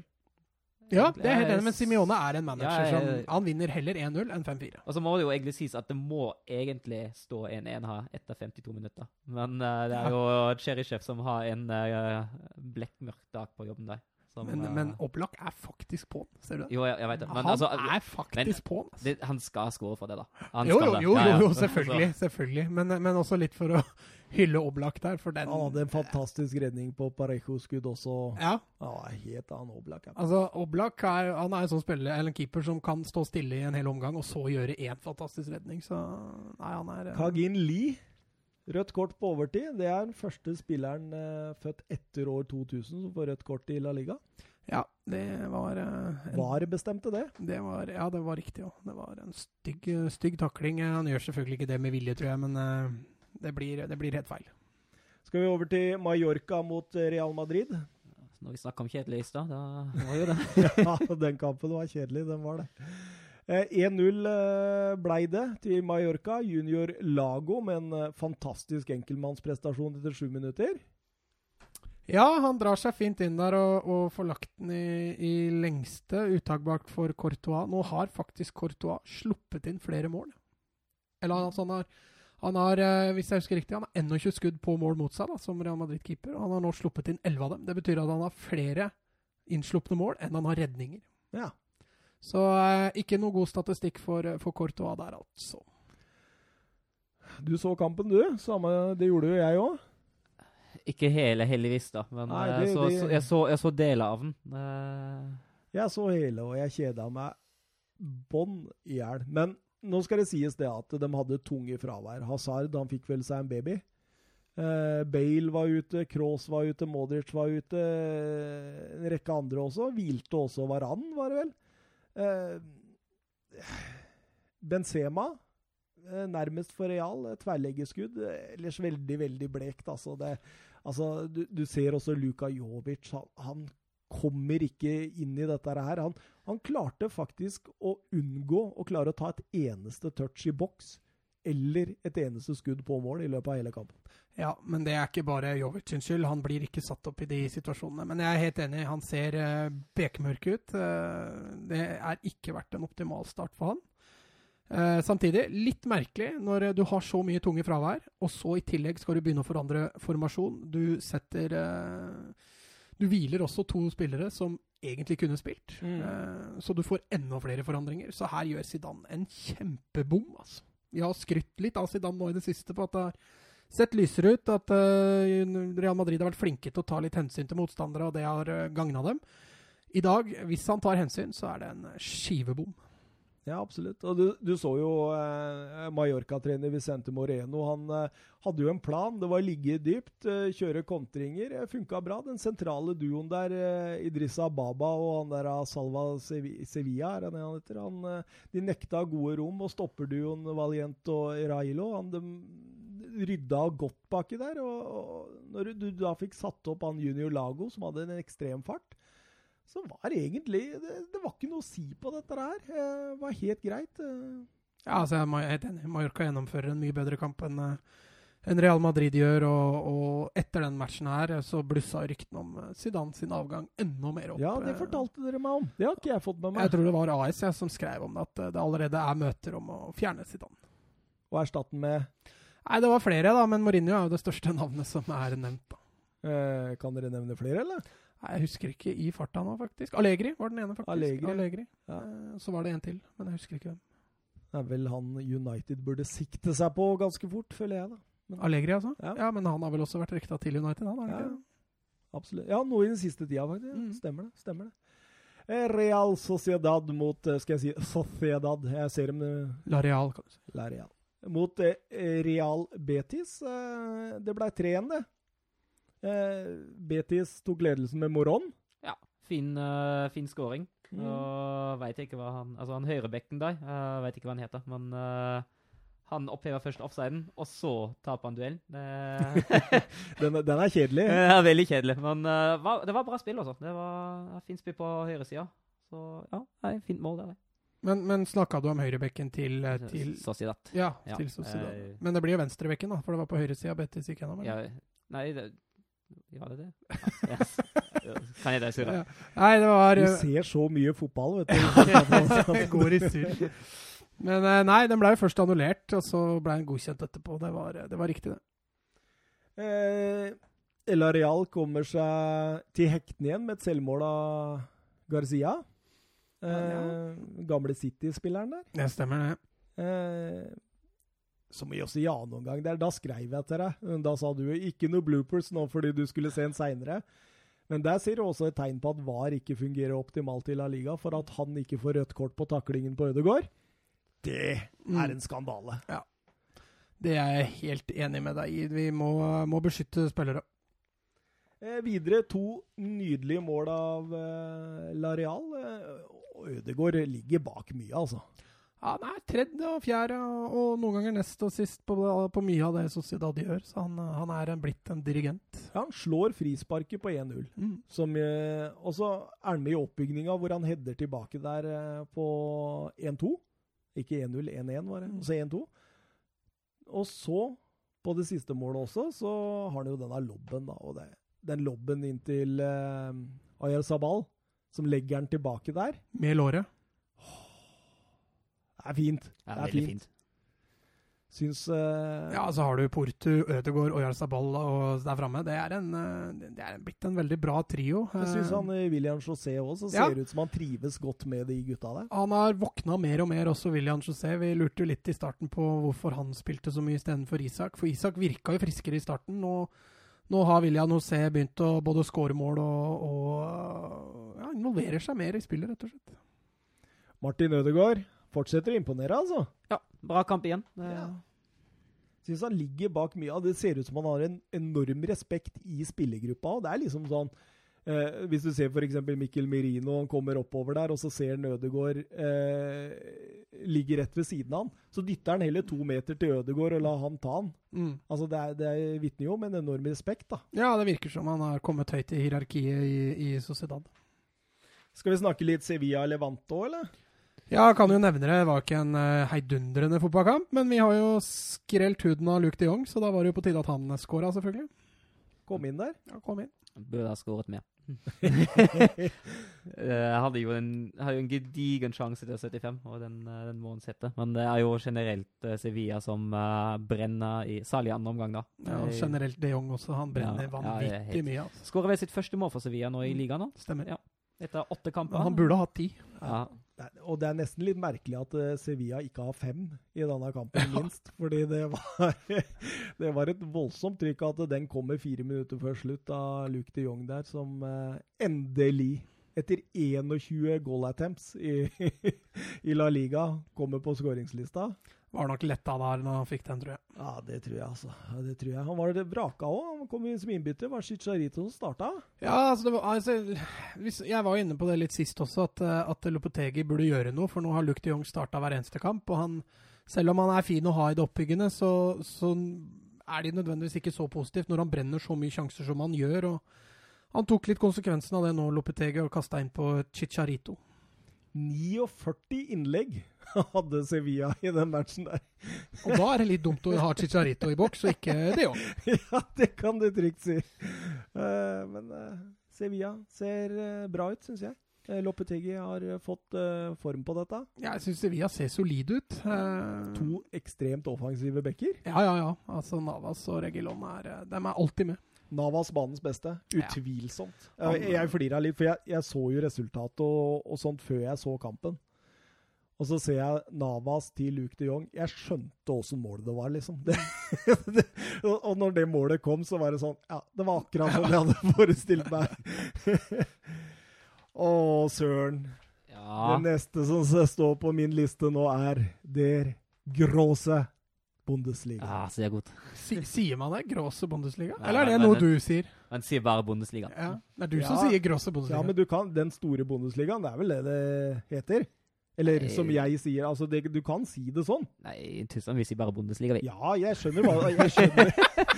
Ja, det er helt enig, men Simione er en manager ja, som Han vinner heller 1-0 enn 5-4. Og så må det jo egentlig sies at det må egentlig stå 1-1 her etter 52 minutter. Men uh, det er jo Cheryshev som har en uh, blekkmørk dag på jobben der. Som, men, uh, men Oblak er faktisk på'n, ser du det? Jo, jeg, jeg vet det. Men, han altså, er faktisk på'n. Altså. Han skal score for det, da. Han jo, jo, jo, jo, jo, selvfølgelig. selvfølgelig. Men, men også litt for å hylle Oblak der. For den Han hadde en fantastisk redning på Parejo-skudd også. Ja. ja helt annen Oblak. Ja. Altså, Oblak er, han er en sånn spiller, eller en keeper som kan stå stille i en hel omgang, og så gjøre én fantastisk redning. Så nei, han er Kagin Lee Rødt kort på overtid. Det er den første spilleren eh, født etter år 2000 som får rødt kort i La Liga. Ja, det var eh, en, VAR bestemte det. det var, Ja, det var riktig Ja. Det var en stygg, stygg takling. Eh, Han gjør selvfølgelig ikke det med vilje, tror jeg, men eh, det blir, det blir helt feil. Skal vi over til Mallorca mot eh, Real Madrid? Når vi snakka om kjedelig i stad, da var jo det. ja, den kampen var kjedelig, den var det. Eh, 1-0 eh, blei det til Mallorca. Junior Lago med en eh, fantastisk enkeltmannsprestasjon etter sju minutter. Ja, han drar seg fint inn der og, og får lagt den i, i lengste uttakbart for Courtois. Nå har faktisk Courtois sluppet inn flere mål. Eller altså, han har, han har eh, hvis jeg husker riktig, han har 21 skudd på mål mot seg da, som Real Madrid-keeper. og Han har nå sluppet inn 11 av dem. Det betyr at han har flere innslupne mål enn han har redninger. Ja. Så eh, ikke noe god statistikk for, for Courtois der, altså. Du så kampen, du. Samme, det gjorde jo jeg òg. Ikke hele, heldigvis, da. Men Nei, eh, det- så, det- så, jeg, så, jeg så deler av den. Eh, Jeg så hele, og jeg kjeda meg bånn i hjel. Men nå skal det sies det at de hadde tunge fravær. Hazard han fikk vel seg en baby. Uh, Bale var ute, Cross var ute, Modric var ute. En rekke andre også. Hvilte også Varan, var det vel. Uh, Benzema, uh, nærmest for Real. Tverrleggerskudd. Ellers veldig, veldig blekt. Altså, det, altså du, du ser også Luka Jovic. Han, han kommer ikke inn i dette her. Han, han klarte faktisk å unngå å klare å ta et eneste touch i boks eller et eneste skudd på mål i løpet av hele kampen. Ja, men det er ikke bare Jovic sin skyld. Han blir ikke satt opp i de situasjonene. Men jeg er helt enig. Han ser uh, bekmørk ut. Eh, det er ikke vært en optimal start for han. Eh, samtidig, litt merkelig når eh, du har så mye tunge fravær, og så i tillegg skal du begynne å forandre formasjon. Du setter eh, Du hviler også to spillere som egentlig kunne spilt. Mm. Eh, så du får enda flere forandringer. Så her gjør Zidane en kjempebom, altså. Vi har skrytt litt av Zidane nå i det siste på at det har sett lysere ut. At eh, Real Madrid har vært flinke til å ta litt hensyn til motstandere, og det har uh, gagna dem. I dag, hvis han tar hensyn, så er det en skivebom. Ja, absolutt. Og du, du så jo eh, Mallorca-trener Vicente Moreno. Han eh, hadde jo en plan. Det var å ligge dypt, eh, kjøre kontringer. Eh, Funka bra. Den sentrale duoen der, eh, Idrissa Baba og han der eh, Salva Sevilla, er det han heter? Han, eh, de nekta gode rom, og stopperduoen Valiente og Railo han, de rydda godt baki der. Og, og når du da fikk satt opp han Junior Lago, som hadde en ekstrem fart, så var egentlig det, det var ikke noe å si på dette her. Det var helt greit. eh. Ja, altså, jeg er helt enig. Mallorca gjennomfører en mye bedre kamp enn en Real Madrid gjør. Og, og etter den matchen her eh, så blussa ryktene om eh, Zidane sin avgang enda mer opp. Ja, det eh. fortalte dere meg om. Det har ikke jeg fått med meg. Jeg tror det var AS jeg, som skrev om det, at eh, det allerede er møter om å fjerne Zidane. Og erstatte den med Nei, det var flere, da, men Mourinho er jo det største navnet som er nevnt. da. eh, Kan dere nevne flere, eller? Nei, Jeg husker ikke i farta nå, faktisk. Allegri var den ene, faktisk. Allegri. Ja. Eh, Så var det en til, men jeg husker ikke hvem. Det er vel han United burde sikte seg på ganske fort, føler jeg, da. Allegri, altså? Ja. Ja. men han har vel også vært rykta til United, han? Ja, absolutt. Ja, nå i den siste tida, faktisk. Mm. Stemmer det. stemmer det. Eh, Real Sociedad mot eh, Skal jeg si Sociedad? Jeg ser dem La Real, kan du si. La Real. Mot Real Betis. Det ble 3-1, det. Eh, Betis tok ledelsen med Moron. ja, fin, uh, fin scoring. Mm. Og veit ikke hva han Altså, han høyrebekken der, uh, veit ikke hva han heter, men uh, han opphever først offsiden, og så taper han duellen. Den, den er kjedelig. Er veldig kjedelig, men uh, var, det var bra spill, altså. Det var fint spill på høyresida. Så ja, nei, fint mål der. Men, men snakka du om høyrebekken til, eh, til Sociedad. Ja, Ja, til Sociedad. eh, Men det blir jo venstrebekken, da, for det var på høyresida Betis gikk gjennom. eller? Ja, nei, det Var det det? Ja, yes. Kan jeg det, Surre? Ja. Nei, det var Du eh, ser så mye fotball, vet Det du. går i surr. Men eh, nei, den ble jo først annullert, og så ble den godkjent etterpå. Det var, det var riktig, det. Eh, El Areal kommer seg til hektene igjen med et selvmål av Garcia. Eh, gamle City-spilleren der. Det stemmer, det. Eh, som vi også ja noen gang der. Da skrev jeg til deg. Da sa du ikke noe bloopers nå fordi du skulle se en seinere. Men der ser du også et tegn på at VAR ikke fungerer optimalt i La Liga, for at han ikke får rødt kort på taklingen på Ødegaard. Det Mm. er en skandale. Det er jeg helt enig med deg i. Vi må, må beskytte spillere. Eh, videre to nydelige mål av eh, Lareal. Eh, Ødegaard ligger bak mye, altså. Ja, han er tredje og fjerde, og, noen ganger nest og sist på, på mye av det Sociedad gjør. Så han, han er en, blitt en dirigent. Ja, han slår frisparket på 1-0. Mm. Eh, og så er han med i oppbygninga hvor han header tilbake der eh, på 1-2. Ikke 1-0, 1-1 var det. Mm. Og så 1-2. Og så, på det siste målet også, så har han jo denne lobben, da. Og det, den lobben inn til eh, Ayar Sabal, som legger han tilbake der. Med låret. Er fint. Ja, det er fint. fint. Syns uh, Ja, så har du Portu, Ødegaard og Jarzabal og der framme. Det er, en, eh, det er blitt en veldig bra trio. Jeg syns han eh, William José òg ser Ja. ut som han trives godt med de gutta der. Han har våkna mer og mer, også William José. Vi lurte jo litt i starten på hvorfor han spilte så mye istedenfor Isak. For Isak virka jo friskere i starten. Nå, nå har William José begynt å både skåre mål og, og ja, involverer seg mer i spillet, rett og slett. Martin Ødegaard fortsetter å imponere, altså. Ja, bra kamp igjen. Det, Ja. Syns han ligger bak mye av det. ser ut som han har en enorm respekt i spillergruppa. og Det er liksom sånn eh, Hvis du ser f.eks. Mikkel Merino, han kommer oppover der, og så ser han Ødegaard eh, ligger rett ved siden av han. Så dytter han heller to meter til Ødegaard og lar han ta han. Mm. Altså Det, er- det vitner jo om en enorm respekt, da. Ja, det virker som han har kommet høyt i hierarkiet i, i Sociedad. Skal vi snakke litt Sevilla Levante òg, eller? Ja, kan jo nevne det. Det var ikke en uh, heidundrende fotballkamp, men vi har jo skrelt huden av Luke de Jong, så da var det jo på tide at han skåra, selvfølgelig. Kom inn der. Ja, kom inn. Burde ha skåret mer. Jeg hadde jo en, hadde jo en gedigen sjanse til 75, og den, eh, den må han sette. Men det er jo generelt eh, Sevilla som uh, brenner i Særlig i andre omgang, da. Ja, og Eh, generelt de Jong også. Han brenner Ja, ja, vanvittig helt- mye. Altså. Skårer vel sitt første mål for Sevilla nå i ligaen nå, Stemmer. Ja. etter åtte kamper. Men han burde hatt ti. Ja. Er- Og det er nesten litt merkelig at eh, Sevilla ikke har fem i denne kampen, minst. Fordi det var, det var et voldsomt trykk at den kommer fire minutter før slutt av Luke de Jong der, som eh, endelig, etter 21 goal attempts i, i La Liga, kommer på skåringslista. Var nok letta der når han fikk den, tror jeg. Ja, det tror jeg, altså. Ja, Det tror jeg. Han var det vraka òg. Han kom inn som innbytter. Var Chicharito som starta? Ja, altså, det var, altså Jeg var inne på det litt sist også, at, eh, at Lopetegi burde gjøre noe. For nå har Luke de Jong starta hver eneste kamp. Og han, selv om han er fin å ha i det oppbyggende, så, så er de nødvendigvis ikke så positivt når han brenner så mye sjanser som han gjør. og Han tok litt konsekvensen av det nå, Lopetegi, og kasta inn på Chicharito. 49 innlegg hadde Sevilla i den matchen der. Og da er det litt dumt å ha Chicharito i boks, og ikke det òg. ja, det kan du trygt si. Eh, men eh, Sevilla ser eh, bra ut, syns jeg. Loppetegi har fått form på dette. Jeg syns Sevilla ser solid ut. To ekstremt offensive backer. Ja, ja, ja. Altså Navas og Regilon er, de er alltid med. Navas banens beste. Utvilsomt. Jeg, jeg flira litt, for jeg, jeg så jo resultatet og, og sånt før jeg så kampen. Og så ser jeg Navas til Luke de Jong. Jeg skjønte åssen målet det var, liksom. Det, det, og når det målet kom, så var det sånn Ja, det var akkurat som jeg hadde forestilt meg. Å, søren. ja. Det neste som står på min liste nå, er Der Gråse Bundesliga. Ja, så det er godt. Si, sier man det? Grosse Bundesliga? Nei, Eller er det men- noe du sier? Man sier bare Bundesliga. Ja, Det er du Ja. som sier Grosse Bundesliga. Ja, men du kan, den store Bundesligaen, det er vel det det heter? Eller Nei. som jeg sier, altså det, du kan si det sånn. Nei, i Tyskland vi sier bare Bundesliga, vi. Ja, jeg skjønner hva Jeg skjønner,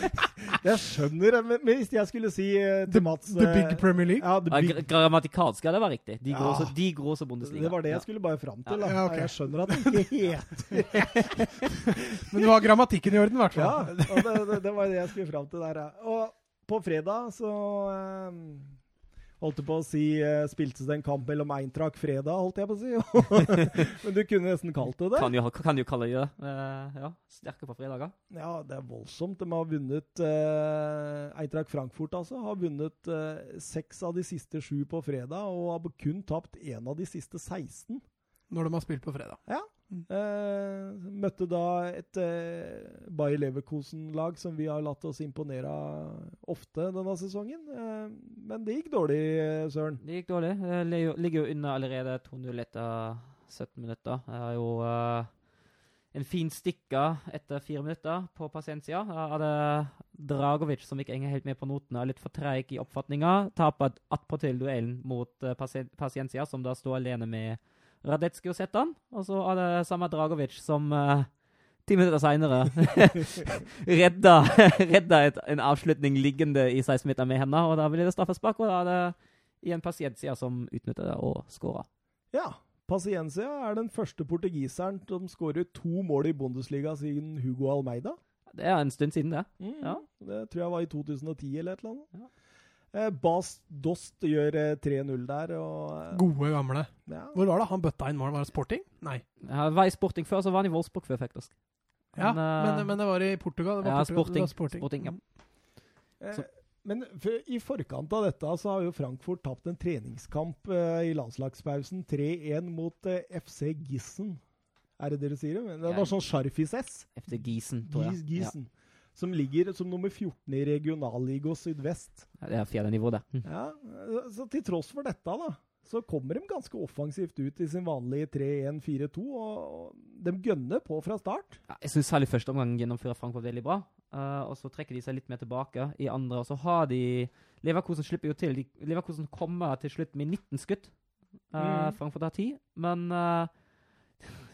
jeg skjønner det, men, hvis jeg skulle si uh, til Mats The Big eh, Premier League? Ja, the Ja, big, gra- Grammatikalsk skal det være riktig. De Ja. de går også Bundesliga. det var det jeg skulle bare fram til. Da. Ja, okay. Jeg skjønner at det ikke heter Men du har grammatikken i orden, i hvert Ja, og det, det, det var det jeg skulle fram til der. ja. Og på fredag så eh, Holdt jeg på å si Spiltes Spilte det en kamp mellom Eintracht fredag, holdt jeg på å si. Men du kunne nesten kalt det det. Kan jo, kan jo kalle det det. Eh, ja, sterke på fredager. Ja, det er voldsomt. De har vunnet eh, Eintracht Frankfurt altså, har vunnet eh, seks av de siste sju på fredag, og har kun tapt én av de siste 16. Når de har spilt på fredag. Eh, møtte da et eh, Bayer Leverkosen-lag som vi har latt oss imponere ofte denne sesongen. Eh, men det gikk dårlig, eh, Søren. Det gikk dårlig. Jeg Ligger jo- unna under allerede 2-0 etter 17 minutter. Jeg har jo eh, en fin stikker etter fire minutter på. Jeg hadde Dragovic, som ikke henger helt med på notene, litt for treig i oppfatninga, taper attpåtil duellen mot Paciencia, som da står alene med Radetski og Zetan. Og så er det samme Dragovic som uh, ti minutter seinere redda, redda et, en avslutning liggende i 16 meter med henne, og da blir det straffespark, og da er det igjen Paciencia som utnytter det og skåra. Ja. Paciencia er den første portugiseren som skårer to mål i Bundesliga siden Hugo Almeida. Det er en stund siden, det. Mm, Ja. Det tror jeg var i 2010 eller et eller annet. Ja. Eh, Bas Dost gjør eh, 3-0 der, og eh, Gode, gamle. ja. Hvor var det han bøtta inn mål? Var det Sporting? Nei. Det var i Sporting før, så var han i Wolfsburg før, faktisk. Ja, Men, eh, men, men det var i Portugal. Det var ja, Portugal. Sporting. Det var sporting. Sporting, ja. Eh, Så- Men for, i forkant av dette så har jo Frankfurt tapt en treningskamp eh, i landslagspausen 3-1 mot eh, FC Gissen. Er det det dere sier? det? Det var sånn Sharfis S. FC Gisen, tror jeg. Gis- Gießen. Som ligger som nummer 14 i regionalliga sydvest. Ja, det er fjerde nivå, det. Mm. Ja, så til tross for dette, da, så kommer de ganske offensivt ut i sin vanlige 3-1-4-2, og de gønner på fra start. Ja, jeg syns særlig første omgang gjennomfører Frankfurt veldig bra. Uh, og så trekker de seg litt mer tilbake i andre. Og så har de Leverkosen slipper jo til. De, Leverkosen kommer til slutt med 19 skudd. Uh, Mm. Frankfurt har 10, men uh,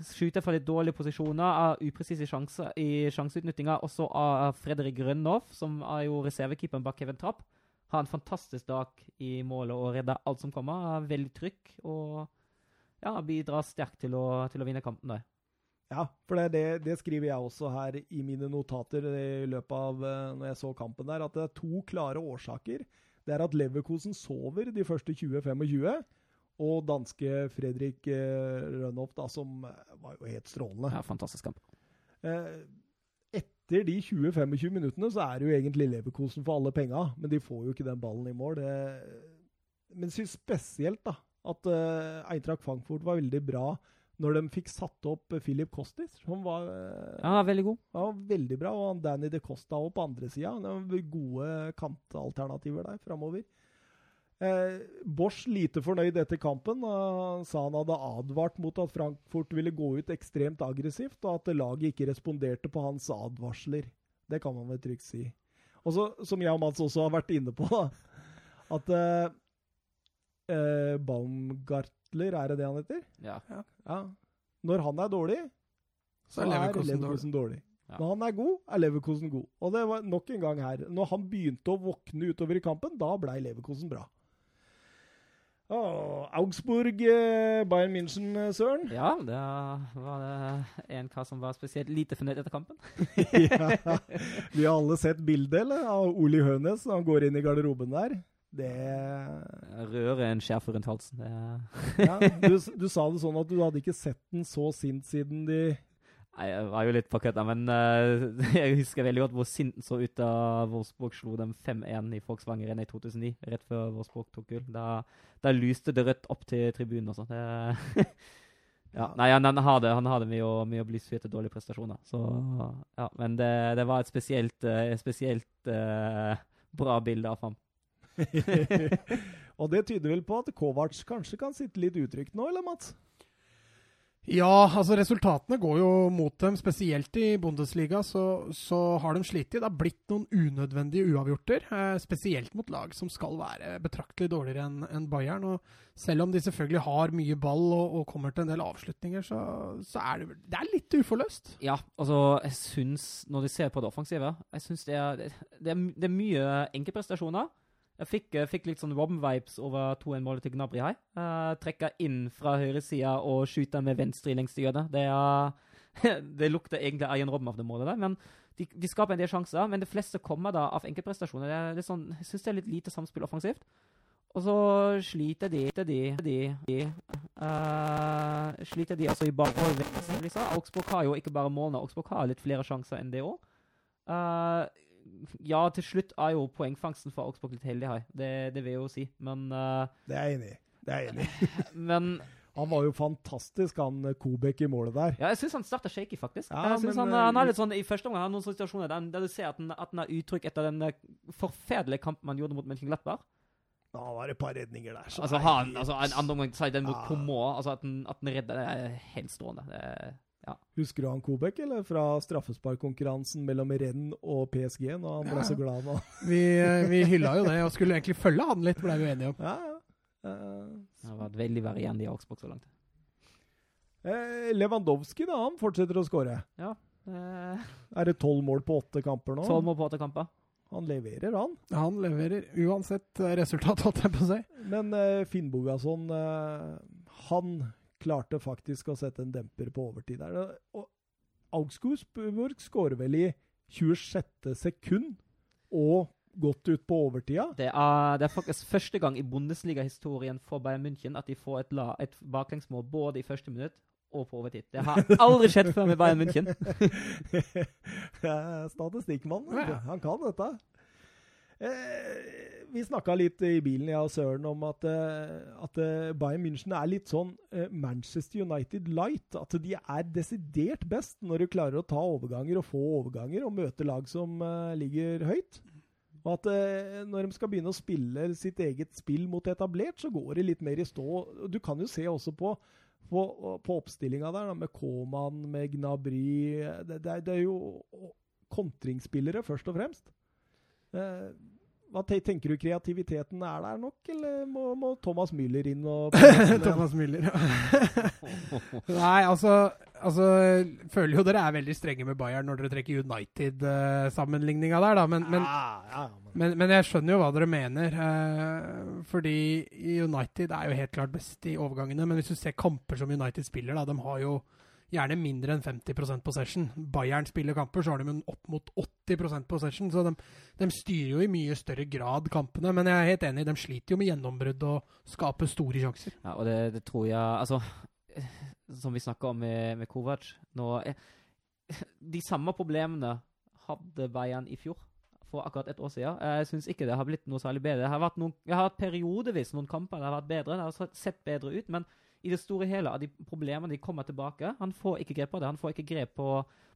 skyter fra litt dårlige posisjoner. av upresise sjanser i sjanseutnyttinga. Også av Fredrik Grønhoff, som er jo reservekeeperen bak Kevin Trapp. Har en fantastisk dag i målet og redder alt som kommer. Er veldig trykk og ja, bidrar sterkt til å, til å vinne kampen der. Ja, for det, det, det skriver jeg også her i mine notater i løpet av eh, når jeg så kampen der, at det er to klare årsaker. Det er at Leverkosen sover de første 20-25, og danske Fredrik eh, Rønhoff, da, som eh, var jo helt strålende. Ja, fantastisk kamp. Eh, etter de 20-25 minuttene så er det jo egentlig Leverkosen for alle penga, men de får jo ikke den ballen i mål. Men jeg syns spesielt da, at Eintracht Frankfurt var veldig bra når de fikk satt opp Philip Kostis, som var, Ja, veldig god. Ja, veldig bra. Og Danny de Costa òg på andre sida. Gode kantalternativer der framover. Eh, Bosch lite fornøyd etter kampen. og Han sa han hadde advart mot at Frankfurt ville gå ut ekstremt aggressivt, og at laget ikke responderte på hans advarsler. Det kan man vel trygt si. Og så, som jeg og Mats også har vært inne på, da, at eh, eh, Baumgartler, er det det han heter? Ja. Ja. Når han er dårlig, Så er Leverkosen, Leverkusen dårlig. Ja. Når han er god, er Leverkosen god. Og det var nok en gang her. Når han begynte å våkne utover i kampen, da blei Leverkosen bra. Åh, Augsburg, eh, Bayern München, eh, Søren. Ja, det var det en kar som var spesielt lite fornøyd etter kampen. ja. Vi har alle sett bildet eller, av Oli Hønes når han går inn i garderoben der. Det Rører en skjerf rundt halsen. Ja, du, du sa det sånn at du hadde ikke sett den så sint siden de Nei, jeg var jo litt på kødda, men uh, jeg husker veldig godt hvor sinten så ut da Wolfsburg slo dem 5-1 i folksvangeren i 2009, rett før Wolfsburg tok gull. Da, da lyste det rødt opp til tribunen også. Det, ja, nei, han, han har han har det med å, bli syet til dårlige prestasjoner. Så, ja, men det, det var et spesielt, uh, spesielt uh, bra bilde av ham. Og det tyder vel på at Kovac kanskje kan sitte litt utrygt nå, eller Mats? Ja, altså resultatene går jo mot dem. Spesielt i Bundesliga så, så har de slitt. Det har blitt noen unødvendige uavgjorter. Eh, spesielt mot lag som skal være betraktelig dårligere enn en Bayern. Og selv om de selvfølgelig har mye ball og, og kommer til en del avslutninger, så, så er det, det er litt uforløst. Ja, altså, jeg syns, når de ser på det offensive, jeg syns det, det, det er mye enkeltprestasjoner. Jeg fikk, jeg fikk litt sånn Robben-vibes over 2-1-målet til Gnabry her. Uh, trekker inn fra høyresida og skyter med venstre i lengste hjørne. Det, er- det lukter egentlig Arjen Robben av det målet der. Men de, de skaper en del sjanser, men det fleste kommer da av enkeltprestasjoner. Det er sånn, jeg syns det er litt lite samspill offensivt. Og så sliter de, de, de, de uh, sliter de altså i bakholdelse. Augsburg har jo ikke bare målene, Augsburg har litt flere sjanser enn det òg. Ja, til slutt er jo poengfangsten for Augsburg litt heldig her, det, det vil jeg jo si. Men, uh, Det er jeg enig i. Det er jeg enig i. men Han var jo fantastisk, han eh, Kobek i målet der. Ja, jeg syns han starta shaky, faktisk. Ja, jeg synes men, han, eh, han er litt sånn, I første omgang har han noen situasjoner der, der du ser at han, at han er utrygg etter den forferdelige kampen han gjorde mot Mönchenglattberg. Da var det et par redninger der. så Altså, han, altså, en andre omgang så er den mot Ja. Coman, altså at han, at han redder det, er helt strålende. Det, Ja. Husker du han Kobek, eller? Fra straffesparkkonkurransen mellom Renn og PSG, når han ble Ja. så glad nå. Vi, eh, vi hylla jo det, og skulle egentlig følge han litt, ble vi enige om. Ja, ja. Uh, Det har vært veldig verre igjen i Augsburg så langt. eh, Lewandowski, da, han fortsetter å skåre. Eh, Er det tolv mål på åtte kamper nå? Tolv mål på åtte kamper. Han leverer, han. Han leverer uansett eh, resultat, holdt jeg på å si. Men uh, Finnbogason, eh, han klarte faktisk å sette en demper på overtid der. Og Augsburg skårer vel i 26. sekund og godt ut på overtida. Det er, det er faktisk første gang i Bundesliga-historien for Bayern München at de får et, la, et baklengsmål både i første minutt og på overtid. Det har aldri skjedd før med Bayern München. Statistikkmannen. Han kan dette. Eh, vi snakka litt i bilen jeg og Søren om at, eh, at eh, Bayern München er litt sånn eh, Manchester United light. At de er desidert best når du klarer å ta overganger og få overganger og møte lag som ligger høyt. Og at når de skal begynne å spille sitt eget spill mot etablert, så går det litt mer i stå. Du kan jo se også på på, på oppstillinga der, da, med Koman, med Gnabry det, det, det er jo kontringsspillere, først og fremst. Hva tenker du kreativiteten er der nok, eller må, må Thomas Müller inn og Thomas Müller. ja. Nei, altså, altså Føler jo dere er veldig strenge med Bayern når dere trekker United-sammenligninga der, da. Men, men, ja, ja, men, men, men jeg skjønner jo hva dere mener. Uh, fordi United er jo helt klart best i overgangene. Men hvis du ser kamper som United spiller, da, de har jo gjerne mindre enn 50% possession. Bayern spiller kamper, så har de opp mot 80% possession. Så de, de styrer jo i mye større grad kampene. Men jeg er helt enig, de sliter jo med gjennombrudd og skaper store sjanser. Ja, og det, det tror jeg Altså, som vi snakka om med, med Kovac nå eh, De samme problemene hadde Bayern i fjor, for akkurat et år siden. Jeg syns ikke det har blitt noe særlig bedre. Det har vært noen, jeg har hatt periodevis noen kamper det har vært bedre. Det har sett bedre ut. men i det store hele av de problemene de kommer tilbake. Han får ikke grep på det. Han får ikke grep på,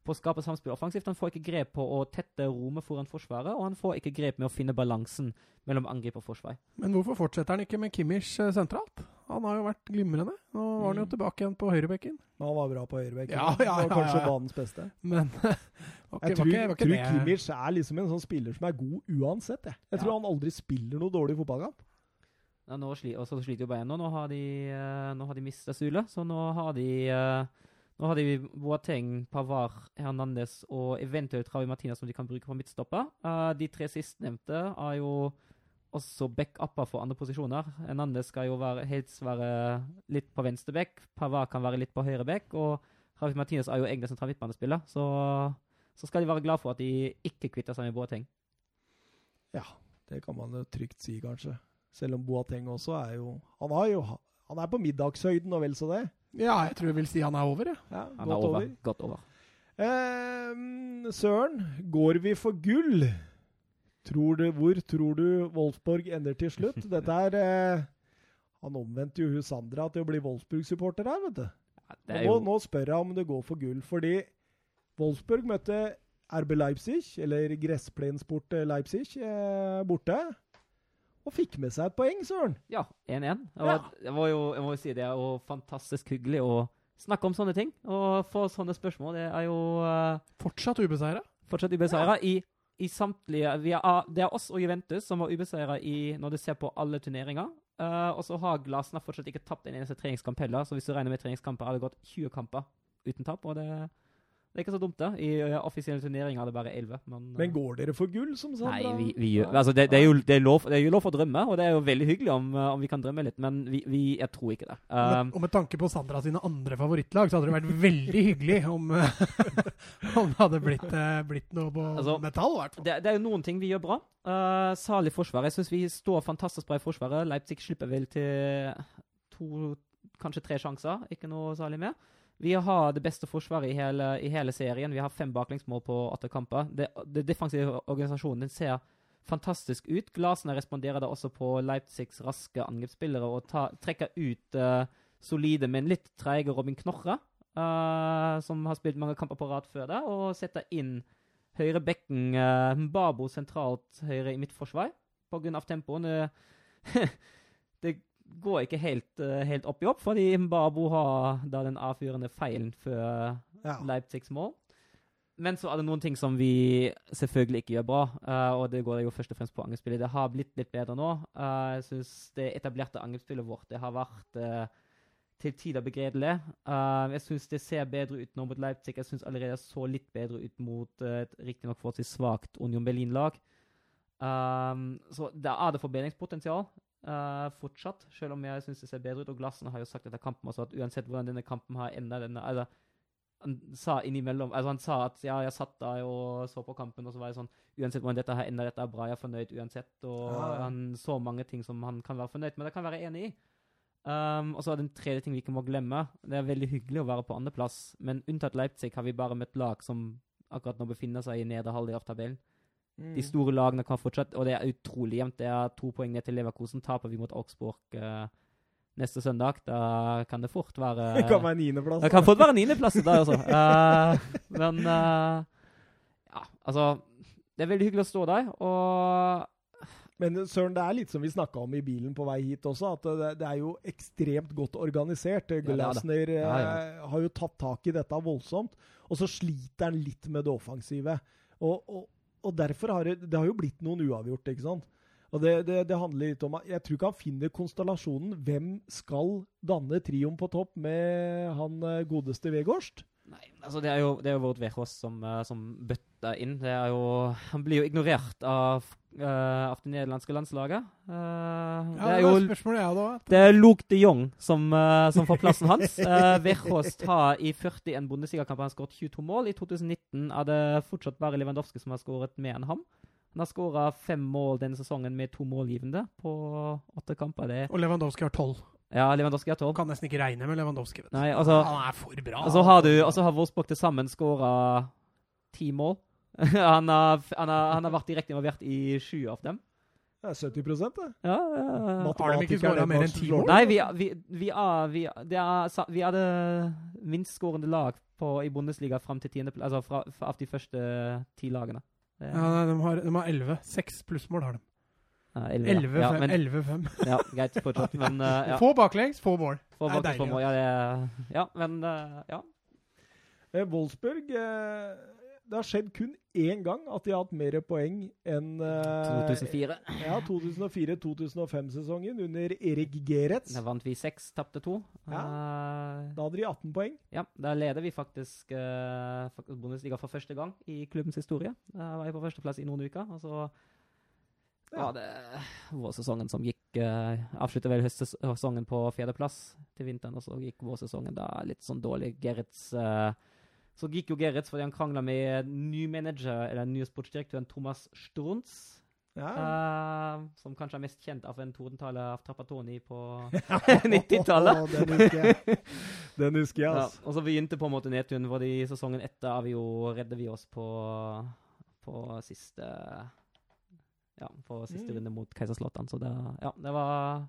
på å skape samspill offensivt. Han får ikke grep på å tette rommet foran forsvaret, og han får ikke grep med å finne balansen mellom angrep og forsvar. Men hvorfor fortsetter han ikke med Kimmich eh, sentralt? Han har jo vært glimrende. Nå var han jo Mm. tilbake igjen på høyrebekken. han var bra på høyrebekken. Ja, ja, ja, ja, kanskje ja, ja. banens beste. Men okay, Jeg tror, ikke, tror Kimmich er liksom en sånn spiller som er god uansett. Jeg, jeg Ja. tror han aldri spiller noe dårlig fotballkamp. Ja, nå sli, og så sliter jo Bayern nå. Har de, uh, nå de mista Sule, så nå har de eh, nå har de Boateng, Pavard, Hernandez og eventuelt Ravi Martina som de kan bruke på midtstopper. Uh, de tre sistnevnte er jo også backupper for andre posisjoner. Hernandez skal jo være, helst være litt på venstre back. Pavard kan være litt på høyre back. Og Ravi Martinez er jo egentlig sentral midtbanespiller. Så, så skal de være glad for at de ikke kvitter seg med Boateng. Ja, det kan man trygt si, kanskje. Selv om Boateng også er jo Han, har jo, han er på middagshøyden og vel så det. Ja, jeg tror jeg vil si han er over, jeg. Ja, Han godt er over. over. Godt over. Eh, Søren, går vi for gull? Tror du, hvor tror du Wolfsborg ender til slutt? Dette er eh, Han omvendte jo hun Sandra til å bli Wolfsburg-supporter her, vet du. Ja, det Og er nå, nå spør jeg om det går for gull, fordi Wolfsburg møtte RB Leipzig, eller Gressplensport Leipzig, eh, borte. Og fikk med seg et poeng, søren. Ja, 1-1. Og Ja. Det var jo, jeg må jo si det er jo fantastisk hyggelig å snakke om sånne ting. Og få sånne spørsmål. Det er jo uh, Fortsatt ubeseira. fortsatt ubeseira i, i samtlige vi er, Det er oss og Juventus som var ubeseira når du ser på alle turneringer. Uh, og så har Glasner fortsatt ikke tapt en eneste treningskamp heller. Så hvis du regner med treningskamper, har det gått 20 kamper uten tap. Og det, det er ikke så dumt, det. I eh, offisielle turneringer er det bare 11. Men, eh, Men går dere for gull, som sagt? Nei, vi, vi gjør, altså det, det, er jo, det, er lov, det er jo lov å drømme, og det er jo veldig hyggelig om, uh, om vi kan drømme litt, men vi, vi, jeg tror ikke det. Um, og med tanke på Sandra sine andre favorittlag, så hadde det vært veldig hyggelig om, om det hadde blitt, eh, blitt noe på Altså, metall, i hvert fall. det, det er jo noen ting vi gjør bra. Uh, Salig forsvar. Jeg syns vi står fantastisk bra i forsvaret. Leipzig slipper vel til to, kanskje tre sjanser, ikke noe særlig mer. Vi har det beste forsvaret i hele, i hele serien. Vi har fem baklengsmål på åtte kamper. Det, det defensive organisasjonen den ser fantastisk ut. Glasene responderer da også på Leipzigs raske angrepsspillere og ta, trekker ut uh, solide, men litt treige Robin Knorre, uh, som har spilt mange kamper på rad før det, og setter inn høyre bekken uh, Mbabo sentralt høyre i midtforsvar pga. tempoen. Det, det går ikke helt, uh, helt opp i opp, fordi Mbabo har da den avgjørende feilen før Ja. Leipzigs mål. Men så er det noen ting som vi selvfølgelig ikke gjør bra, uh, og det går jo først og fremst på angrepsspillet. Det har blitt litt bedre nå. Uh, jeg syns det etablerte angrepsspillet vårt det har vært uh, til tider begredelig. Eh, jeg syns det ser bedre ut nå mot Leipzig. Jeg syns allerede det så litt bedre ut mot uh, et riktignok forholdsvis svakt Union Berlin-lag. Um, så der er det forbedringspotensial eh, fortsatt, selv om jeg syns det ser bedre ut. Og Glassen har jo sagt etter kampen også at uansett hvordan denne kampen har enda denne, altså, Han sa innimellom altså Han sa at ja, jeg satt der og så på kampen, og så var det sånn Uansett hvordan dette har enda, dette er bra, jeg er fornøyd uansett. Og ja. han så mange ting som han kan være fornøyd med. Det kan være enig i. Um, og så er det en tredje ting vi ikke må glemme. Det er veldig hyggelig å være på andreplass, men unntatt Leipzig har vi bare møtt lag som akkurat nå befinner seg i nedre halvdel av tabellen. Mm. De store lagene kan fortsette, og det er utrolig jevnt. Det er to poeng ned til Leverkosen. Taper vi mot Augsburg uh, neste søndag, da kan det fort være Det kan være niendeplass. Det kan fort være niendeplass der, altså. Uh, men uh, ja, altså Det er veldig hyggelig å stå der, og Men Søren, det er litt som vi snakka om i bilen på vei hit også, at det, det er jo ekstremt godt organisert. Glasner ja, ja, Ja, har jo tatt tak i dette voldsomt, og så sliter han litt med det offensive. Og, og, og derfor har det, det har jo blitt noen uavgjort, ikke sant? Og det, det, det handler litt om Jeg tror ikke han finner konstellasjonen. Hvem skal danne trioen på topp med han eh, godeste Vegårst? Nei, altså det er jo, det er jo Vårt Verås som, eh, som bøtter inn. Det er jo, han blir jo ignorert av, eh, av det nederlandske landslaget. Uh, Ja, det er jo spørsmålet jeg hadde det er Luke de Jong som, uh, som får plassen hans. Uh, Verhoost har i 41 Bundesligakamper skåret 22 mål. I 2019 er det fortsatt bare Lewandowski som har skåret mer enn ham. Han har skåra fem mål denne sesongen med to målgivende på åtte kamper. Det, Og Lewandowski har tolv. ja, Lewandowski har tolv. kan nesten ikke regne med Lewandowski. Vet. Nei, altså han er for bra. Og så har du, og så har Wolfsburg til sammen skåra ti mål. han, har, han, har, han har vært direkte involvert i sju av dem. Det er 70 det. Ja, ja, ja. Har de ikke skåret mer enn ti mål? Nei, vi, vi, vi, er, vi, er- det er, vi er det minstskårende lag på, i Bundesliga fram til tiende, altså fra, fra, av de første ti lagene. Er- Ja, nei, de har, de har 11. Seks plussmål har de. ja, elleve, ja. 11-5. Ja, ja, greit, fortsatt. Men uh, ja. Få baklengs, få mål. Få Det er baklengs Få deilig, mål. Ja, det, er- ja, men uh, ja. Eh, Wolfsburg eh, Det har skjedd kun én gang at de har hatt mer poeng enn eh, 2004. Ja, 2004-2005-sesongen under Erik Geretz. Da vant vi seks, tapte to. Ja. Eh, Da hadde de 18 poeng. Ja, da leder vi faktisk, eh, Bundesliga for første gang i klubbens historie. Da var jeg på førsteplass i noen uker. Og så Ja. var det vårsesongen som gikk uh, Avsluttet vel høstsesongen på fjerdeplass til vinteren, og så gikk vårsesongen da litt sånn dårlig. Gerrits eh, Så gikk jo Gerritz fordi han krangla med ny manager, eller ny sportsdirektøren Thomas Strunz. Ja. Uh, som kanskje er mest kjent av en tordentale av Trappatoni på 90-tallet. Å, Den husker jeg. Den husker jeg, Ja, altså. og så begynte på en måte nedturen, for i sesongen etter er vi jo, redder vi oss på, på siste Ja, på siste Mm. runde mot Keiserslautern. Så det, ja, det var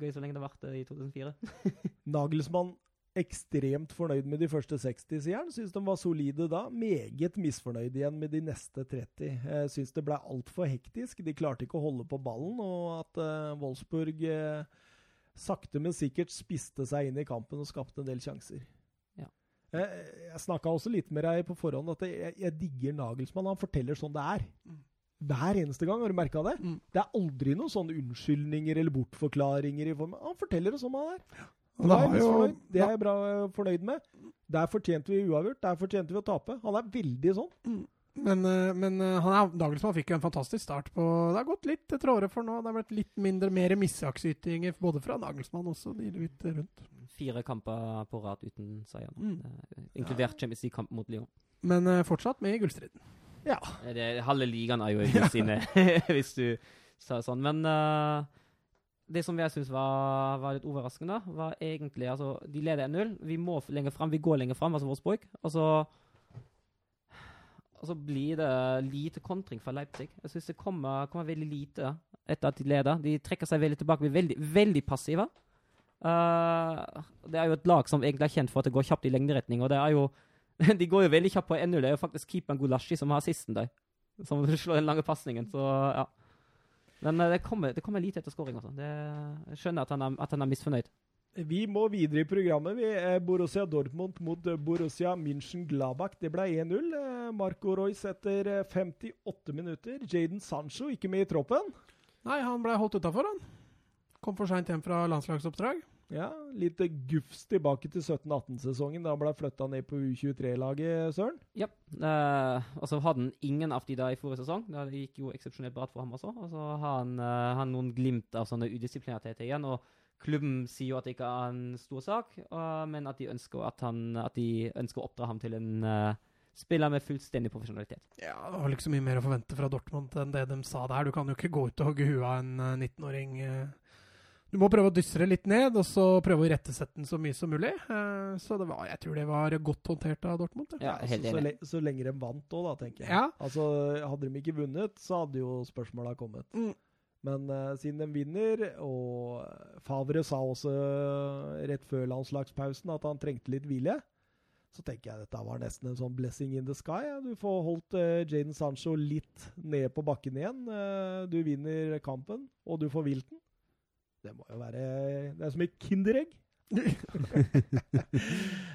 gøy så lenge det varte i 2004. Nagelsmann ekstremt fornøyd med de første 60, sier han. Syns de var solide da. Meget misfornøyd igjen med de neste 30. Jeg syns det ble altfor hektisk. De klarte ikke å holde på ballen, og at eh, Wolfsburg eh, sakte, men sikkert spiste seg inn i kampen og skapte en del sjanser. Ja. Jeg, jeg snakka også litt med deg på forhånd at jeg, jeg digger Nagelsmann. Han forteller sånn det er. Mm. Hver eneste gang. Har du merka det? Mm. Det er aldri noen sånne unnskyldninger eller bortforklaringer. i form Han forteller det som han er. Da det er jeg jo- Det er jeg bra eh, fornøyd med. Der fortjente vi uavgjort. Der fortjente vi å tape. Han er veldig sånn. Men, eh, men eh, han er, Nagelsmann fikk jo en fantastisk start på Det har gått litt trådere for nå. Det har blitt litt mindre, mer missaktsytinger både fra Nagelsmann og også de litt rundt. Fire kamper på rad uten seier. Mm. inkludert Inkludert Champions League-kamp mot Lyon. Men fortsatt med i gullstriden. Ja. Det, halve ligaen er jo i sine, hvis du sa det sånn. Men eh, det som jeg syns var, var litt overraskende, var egentlig altså, De leder 1-0. Vi må lenger fram. Vi går lenger fram, altså Wolfsburg. Og så og så blir det lite kontring fra Leipzig. Jeg syns det kommer, kommer veldig lite etter at de leder. De trekker seg veldig tilbake, blir veldig, veldig passive. Uh, det er jo et lag som egentlig er kjent for at det går kjapt i lengderetning. og det er jo De går jo veldig kjapt på 1-0. Det er jo faktisk keeperen Gulashi som har assisten der. Som slår den lange pasningen. Så ja. Men eh, det kommer, det kommer lite etter scoring. Altså. Det, jeg skjønner at han er, at han er misfornøyd. Vi må videre i programmet. Vi er Borussia Dortmund mot eh, Borussia München-Glabach. Det ble 1-0. Eh, Marco Royce etter eh, 58 minutter. Jaden Sancho ikke med i troppen. Nei, han ble holdt utafor, han. Kom for seint hjem fra landslagsoppdrag. Ja, Litt gufs tilbake til 17-18-sesongen, da han ble flytta ned på U23-laget, Søren. Ja. Eh, og så hadde han ingen av de da i forrige sesong. Det gikk jo eksepsjonelt bra for ham også. Og så har han, eh, han noen glimt av sånne udisiplinertheter igjen. og Klubben sier jo at det ikke er en stor sak, uh, men at de, ønsker at, han, at de ønsker å oppdra ham til en uh, spiller med fullstendig profesjonalitet. Ja, Det var vel ikke så mye mer å forvente fra Dortmund enn det de sa der. Du kan jo ikke gå ut og hogge huet av en uh, 19-åring. Du må prøve å dysse det litt ned, og så prøve å irettesette den så mye som mulig. Så det var, jeg tror det var godt håndtert av Dortmund. Ja, helt så, så, le så lenge de vant òg, da, tenker jeg. Ja. Altså, Hadde de ikke vunnet, så hadde jo spørsmåla kommet. Mm. Men uh, siden de vinner, og Favre sa også eh, rett før landslagspausen at han trengte litt hvile, så tenker jeg dette var nesten en sånn blessing in the sky. Ja. Du får holdt uh, Jaden Sancho litt ned på bakken igjen. Uh, du vinner kampen, og du får hvilt den. Det må jo være Det er som et kinderegg.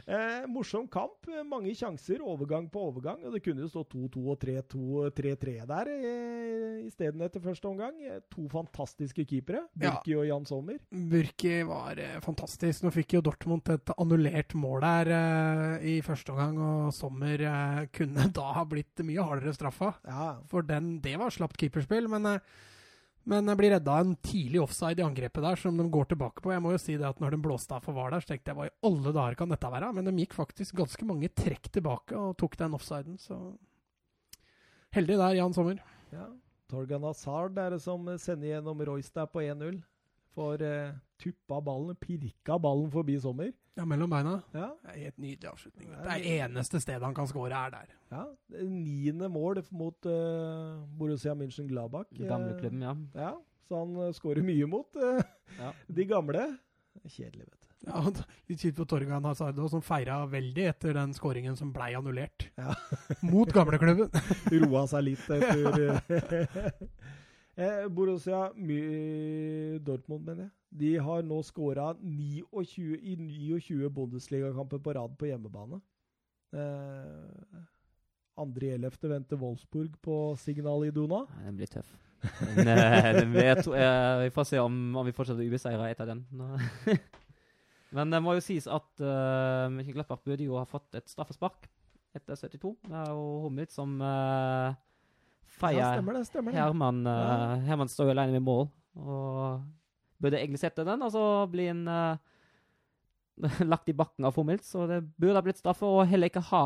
eh, morsom kamp. Mange sjanser, overgang på overgang. og Det kunne jo stå 2-2 og 3-2-3-3 der eh, isteden etter første omgang. To fantastiske keepere, Ja. Burki og Jan Sommer. Burki var eh, fantastisk. Nå fikk jo Dortmund et annullert mål der eh, i første omgang, og Sommer eh, kunne da ha blitt mye hardere straffa. Ja, For den, det var slapt keeperspill, men, eh, men jeg blir redda av en tidlig offside i angrepet der, som de går tilbake på. Jeg må jo si det at når de blåste av for var der, så tenkte jeg hva i alle dager kan dette være? Men de gikk faktisk ganske mange trekk tilbake og tok den offsiden, så Heldig der, Jan Sommer. ja. Torgan Hazard er det som sender gjennom Royce der på 1-0. Får eh, tuppa ballen, pirka ballen forbi Sommer. Ja, mellom beina. Ja, Det er Helt nydelig avslutning. Det er eneste stedet han kan score, er der. ja. Niende mål mot uh, Borussia München Gladbach. Gamleklubben, ja. Ja, så han uh, skårer mye mot uh, Ja. de gamle. Kjedelig, vet du. Ja, Litt kjipt for Torgan Hazard, som feira veldig etter den skåringen som blei annullert. Ja. Mot gamleklubben. Roa seg litt etter eh, Borussia Dortmund, mener jeg. De har nå skåra i 29 Bundesligakamper på rad på hjemmebane. Eh, andre ellevte 11. venter Wolfsburg på Signal Iduna. Nei, Den blir tøff. Men, vi, to, eh, vi får se om, om vi fortsetter ubeseira etter den. Men det må jo sies at uh, Mikkel Gladbach burde jo ha fått et straffespark etter 72. Det er jo Hummit som uh, Ja, stemmer det. stemmer det. Herman. Uh, Herman står jo alene med mål. Og burde egentlig sette den, og så blir en uh, lagt i bakken av Hummels. Så det burde ha blitt straffe, og heller ikke ha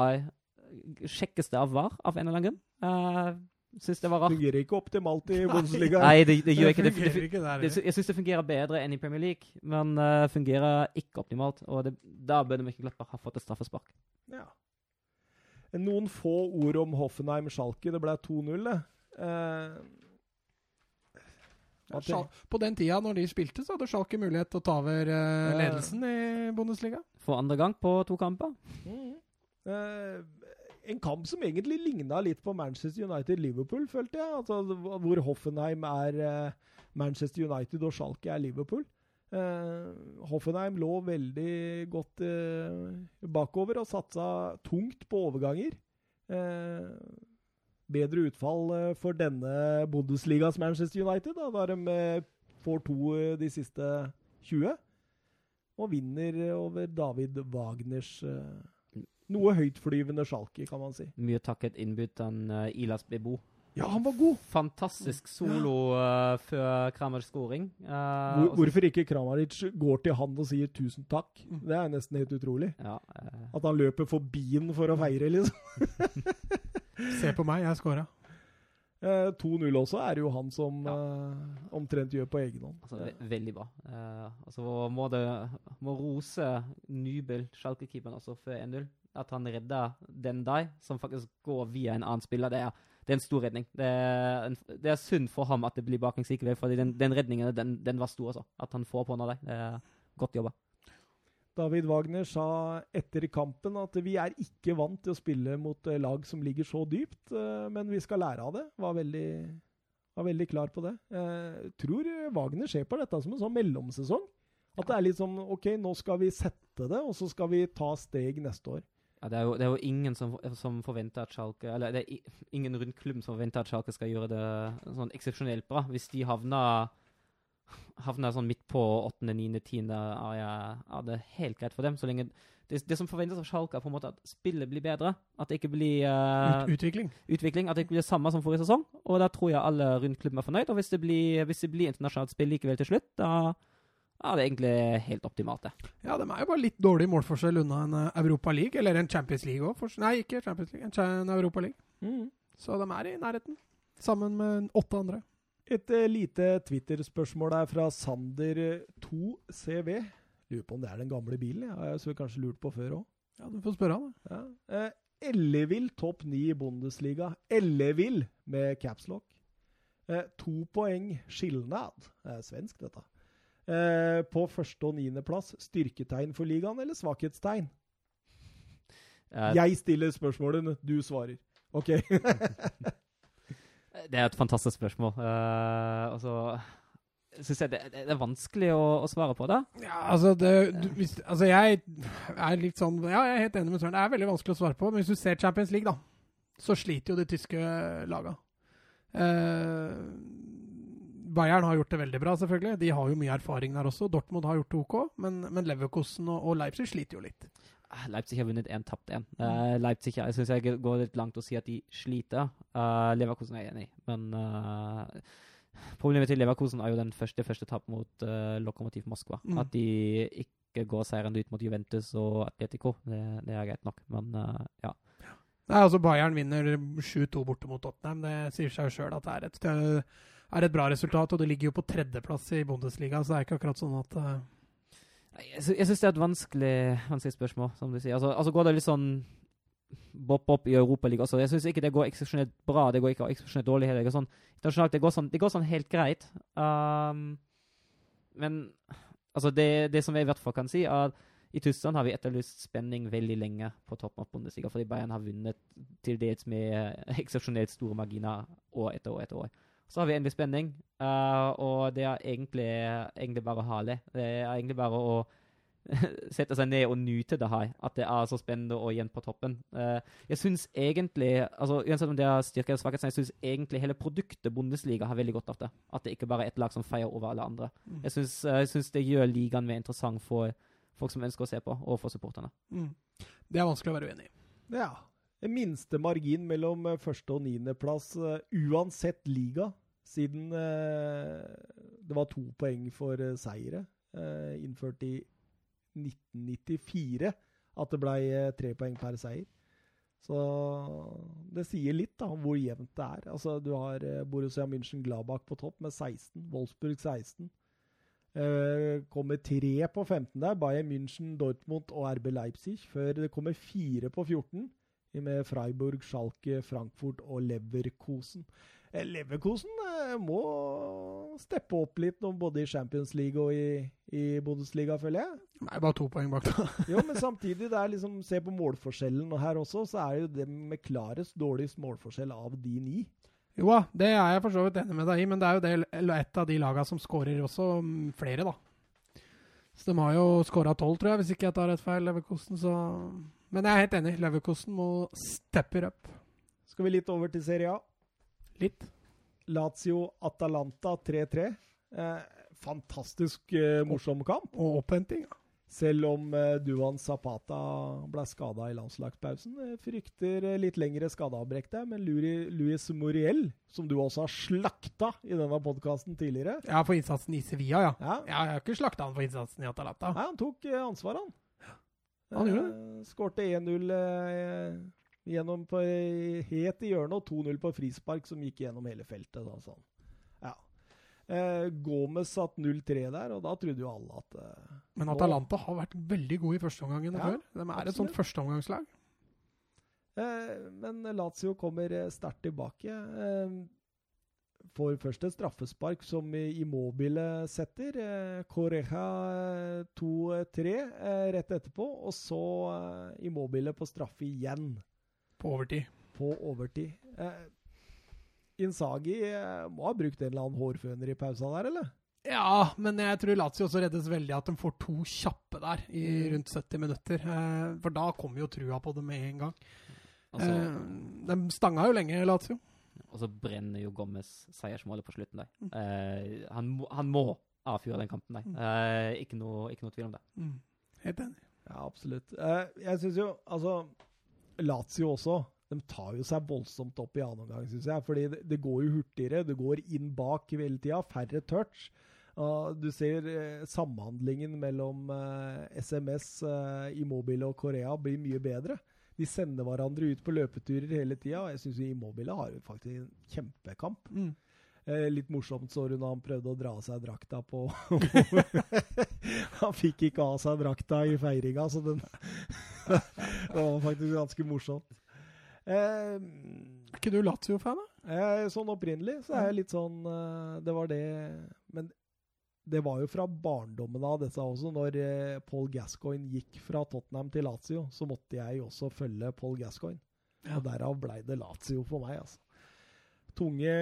sjekkes det av VAR, av en eller annen grunn. Uh, Syns det var rart. Fungerer ikke optimalt i Bundesliga. Nei, det, det gjør ikke det. det, ikke der. det, jeg syns det fungerer bedre enn i Premier League, men uh, fungerer ikke optimalt. Og det, da burde Mikkel Gladbach ha fått et straffespark. Ja. Noen få ord om Hoffenheim-Schalke. Det ble 2-0, det. Eh, Ja, På den tida når de spilte, så hadde Schalke mulighet til å ta over eh, ledelsen i Bundesliga. For andre gang på to kamper. Mm. Eh, en kamp som egentlig ligna litt på Manchester United-Liverpool, følte jeg. Altså, hvor Hoffenheim er eh, Manchester United og Schalke er Liverpool. Eh, Hoffenheim lå veldig godt eh, bakover og satsa tungt på overganger. Eh, bedre utfall for denne Bundesligas Manchester United, da, da de får to de siste 20. Og vinner over David Wagners eh, noe høytflyvende Schalke, kan man si. Mye takket innbytteren uh, Ilas Bebo. Ja, han var god! Fantastisk solo uh, før Kramers scoring. Uh, Hvor, hvorfor ikke Kramaric går til han og sier tusen takk? Det er nesten helt utrolig. Ja, uh, At han løper forbi den for å feire, liksom. Se på meg, jeg scora. Eh, 2-0 også er jo han som eh, omtrent gjør på egen hånd. altså, ve veldig bra. Eh, altså, må det må rose Nybel, Schalke-keeperen, også før 1-0. At han redda den der, som faktisk går via en annen spiller. Det er, det er en stor redning. Det er, det er synd for ham at det blir baklengs likevel, for den, den redningen den, den var stor. altså. At han får på noe der. Det er godt jobba. David Wagner sa etter kampen at vi er ikke vant til å spille mot eh, lag som ligger så dypt, eh, men vi skal lære av det. Var veldig, var veldig klar på det. Jeg tror Wagner ser på dette som en sånn mellomsesong. At det er litt sånn OK, nå skal vi sette det, og så skal vi ta steg neste år. Ja, det, er jo, det er jo ingen som, som forventer at Schalke Eller det er ingen rundt klubben som forventer at Schalke skal gjøre det sånn eksepsjonelt bra. Hvis de havner, havner sånn midt på åttende, niende, tiende, er, jeg- er det helt greit for dem. Så lenge det, det som forventes av Schalke, er på en måte at spillet blir bedre. At det ikke blir uh, Ut, utvikling. utvikling. At det ikke blir det samme som forrige sesong. Og da tror jeg alle rundt klubben er fornøyd. Og hvis det blir, hvis det blir internasjonalt spill likevel til slutt, da er det er egentlig helt optimalt, det. Ja, de er jo bare litt dårlig målforskjell unna en eh, Europa League, eller en Champions League òg. Nei, ikke Champions League, en, Europa League. Mm. Så de er i nærheten, sammen med åtte andre. Et eh, lite Twitter-spørsmål er fra Sander2CV. Lurer på om det er den gamle bilen. Jeg har kanskje lurt på før òg. Ja, du får spørre han. da. Ja. Eh, Ellevill topp ni i Bundesliga. Ellevill med capslock. Eh, to poeng skilnad. Det er svensk, dette. Eh, på første- og niendeplass. Styrketegn for ligaen eller svakhetstegn? Jeg, Jeg stiller spørsmålene, du svarer. OK. Det er et fantastisk spørsmål. Uh, altså Syns jeg det, det det er vanskelig å, å svare på det. Ja, altså, det, du, hvis, altså Jeg er litt sånn Ja, jeg er helt enig med Søren. Det er veldig vanskelig å svare på. Men hvis du ser Champions League, da, så sliter jo de tyske laga. Eh, Bayern har gjort det veldig bra, selvfølgelig. De har jo mye erfaring der også. Dortmund har gjort det OK, men, men Leverkosten og, og Leipzig sliter jo litt. Eh, Leipzig har vunnet én, tapt én. Uh, Leipzig jeg syns jeg går litt langt å si at de sliter. Uh, Leverkosten er jeg enig i, men uh, problemet til Leverkosten er jo den første, første tap mot Lokomotiv Moskva. Mm. At de ikke går seirende ut mot Juventus og Atletico, det, det er greit nok, men ja. Nei, altså Bayern vinner 7-2 borte mot Tottenham. Det sier seg jo sjøl at det er, et, er et bra resultat. Og det ligger jo på tredjeplass i Bundesliga, så det er ikke akkurat sånn at uh... Jeg, sy- syns det er et vanskelig, vanskelig spørsmål, som du sier. Altså, altså går det litt sånn bopp-bopp i Europaligaen også. Jeg syns ikke det går eksepsjonelt bra, det går ikke eksepsjonelt dårlig heller. Sånn, internasjonalt, det går sånn, det går sånn helt greit. Um, men altså det, det som jeg i hvert fall kan si, er at i Tyskland har vi etterlyst spenning veldig lenge på toppen av Bundesliga, fordi Bayern har vunnet til dels med eksepsjonelt store marginer år etter år etter år. Så har vi endelig spenning, uh, og det er egentlig, egentlig bare herlig. Det er egentlig bare å sette seg ned og nyte det her, at det er så spennende og igjen på toppen. Uh, jeg syns egentlig, altså uansett om det er styrke eller svakhet, så jeg syns egentlig hele produktet Bundesliga har veldig godt av det. At det ikke bare er ett lag som feier over alle andre. mm. Jeg syns, uh, det gjør ligaen mer interessant for folk som ønsker å se på, og for supporterne. mm. Det er vanskelig å være uenig i. Ja. Minste margin mellom eh, første- og niendeplass uh, uansett liga, siden eh, det var to poeng for seire, eh, innført i 1994, at det ble eh, tre poeng per seier. Så det sier litt da, om hvor jevnt det er. Altså, du har eh, Borussia München-Gladbach på topp med 16, Wolfsburg 16. Eh, kommer tre på 15 der, Bayern München, Dortmund og RB Leipzig, før det kommer fire på 14 med Freiburg, Schalke, Frankfurt og Leverkosen. Eh, Leverkosen eh, må steppe opp litt både i Champions League og i, i Bundesliga, føler jeg. Er bare to poeng bak. da. Jo, men samtidig, det er liksom, se på målforskjellen her også, så er det jo det med klarest dårligst målforskjell av de ni. Jo da, det er jeg for så vidt enig med deg i, men det er jo det, et av de lagene som skårer også mm, flere, da. Så de har jo skåra tolv, tror jeg, hvis ikke jeg tar rett feil, Leverkosen, så Men jeg er helt enig. Leverkosten må stepper up Skal vi litt over til Serie A. litt. Lazio-Atalanta 3-3. Eh, fantastisk eh, morsom kamp. Og opphenting. Ja. Selv om eh, Duan Zapata ble skada i landslagspausen. Eh, frykter eh, litt lengre skadeavbrekk der, men Luis Muriel, som du også har slakta i denne podkasten tidligere ja, for innsatsen i Sevilla, ja. ja, jeg har ikke slakta han for innsatsen i Atalanta. Nei, han tok eh, ansvar, han. Han gjorde det. Skårte 1-0 eh, gjennom på, helt i hjørnet, og 2-0 på frispark, som gikk gjennom hele feltet. Da, sånn. ja. eh, Gomez satt 0-3 der, og da trodde jo alle at eh, Men Atalanta har vært veldig gode i førsteomgangen Ja, før. De er et sånt førsteomgangslag. Eh, men Lazio kommer eh, sterkt tilbake. Eh, får først et straffespark som i- Immobile setter. Eh, Correja eh, 2-3 eh, rett etterpå. Og så eh, Immobile på straffe igjen På overtid. på overtid. Insagi eh, må ha brukt en eller annen hårføner i pausa der, eller? Ja, men jeg tror Lazio også reddes veldig at de får to kjappe der i Mm. rundt 70 minutter. Eh, for da kommer jo trua på det med en gang. Altså, Eh, de stanga jo lenge, Lazio. Og så brenner jo Gommes seiersmålet på slutten der. Eh, han, må, han må avfyre den kampen der. Eh, ikke, noe, ikke noe tvil om det. Mm. Helt enig. Ja, absolutt. Eh, jeg syns jo Altså, Lazio også. De tar jo seg voldsomt opp i annen omgang, syns jeg. Fordi det, det går jo hurtigere. Det går inn bak hele tida. Færre touch. Uh, du ser eh, samhandlingen mellom eh, SMS, eh, Immobile og Korea blir mye bedre. De sender hverandre ut på løpeturer hele tida. Jeg syns Immobile har jo faktisk en kjempekamp. Mm. Eh, litt morsomt så du når han prøvde å dra av seg drakta på Han fikk ikke av seg drakta i feiringa, så den Det var faktisk ganske morsomt. Eh, Er ikke du Lazio-fan, da? eh, sånn opprinnelig så er jeg litt sånn eh, Det var det Men det var jo fra barndommen av disse også. Når eh, Paul Gascoigne gikk fra Tottenham til Lazio, så måtte jeg også følge Paul Gascoigne. Ja. Og derav blei det Lazio for meg, altså. Tunge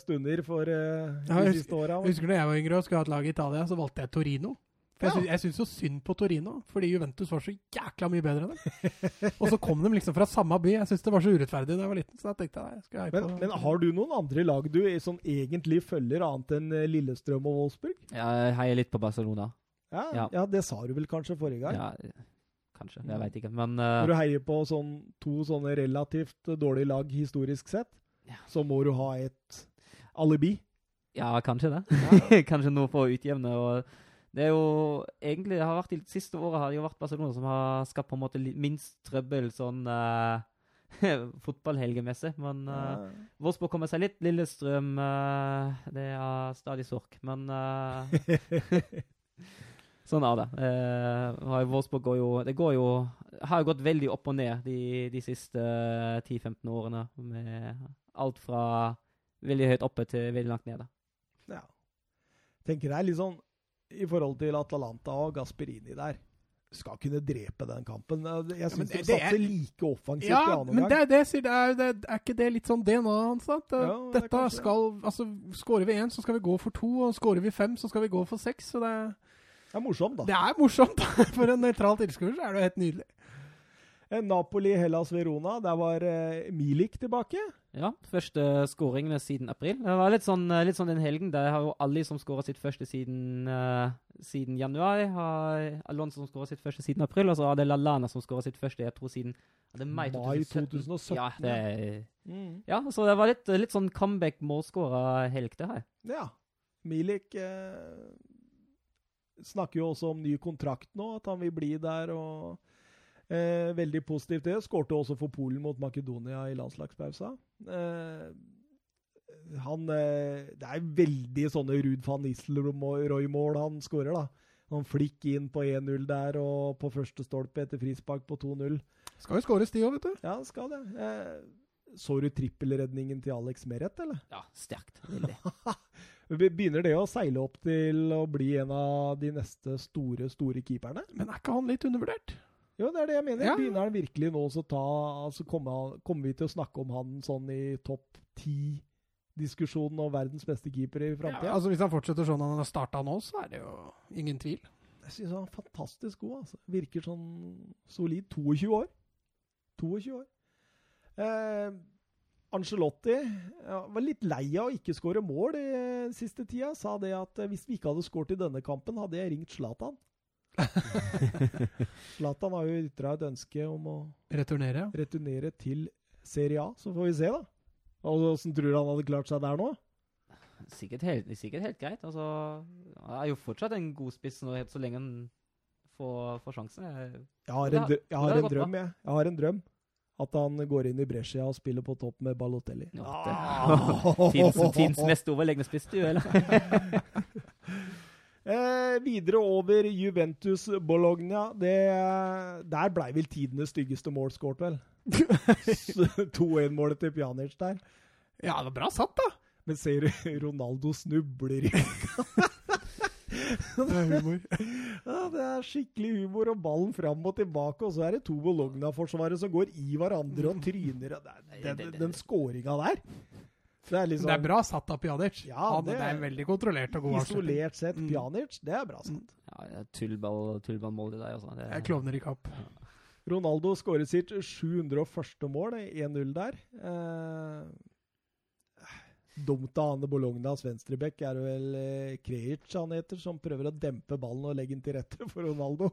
stunder for eh, de ja, siste åra. Husker husker da jeg var yngre og skulle ha et lag i Italia, så valgte jeg Torino. For jeg, Ja. syns, jeg syns så synd på Torino, fordi Juventus var så jækla mye bedre enn dem. og så kom de liksom fra samme by. Jeg syns det var så urettferdig da jeg var liten. Så da tenkte jeg, skal jeg Men, på men har du noen andre lag du i- sånn egentlig følger, annet enn eh, Lillestrøm og Wolfsburg? Jeg heier litt på Barcelona. Ja, Ja. ja. det sa du vel kanskje forrige gang? Ja, kanskje. Jeg veit ikke. Men Når eh, du heier på sånn, to sånne relativt dårlige lag historisk sett, Ja. så må du ha et alibi. ja, kanskje det. kanskje noe for å utjevne. og det er jo egentlig har vært De siste åra har det jo vært Barcelona som har skapt på en måte minst trøbbel sånn uh, fotballhelgemessig. Men uh, Ja. Wolfsburg kommer seg litt. Lillestrøm uh, Det er stadig sorg. Men uh, sånn er det. Uh, Vårsborg går jo Det går jo har jo gått veldig opp og ned de, de siste 10-15 årene. Med alt fra veldig høyt oppe til veldig langt nede. ja. Tenker det er litt sånn i forhold til Atalanta og Gasperini der. Skal kunne drepe den kampen. Jeg men syns ja, de det er- satser like offensivt i Ja, annen men det omgang. er det. Det er, det er ikke det litt sånn DNA hans? Det, Ja, er dette det. skal Altså, skårer vi én, så skal vi gå for to. Og skårer vi fem, så skal vi gå for seks. Så det, er morsomt, da. det er morsomt. For en nøytral tilskuer så er det jo helt nydelig. Eh, Napoli, Hellas, Verona. Der var eh, Milik tilbake. Ja, første skåringene siden april. Det var litt sånn, eh, litt sånn den helgen. Der har jo alle som skåra sitt første siden, uh, siden januar. Har Alonso som skåra sitt første siden april, og så har det Lallana som skåra sitt første jeg tror siden det mai Mai 2017. 2017, Ja, det er, Mm. ja, så det var litt, litt sånn comeback-målskåra-helg, det her. Ja. Milik eh, snakker jo også om ny kontrakt nå, at han vil bli der. og eh, Veldig positivt det. Skårte også for Polen mot Makedonia i landslagspausa. Eh, han eh, Det er veldig sånne Ruud van Nistelrooy-mål han skårer, da. Han flikk inn på 1-0 der, og på første stolpe etter frispark på 2-0. Skal jo skåres, de òg, vet du. Ja, skal det. Eh, så du trippelredningen til Alex Meret, eller? Ja, sterkt. Veldig. Begynner det å seile opp til å bli en av de neste store, store keeperne? Men er ikke han litt undervurdert? Jo, det er det jeg mener. Ja. Begynner han virkelig nå å ta altså kommer, kommer vi til å snakke om han sånn i topp ti-diskusjonen om verdens beste keeper i Ja, altså Hvis han fortsetter sånn han har starta nå, så er det jo ingen tvil. Jeg syns han er fantastisk god. Altså. Virker sånn solid. 22 år. 22 år. Eh, Angelotti ja, var litt lei av å ikke skåre mål i eh, siste tida. Sa det at eh, hvis vi ikke hadde skåret i denne kampen, hadde jeg ringt Zlatan. Zlatan har jo ytra et ønske om å Returnere. returnere til Serie A. Så får vi se, da. Åssen tror du han hadde klart seg der nå? Sikkert helt, sikkert helt greit. Altså, han er jo fortsatt en god spiss nå, helt så lenge han får, får sjansen. Jeg- Jeg har en, jeg har en drøm, jeg. Jeg har en drøm. At han går inn i Brescia og spiller på topp med Balotelli. Ja, Ah! Tidens mest overlegne spiss, du, eller? Eh, videre over Juventus Bologna. Det, der blei vel tidenes styggeste mål skåret, vel. 2-1-målet til Pjanic der. Ja, det var bra satt, da. Men ser du Ronaldo snubler i Det er humor. ja, Det er skikkelig humor, og ballen fram og tilbake, og så er det to Bologna-forsvarere som går i hverandre og tryner. er- Den, den, den skåringa der Det er liksom Det er bra satt av Pjanic. Ja, Han, det det, er veldig kontrollert og god avslutning. Isolert sett, Mm. Pjanic, det er bra satt. Ja, tullball, tullballmål i deg, også. Det, Jeg klovner i kapp. Ronaldo skåret sitt 701. mål, 1-0 der. Eh, dumt av Ane Bolognas venstrebekk er vel eh, han heter, som prøver å dempe ballen og legge den til rette for Ronaldo.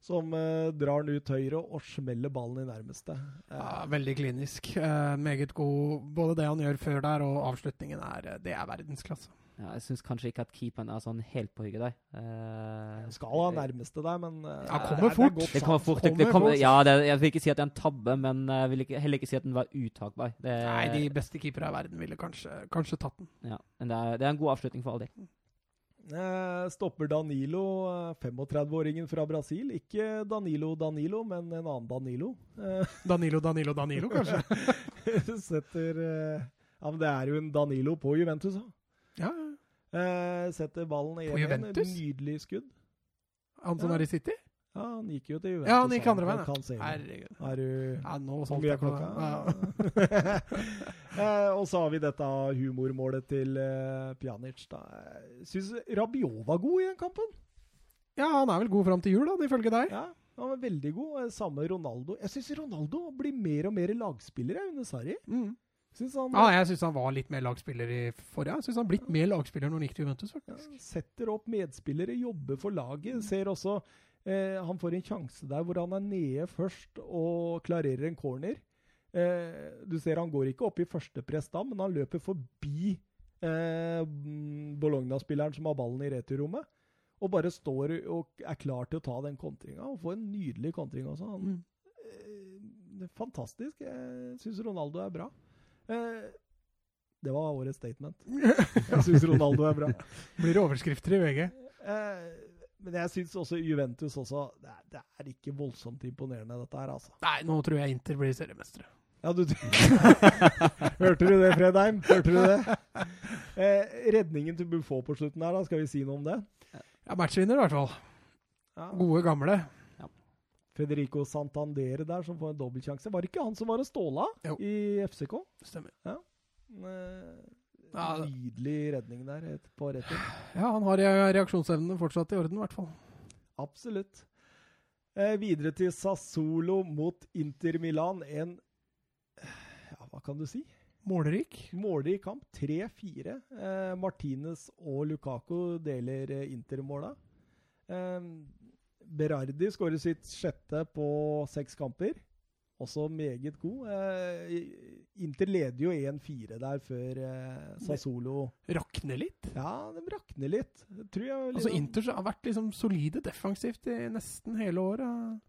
Som eh, drar den ut høyre og smeller ballen i nærmeste. Eh, Ja, veldig klinisk. Eh, meget god. Både det han gjør før der, og avslutningen er Det er verdensklasse. Ja, jeg syns kanskje ikke at keeperen er sånn helt på hugget der. Uh, skal ha nærmeste der, men uh, Ja, kommer det er- det kommer fort. kommer fort. Det, kommer fort. ja, det, jeg vil ikke si at det er en tabbe, men jeg vil ikke, heller ikke si at den var utakbar. Det, Nei, de beste keepere i verden ville kanskje, kanskje tatt den. ja, men det er, det er en god avslutning for all del. Eh, stopper Danilo, eh, 35-åringen fra Brasil. Ikke Danilo Danilo, men en annen Danilo. Eh, Danilo, Danilo, Danilo, kanskje. setter eh, Ja, men det er jo en Danilo på Juventus, da. Ja, Ja, Eh, setter ballen i Juventus? Nydelig skudd. Han som Ja. er i City? Ja, han gikk jo til Juventus. Ja, han gikk andre veien, ja. Herregud. Er du Ja, nå solgte jeg klokka? eh, og så har vi dette humormålet til eh, Pjanic. da. Syns Rabiot var god i den kampen. Ja, han er vel god fram til jul, da, ifølge deg. Ja, Han var veldig god. Eh, Samme Ronaldo. Jeg syns Ronaldo blir mer og mer lagspiller under Sarri. Mm. Synes han Ja, jeg syns han var litt mer lagspiller i forrige. Jeg syns han blitt mer lagspiller når han gikk til Juventus, Ja, setter opp medspillere, jobber for laget. Ser også eh, Han får en sjanse der hvor han er nede først og klarerer en corner. Eh, du ser han går ikke opp i første press da, men han løper forbi eh, Bologna-spilleren som har ballen i returrommet. Og bare står og er klar til å ta den kontringa. Og får en nydelig kontring også. Han, Mm. eh, fantastisk. Jeg syns Ronaldo er bra. Eh, det var årets statement. Jeg syns Ronaldo er bra. Blir det overskrifter i VG? Eh, men jeg syns også Juventus også det er, det er ikke voldsomt imponerende, dette her, altså. Nei, nå tror jeg Inter blir seriemestere. Ja, du Hørte du det, Fredheim? Hørte du det? Eh, redningen til Buffon på slutten her, da, skal vi si noe om det? Ja, matchvinner i hvert fall. Ja. Gode, gamle. Federico Santander der, som får en dobbeltsjanse. Var det ikke han som var og ståla Jo. i FCK? Stemmer. Eh, Ja, nydelig redning der et- rett inn. Ja, han har re- reaksjonsevnene fortsatt i orden, i hvert fall. Absolutt. Eh, videre til Sassolo mot Inter Milan. En ja, Hva kan du si? Målrik. Målrik kamp. 3-4. Eh, Martinez og Lukaku deler eh, Inter-måla. Eh, Berardi skårer sitt sjette på seks kamper. Også meget god. Eh, Inter leder jo 1-4 der før eh, Sassolo Rakner litt. Ja, de rakner litt. Tror jeg Altså, liksom- Inter har vært liksom solide defensivt i nesten hele året.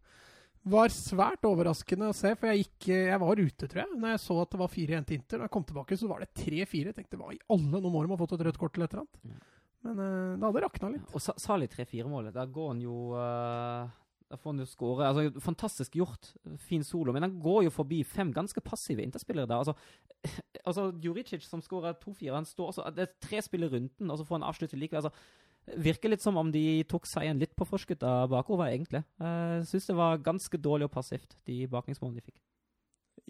Var svært overraskende å se, for jeg gikk Jeg var ute, tror jeg, når jeg så at det var 4-1 til Inter. Da jeg kom tilbake, så var det 3-4. Jeg tenkte hva i alle nå må de ha fått et rødt kort eller et eller annet. Men uh, det hadde rakna litt. Og Sali 3-4-målet, der går han jo eh, Der får han jo skåre. Altså, fantastisk gjort. Fin solo. Men han går jo forbi fem ganske passive interspillere der. Altså, altså Juricic som skårer 2-4, han står også Det er tre spillere rundt den, og så får han avslutte likevel. Altså, virker litt som om de tok seieren litt på forskudd av bakover, egentlig. Jeg syns det var ganske dårlig og passivt, de bakingsmålene de fikk.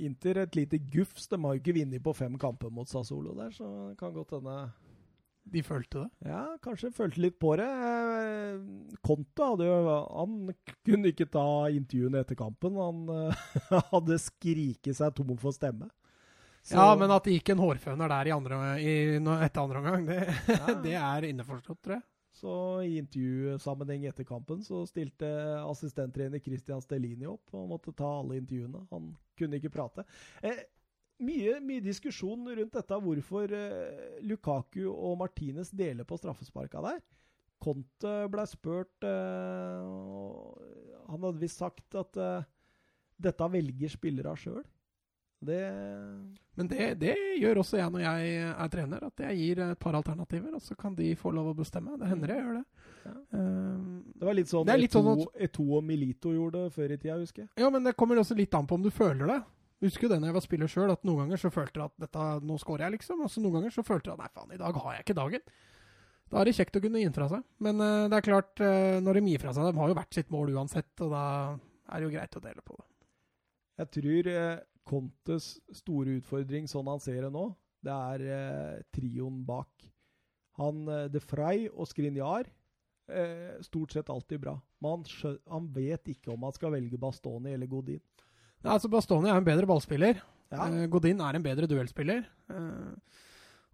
Inter et lite gufs. De har jo ikke vunnet på fem kamper mot Sassolo der, så det kan godt hende De følte det. Ja, kanskje følte litt på det. Konto hadde jo Han kunne ikke ta intervjuene etter kampen. Han eh, hadde skriket seg tom for stemme. Så- Ja, men at det gikk en hårføner der i andre, i, etter andre omgang, det, Ja. det er innforstått, tror jeg. Så i intervjusammenheng etter kampen så stilte assistenttrener Christian Stellini opp og måtte ta alle intervjuene. Han kunne ikke prate. Eh, mye, mye diskusjon rundt dette hvorfor eh, Lukaku og Martinez deler på straffesparka der. Conte ble spurt eh, Han hadde visst sagt at eh, dette velger spillere sjøl. Det Men det, det gjør også jeg når jeg er trener, at jeg gir et par alternativer, og så kan de få lov å bestemme. Det hender jeg gjør det. Ja. Um, Det var litt sånn Det er Eto, sånn Eto og Milito gjorde det før i tida, husker jeg. ja, men det kommer også litt an på om du føler det. Husker jo det når jeg var spiller sjøl, at noen ganger så følte jeg at dette, nå scorer jeg, liksom. Og så noen ganger så følte jeg at nei, faen, i dag har jeg ikke dagen. Da er det kjekt å kunne gi fra seg. Men uh, det er klart, uh, når de gir fra seg De har jo hvert sitt mål uansett, og da er det jo greit å dele på det. Jeg tror Contes store utfordring, sånn han ser det nå, Det er trioen bak. Han De Frey og Skrinjar stort sett alltid bra. Men han vet ikke om han skal velge Bastoni eller Godin. Nei, altså Bastoni er en bedre ballspiller. Ja. Eh, Godin er en bedre duellspiller. Eh,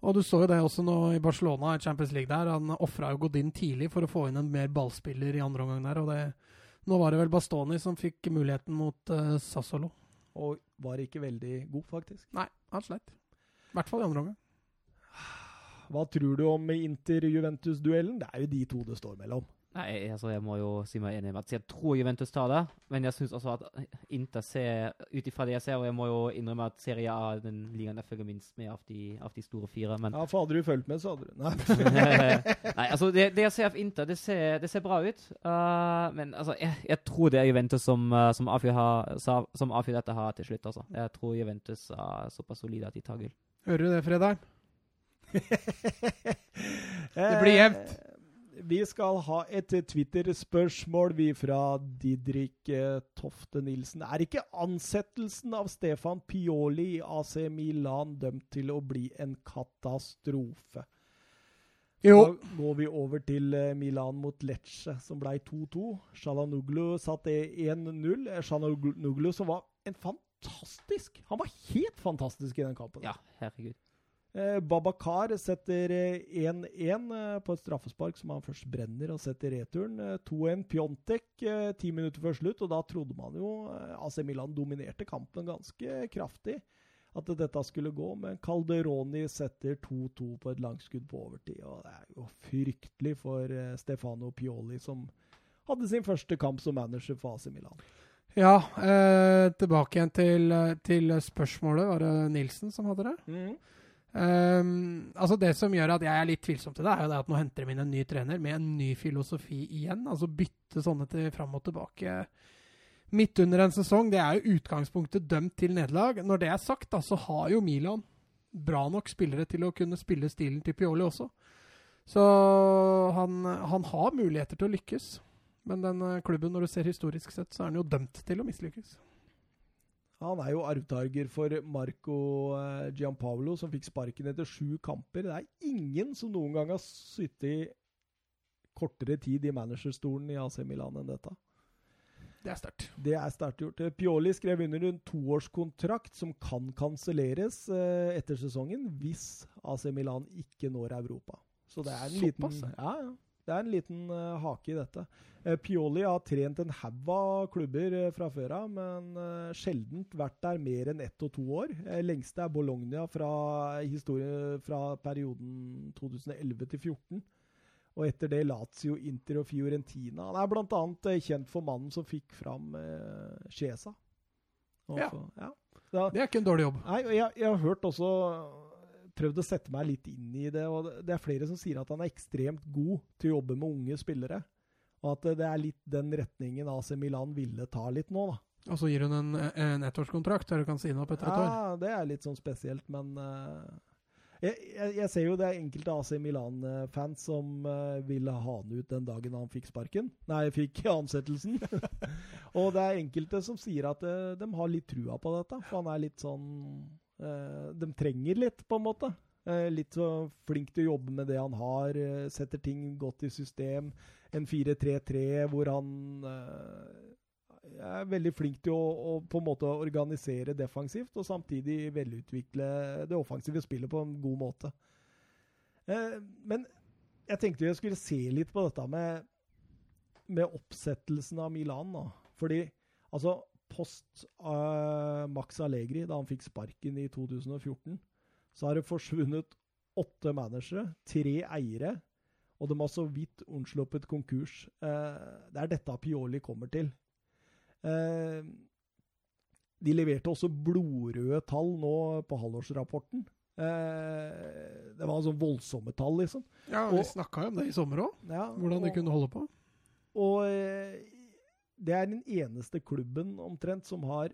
og du så jo det også nå i Barcelona, i Champions League der. Han ofra jo Godin tidlig for å få inn en mer ballspiller i andre omgang der. og det, Nå var det vel Bastoni som fikk muligheten mot uh, Sassolo. Og var ikke veldig god, faktisk. Nei, han sleit. I hvert fall i andre omgang. Hva tror du om Inter-Juventus-duellen? Det er jo de to det står mellom. Nei, altså jeg må jo si meg enig med at jeg tror Juventus tar det, men jeg syns også at Inter ser Ut ifra det jeg ser, og jeg må jo innrømme at Serie A er den ligaen jeg følger minst med av de, av de store fire, men Ja, for hadde du fulgt med, så hadde du Nei. Nei, altså det, det jeg ser av Inter, det ser, det ser bra ut. Uh, men altså, jeg, jeg, tror det er Juventus som, uh, som, avgjør, dette her til slutt. altså. Jeg tror Juventus er såpass solide at de tar gull. Hører du det, Fredheim? det blir jevnt. Eh, vi skal ha et Twitter-spørsmål, vi fra Didrik eh, Tofte Nilsen. Er ikke ansettelsen av Stefan Pioli i AC Milan dømt til å bli en katastrofe? Jo. Da går vi over til eh, Milan mot Lecce, som ble 2-2. Shalanoglu satte 1-0. Shalanoglu som var en fantastisk Han var helt fantastisk i den kampen. Ja, herregud. Eh, Babakar setter 1-1 eh, på et straffespark som han først brenner og setter returen. Eh, 2-1 Pjontek ti minutter før slutt, og da trodde man jo AC Milan dominerte kampen ganske kraftig. At dette skulle gå, men Calderoni setter 2-2 på et langskudd på overtid. og Det er jo fryktelig for Stefano Pioli, som hadde sin første kamp som manager for AC Milan. Ja, eh, tilbake igjen til, til, spørsmålet. Var det Nilsen som hadde det? Mm. Um, altså Det som gjør at jeg er litt tvilsom til det, er jo det at nå henter de inn en ny trener med en ny filosofi igjen. Altså bytte sånne til fram og tilbake midt under en sesong. Det er jo utgangspunktet dømt til nederlag. Når det er sagt, da, så har jo Milan bra nok spillere til å kunne spille stilen til Pioli også. Så han, han har muligheter til å lykkes. Men den klubben, når du ser historisk sett, så er den jo dømt til å mislykkes. Han er jo arvtaker for Marco Giampaolo, som fikk sparken etter sju kamper. Det er ingen som noen gang har sittet kortere tid i managerstolen i AC Milan enn dette. Det er sterkt. Det er sterkt gjort. Pioli skrev under en toårskontrakt som kan kanselleres etter sesongen hvis AC Milan ikke når Europa. Så det er en Såpass, liten ja, ja. Det er en liten uh, hake i dette. Uh, Pioli har trent en haug av klubber uh, fra før av, men uh, sjeldent vært der mer enn ett og to år. lengste er Bologna fra, historie, fra perioden 2011 til 2014. Og etter det Lazio, Inter og Fiorentina. Han er bl.a. Uh, kjent for mannen som fikk fram uh, Chiesa. Ja. ja. Da, det er ikke en dårlig jobb. Nei, jeg, jeg har hørt også prøvd å sette meg litt inn i det. og Det er flere som sier at han er ekstremt god til å jobbe med unge spillere. Og at det er litt den retningen AC Milan ville ta litt nå, da. Og så gir hun en, en ettårskontrakt der du kan si opp etter et år? Ja, det er litt sånn spesielt, men uh, jeg, jeg, jeg, ser jo det er enkelte AC Milan-fans som uh, ville ha han ut den dagen han fikk sparken. Nei, fikk ansettelsen. og det er enkelte som sier at uh, de har litt trua på dette, for han er litt sånn de trenger litt, på en måte. Uh, litt så flink til å jobbe med det han har. Uh, setter ting godt i system. En 4-3-3 hvor han er veldig flink til å, å, på en måte organisere defensivt, og samtidig velutvikle det offensive spillet på en god måte. men jeg tenkte jeg skulle se litt på dette med, med oppsettelsen av Milan. Da. Fordi altså post uh, Max Allegri, da han fikk sparken i 2014, så har det forsvunnet åtte managere, tre eiere, og de har så vidt unnsluppet konkurs. Uh, det er dette Pioli kommer til. Uh, de leverte også blodrøde tall nå på halvårsrapporten. det var sånn voldsomme tall, liksom. Ja, vi snakka jo om det i sommer òg. Ja, hvordan de og, kunne holde på. Og det er den eneste klubben omtrent som har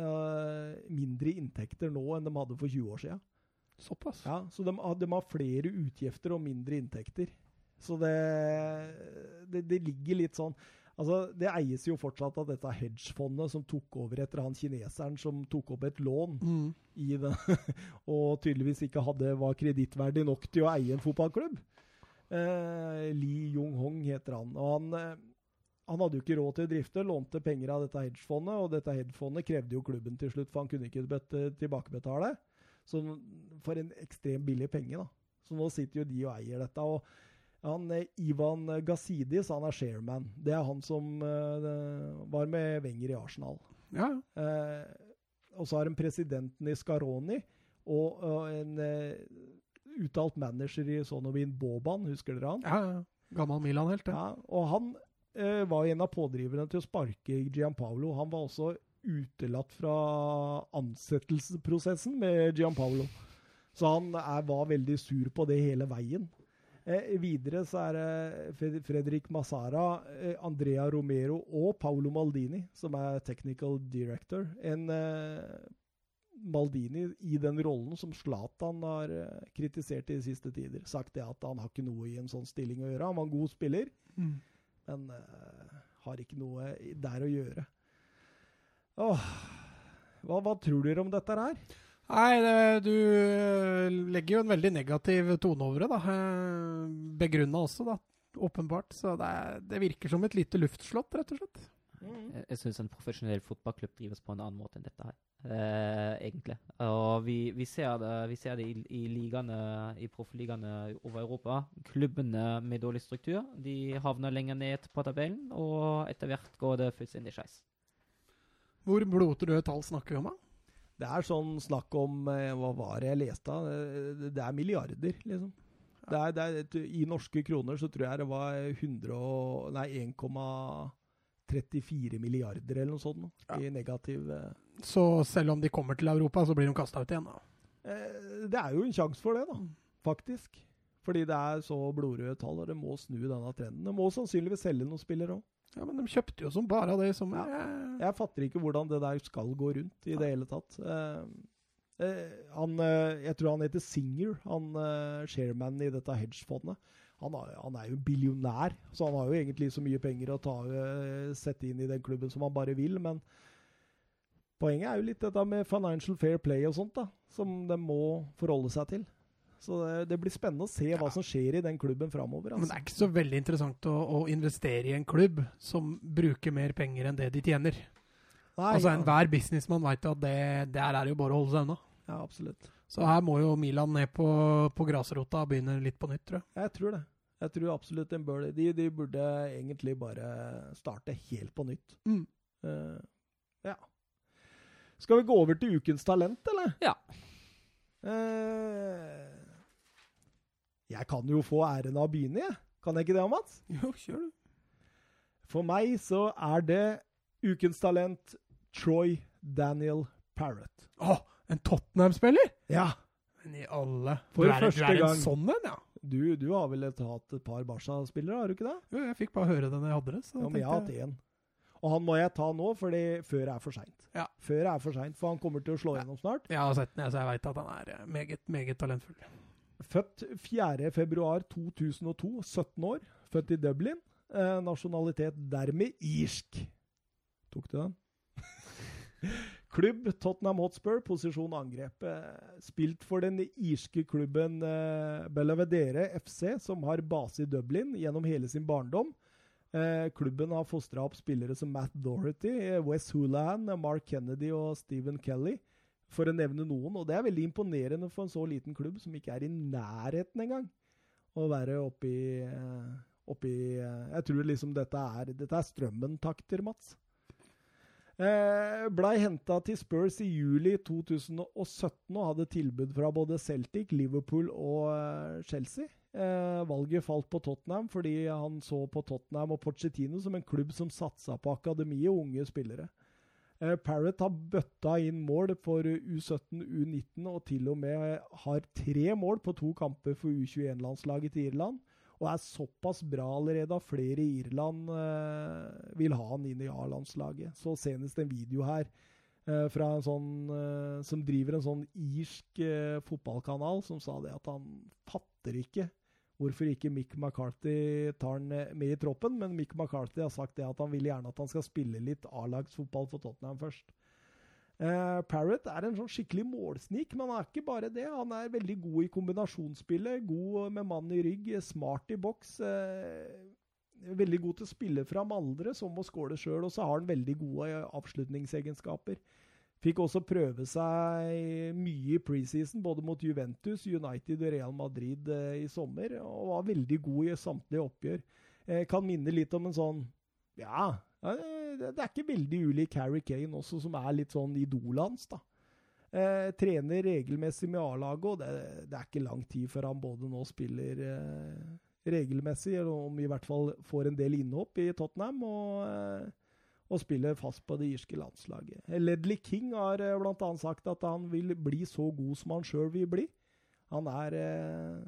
uh, mindre inntekter nå enn de hadde for 20 år siden. Såpass? Ja, så de, de har flere utgifter og mindre inntekter. Så det, det, det, ligger litt sånn Altså, Det eies jo fortsatt av dette hedgefondet som tok over etter han kineseren som tok opp et lån Mm. i det, og tydeligvis ikke hadde, var kredittverdig nok til å eie en fotballklubb. Eh, Li Jung-hong heter han. og han, eh, han hadde jo ikke råd til å drifte, lånte penger av dette hedgefondet, og dette hedgefondet krevde jo klubben til slutt, for han kunne ikke bet, tilbakebetale. Så for en ekstremt billig penge, da. Så nå sitter jo de og eier dette. og han, eh, Ivan Gazidis han er shareman. Det er han som uh, var med Wenger i Arsenal. Ja, ja. Eh, og så har de presidenten i Scaroni og, uh, en uttalt manager i Sonovin Boban, husker dere han? ja, ja. Gammel Milan-helt, det. Ja, og han eh, var en av pådriverne til å sparke Gianpaolo. Han var også utelatt fra ansettelsesprosessen med Gianpaolo. Så han er, var veldig sur på det hele veien. Eh, videre så er det Fredrik Massara, eh, Andrea Romero og Paolo Maldini som er technical director. En eh, Maldini i den rollen som Zlatan har eh, kritisert i de siste tider. Sagt det at han har ikke noe i en sånn stilling å gjøre. Han var en god spiller, Mm. Men uh, har ikke noe der å gjøre. Åh, hva, hva tror dere om dette her? Nei, det, du eh, legger jo en veldig negativ tone over det, da. Eh, Begrunna også, da. Åpenbart. Så det, det virker som et lite luftslott, rett og slett. Jeg, jeg syns en profesjonell fotballklubb drives på en annen måte enn dette her, eh, egentlig. Og vi, vi ser det, vi ser det i, i i proffligaene over Europa. Klubbene med dårlig struktur de havner lenger ned på tabellen, og etter hvert går det fullstendig skeis. Hvor blotrøde tall snakker vi om, da? Det er sånn snakk om eh, Hva var det jeg leste? av? Eh, Det er milliarder, liksom. Det er, det er, I norske kroner så tror jeg det var 100 og, nei, 1,34 milliarder eller noe sånt Ja. i negativ eh, Så selv om de kommer til Europa, så blir de kasta ut igjen, da. eh, Det er jo en sjanse for det, da. Faktisk. Fordi det er så blodrøde tall, og det må snu denne trenden. Det må sannsynligvis selge noen spillere òg. Ja, Men de kjøpte jo som bare det som Ja. Jeg fatter ikke hvordan det der skal gå rundt i det hele tatt. Eh, eh, han, eh, jeg tror han heter Singer, han eh, sharemanen i dette hedgefondet. Han, har- han er jo billionær, så han har jo egentlig så mye penger å ta, eh, sette inn i den klubben som han bare vil. Men poenget er jo litt dette med financial fair play og sånt, da, som de må forholde seg til. Så det, det blir spennende å se hva som skjer i den klubben framover. Men det Altså. er ikke så veldig interessant å, å investere i en klubb som bruker mer penger enn det de tjener. Nei, altså ja. Enhver businessmann veit at det, der er det jo bare å holde seg unna. ja, absolutt. Så her må jo Milan ned på, på grasrota og begynne litt på nytt, tror jeg. Jeg tror det. Jeg tror absolutt bør. De, de burde egentlig bare starte helt på nytt. Mm. Uh, ja. Skal vi gå over til ukens talent, eller? Ja. Uh, jeg kan jo få æren av å begynne, jeg. Kan jeg ikke det, Mats? Jo, kjør du. For meg så er det ukens talent Troy Daniel Parrott. Å, en Tottenham-spiller? Ja. Men i alle For du er, første du er gang. en sånn en, ja? Du, du har vel hatt et par Barca-spillere, har du ikke det? Jo, jeg fikk bare høre den jeg hadde det. Så Ja, men jeg har hatt én. Og han må jeg ta nå, fordi før er for seint. Ja. Før er for seint, for han kommer til å slå gjennom snart. jeg har sett den, så jeg veit at han er eh, meget, meget talentfull. Født 4.2.2002, 17 år. Født i Dublin. Eh, nasjonalitet dermed irsk. Tok du den? Klubb Tottenham Hotspur, posisjon angrep. Eh, spilt for den irske klubben Belavedere Belvedere FC, som har base i Dublin gjennom hele sin barndom. Eh, klubben har fostra opp spillere som Matt Doherty, eh, Wes Houlihan, eh, Mark Kennedy og Stephen Kelly, for å nevne noen. Og det er veldig imponerende for en så liten klubb, som ikke er i nærheten engang, å være oppi, eh, oppi eh, Jeg tror liksom dette er, dette er strømmen-takter, Mats. Eh, Blei henta til Spurs i juli 2017 og hadde tilbud fra både Celtic, Liverpool og eh, Chelsea. Eh, valget falt på Tottenham fordi han så på Tottenham og Pochettino som en klubb som satsa på akademi og unge spillere. Eh, Parrott har bøtta inn mål for U17, U19 og til og med har tre mål på to kamper for U21-landslaget til Irland. Og er såpass bra allerede at flere i Irland eh, vil ha han inn i A-landslaget. Så senest en video her eh, fra en sånn eh, som driver en sånn irsk eh, fotballkanal, som sa det at han fatter ikke hvorfor ikke Mick McCarthy tar han eh, med i troppen. Men Mick McCarthy har sagt det at han vil gjerne at han skal spille litt A-lagsfotball for Tottenham først. Eh, Parrott er en sånn skikkelig målsnik, men han er ikke bare det. Han er veldig god i kombinasjonsspillet, god med mann i rygg, smart i boks. Eh, veldig god til å spille fram andre, som å skåle sjøl. Og så har han veldig gode avslutningsegenskaper. Fikk også prøve seg mye i preseason, både mot Juventus, United og Real Madrid eh, i sommer, og var veldig god i samtlige oppgjør. Kan minne litt om en sånn Ja, det er ikke veldig ulik Harry Kane også, som er litt sånn idolet hans, da. Eh, trener regelmessig med A-laget, og det, det, er ikke lang tid før han både nå spiller eh, regelmessig, eller om i hvert fall får en del innhopp i Tottenham. og eh, og spiller fast på det irske landslaget. Ledley King har eh, bl.a. sagt at han vil bli så god som han sjøl vil bli. Han er eh,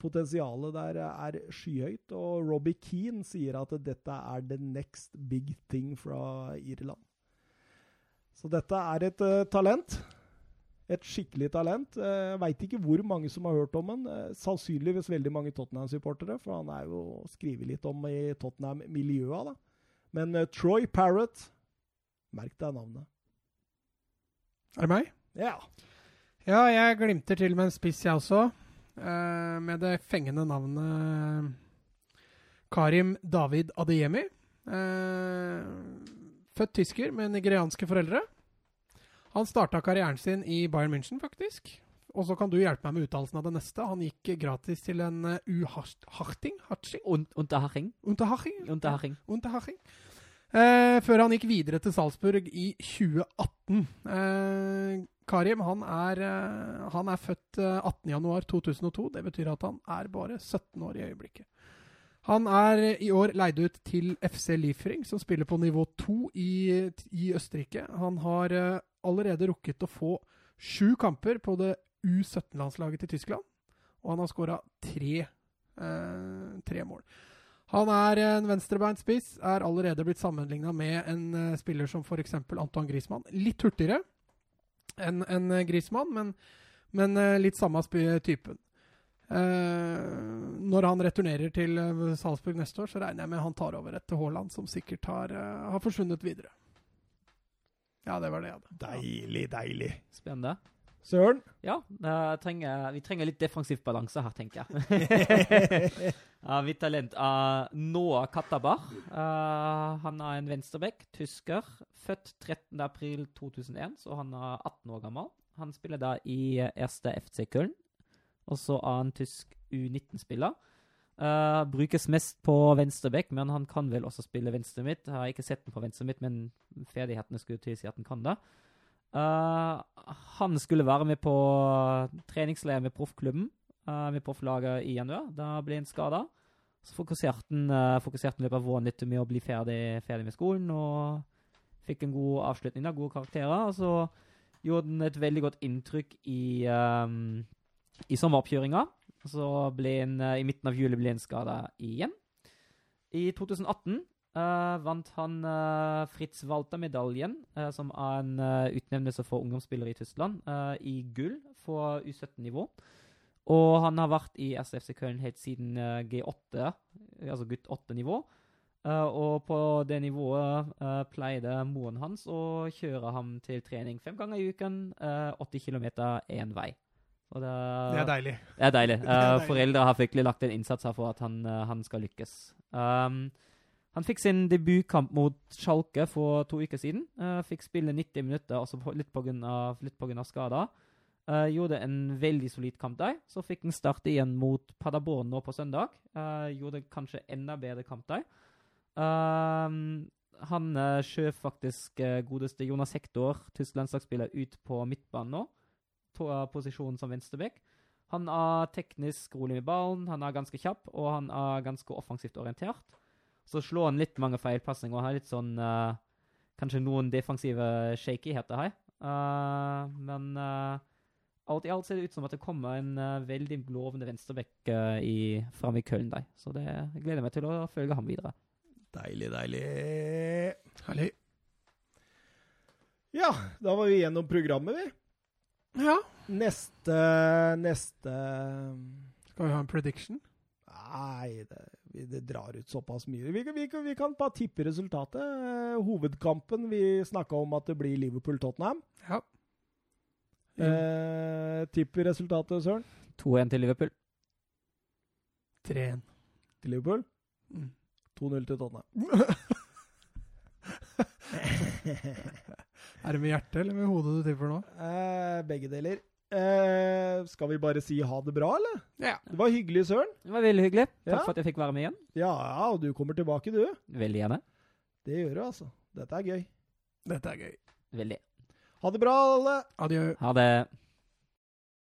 Potensialet der er skyhøyt, og Robbie Keane sier at dette er the next big thing fra Irland. Så dette er et uh, talent. Et skikkelig talent. Jeg uh, Veit ikke hvor mange som har hørt om han. Uh, sannsynligvis veldig mange Tottenham-supportere, for han er jo skrevet litt om i Tottenham-miljøa. da. Men Troy Parrott Merk deg navnet. Er det meg? Ja. Ja, jeg glimter til med en spiss, jeg også. Uh, med det fengende navnet Karim David Adeyemi. Uh, født tysker med nigerianske foreldre. Han starta karrieren sin i Bayern München, faktisk. Og så kan du hjelpe meg med uttalelsen av det neste. Han gikk gratis til en uh, U-Harting? Unterhaching. Unterhaching? Unterhaching. Eh, før han gikk videre til Salzburg i 2018. Eh, Karim han er, eh, han er født 18.1.2002. Det betyr at han er bare 17 år i øyeblikket. Han er i år leid ut til FC Liefring, som spiller på nivå 2 i, i Østerrike. Han har allerede rukket å få sju kamper på det U17-landslaget til Tyskland, og han har skåra tre, eh, tre, mål. Han er en venstrebeint spiss, er allerede blitt sammenligna med en spiller som f.eks. Anton Griezmann. Litt hurtigere enn en Griezmann, men, men uh, litt samme typen. Uh, når han returnerer til Salzburg neste år, så regner jeg med han tar over etter Haaland, som sikkert har, har forsvunnet videre. Ja, det var det jeg hadde. Deilig, deilig. Spennende. Søren? Ja, trenger, vi trenger litt defensiv balanse her, tenker jeg. uh, mitt talent er Noah Katabar. Uh, han er en venstrebekk, tysker. Født 13.4.2001, så han er 18 år gammel. Han spiller da i erste FC Köln. Og så er han tysk U19-spiller. Uh, brukes mest på venstrebekk, men han kan vel også spille venstre midt. Jeg har ikke sett den på venstre midt, men ferdighetene skulle tilsi at han kan det. Uh, han skulle være med på treningsleir med proffklubben, uh, med profflaget i januar. Da ble han skada. Så fokuserte han, uh, våren litt med å bli ferdig, ferdig, med skolen, og fikk en god avslutning, da, gode karakterer. Og så gjorde han et veldig godt inntrykk i, um, i sommeroppkjøringa. Så ble han, i midten av juli ble han skada igjen. I 2018 Uh, vant han uh, Fritz Walter-medaljen, uh, som er en utnevnelse for ungdomsspillere i Tyskland, i gull for U17-nivå. Og han har vært i SFC Köln helt siden G8, altså gutt 8-nivå. og på det nivået pleide moren hans å kjøre ham til trening fem ganger i uken, 80 km én vei. Det, det, er deilig. Det er deilig. deilig. Foreldre har virkelig lagt en innsats her for at han, han skal lykkes. Um, han fikk sin debutkamp mot Schalke for to uker siden. Uh, fikk spille 90 minutter, altså på, litt pga. skader. Uh, gjorde en veldig solid kamp der. Så fikk han starte igjen mot Paderborn nå på søndag. Uh, gjorde kanskje enda bedre kamp der. Uh, han uh, skjøv faktisk godeste Jonas Hector, tysk landslagsspiller, ut på midtbanen nå. To, posisjonen som venstreback. Han er teknisk rolig med ballen, han er ganske kjapp, og han er ganske offensivt orientert. Så slår han litt mange feilpasninger og har litt sånn uh, Kanskje noen defensive shakyheter her. Uh, men uh, alt i alt ser det ut som at det kommer en veldig lovende venstreback uh, fram i Köln der. Så det jeg gleder meg til å følge ham videre. Deilig, deilig. Herlig. Ja, da var vi gjennom programmet, vi. Ja. Neste Neste Skal vi ha en prediction? Nei, det, det drar ut såpass mye. Vi, kan- vi, vi kan bare tippe resultatet. Eh, Hovedkampen Vi snakka om at det blir Liverpool-Tottenham. Ja. Eh, tipper resultatet, Søren? 2-1 til Liverpool. 3-1. Til Liverpool? Mm. 2-0 til Tottenham. Er det med hjertet eller med hodet du tipper nå? Eh, begge deler. Eh, skal vi bare si ha det bra, eller? Ja. Det var hyggelig, Søren. Det var veldig hyggelig. Takk Ja. for at jeg fikk være med igjen. Ja, ja, og du kommer tilbake, du. Veldig gjerne. Det gjør du, altså. Dette er gøy. Dette er gøy. Veldig. Ha det bra, alle. Adjø. Ha det.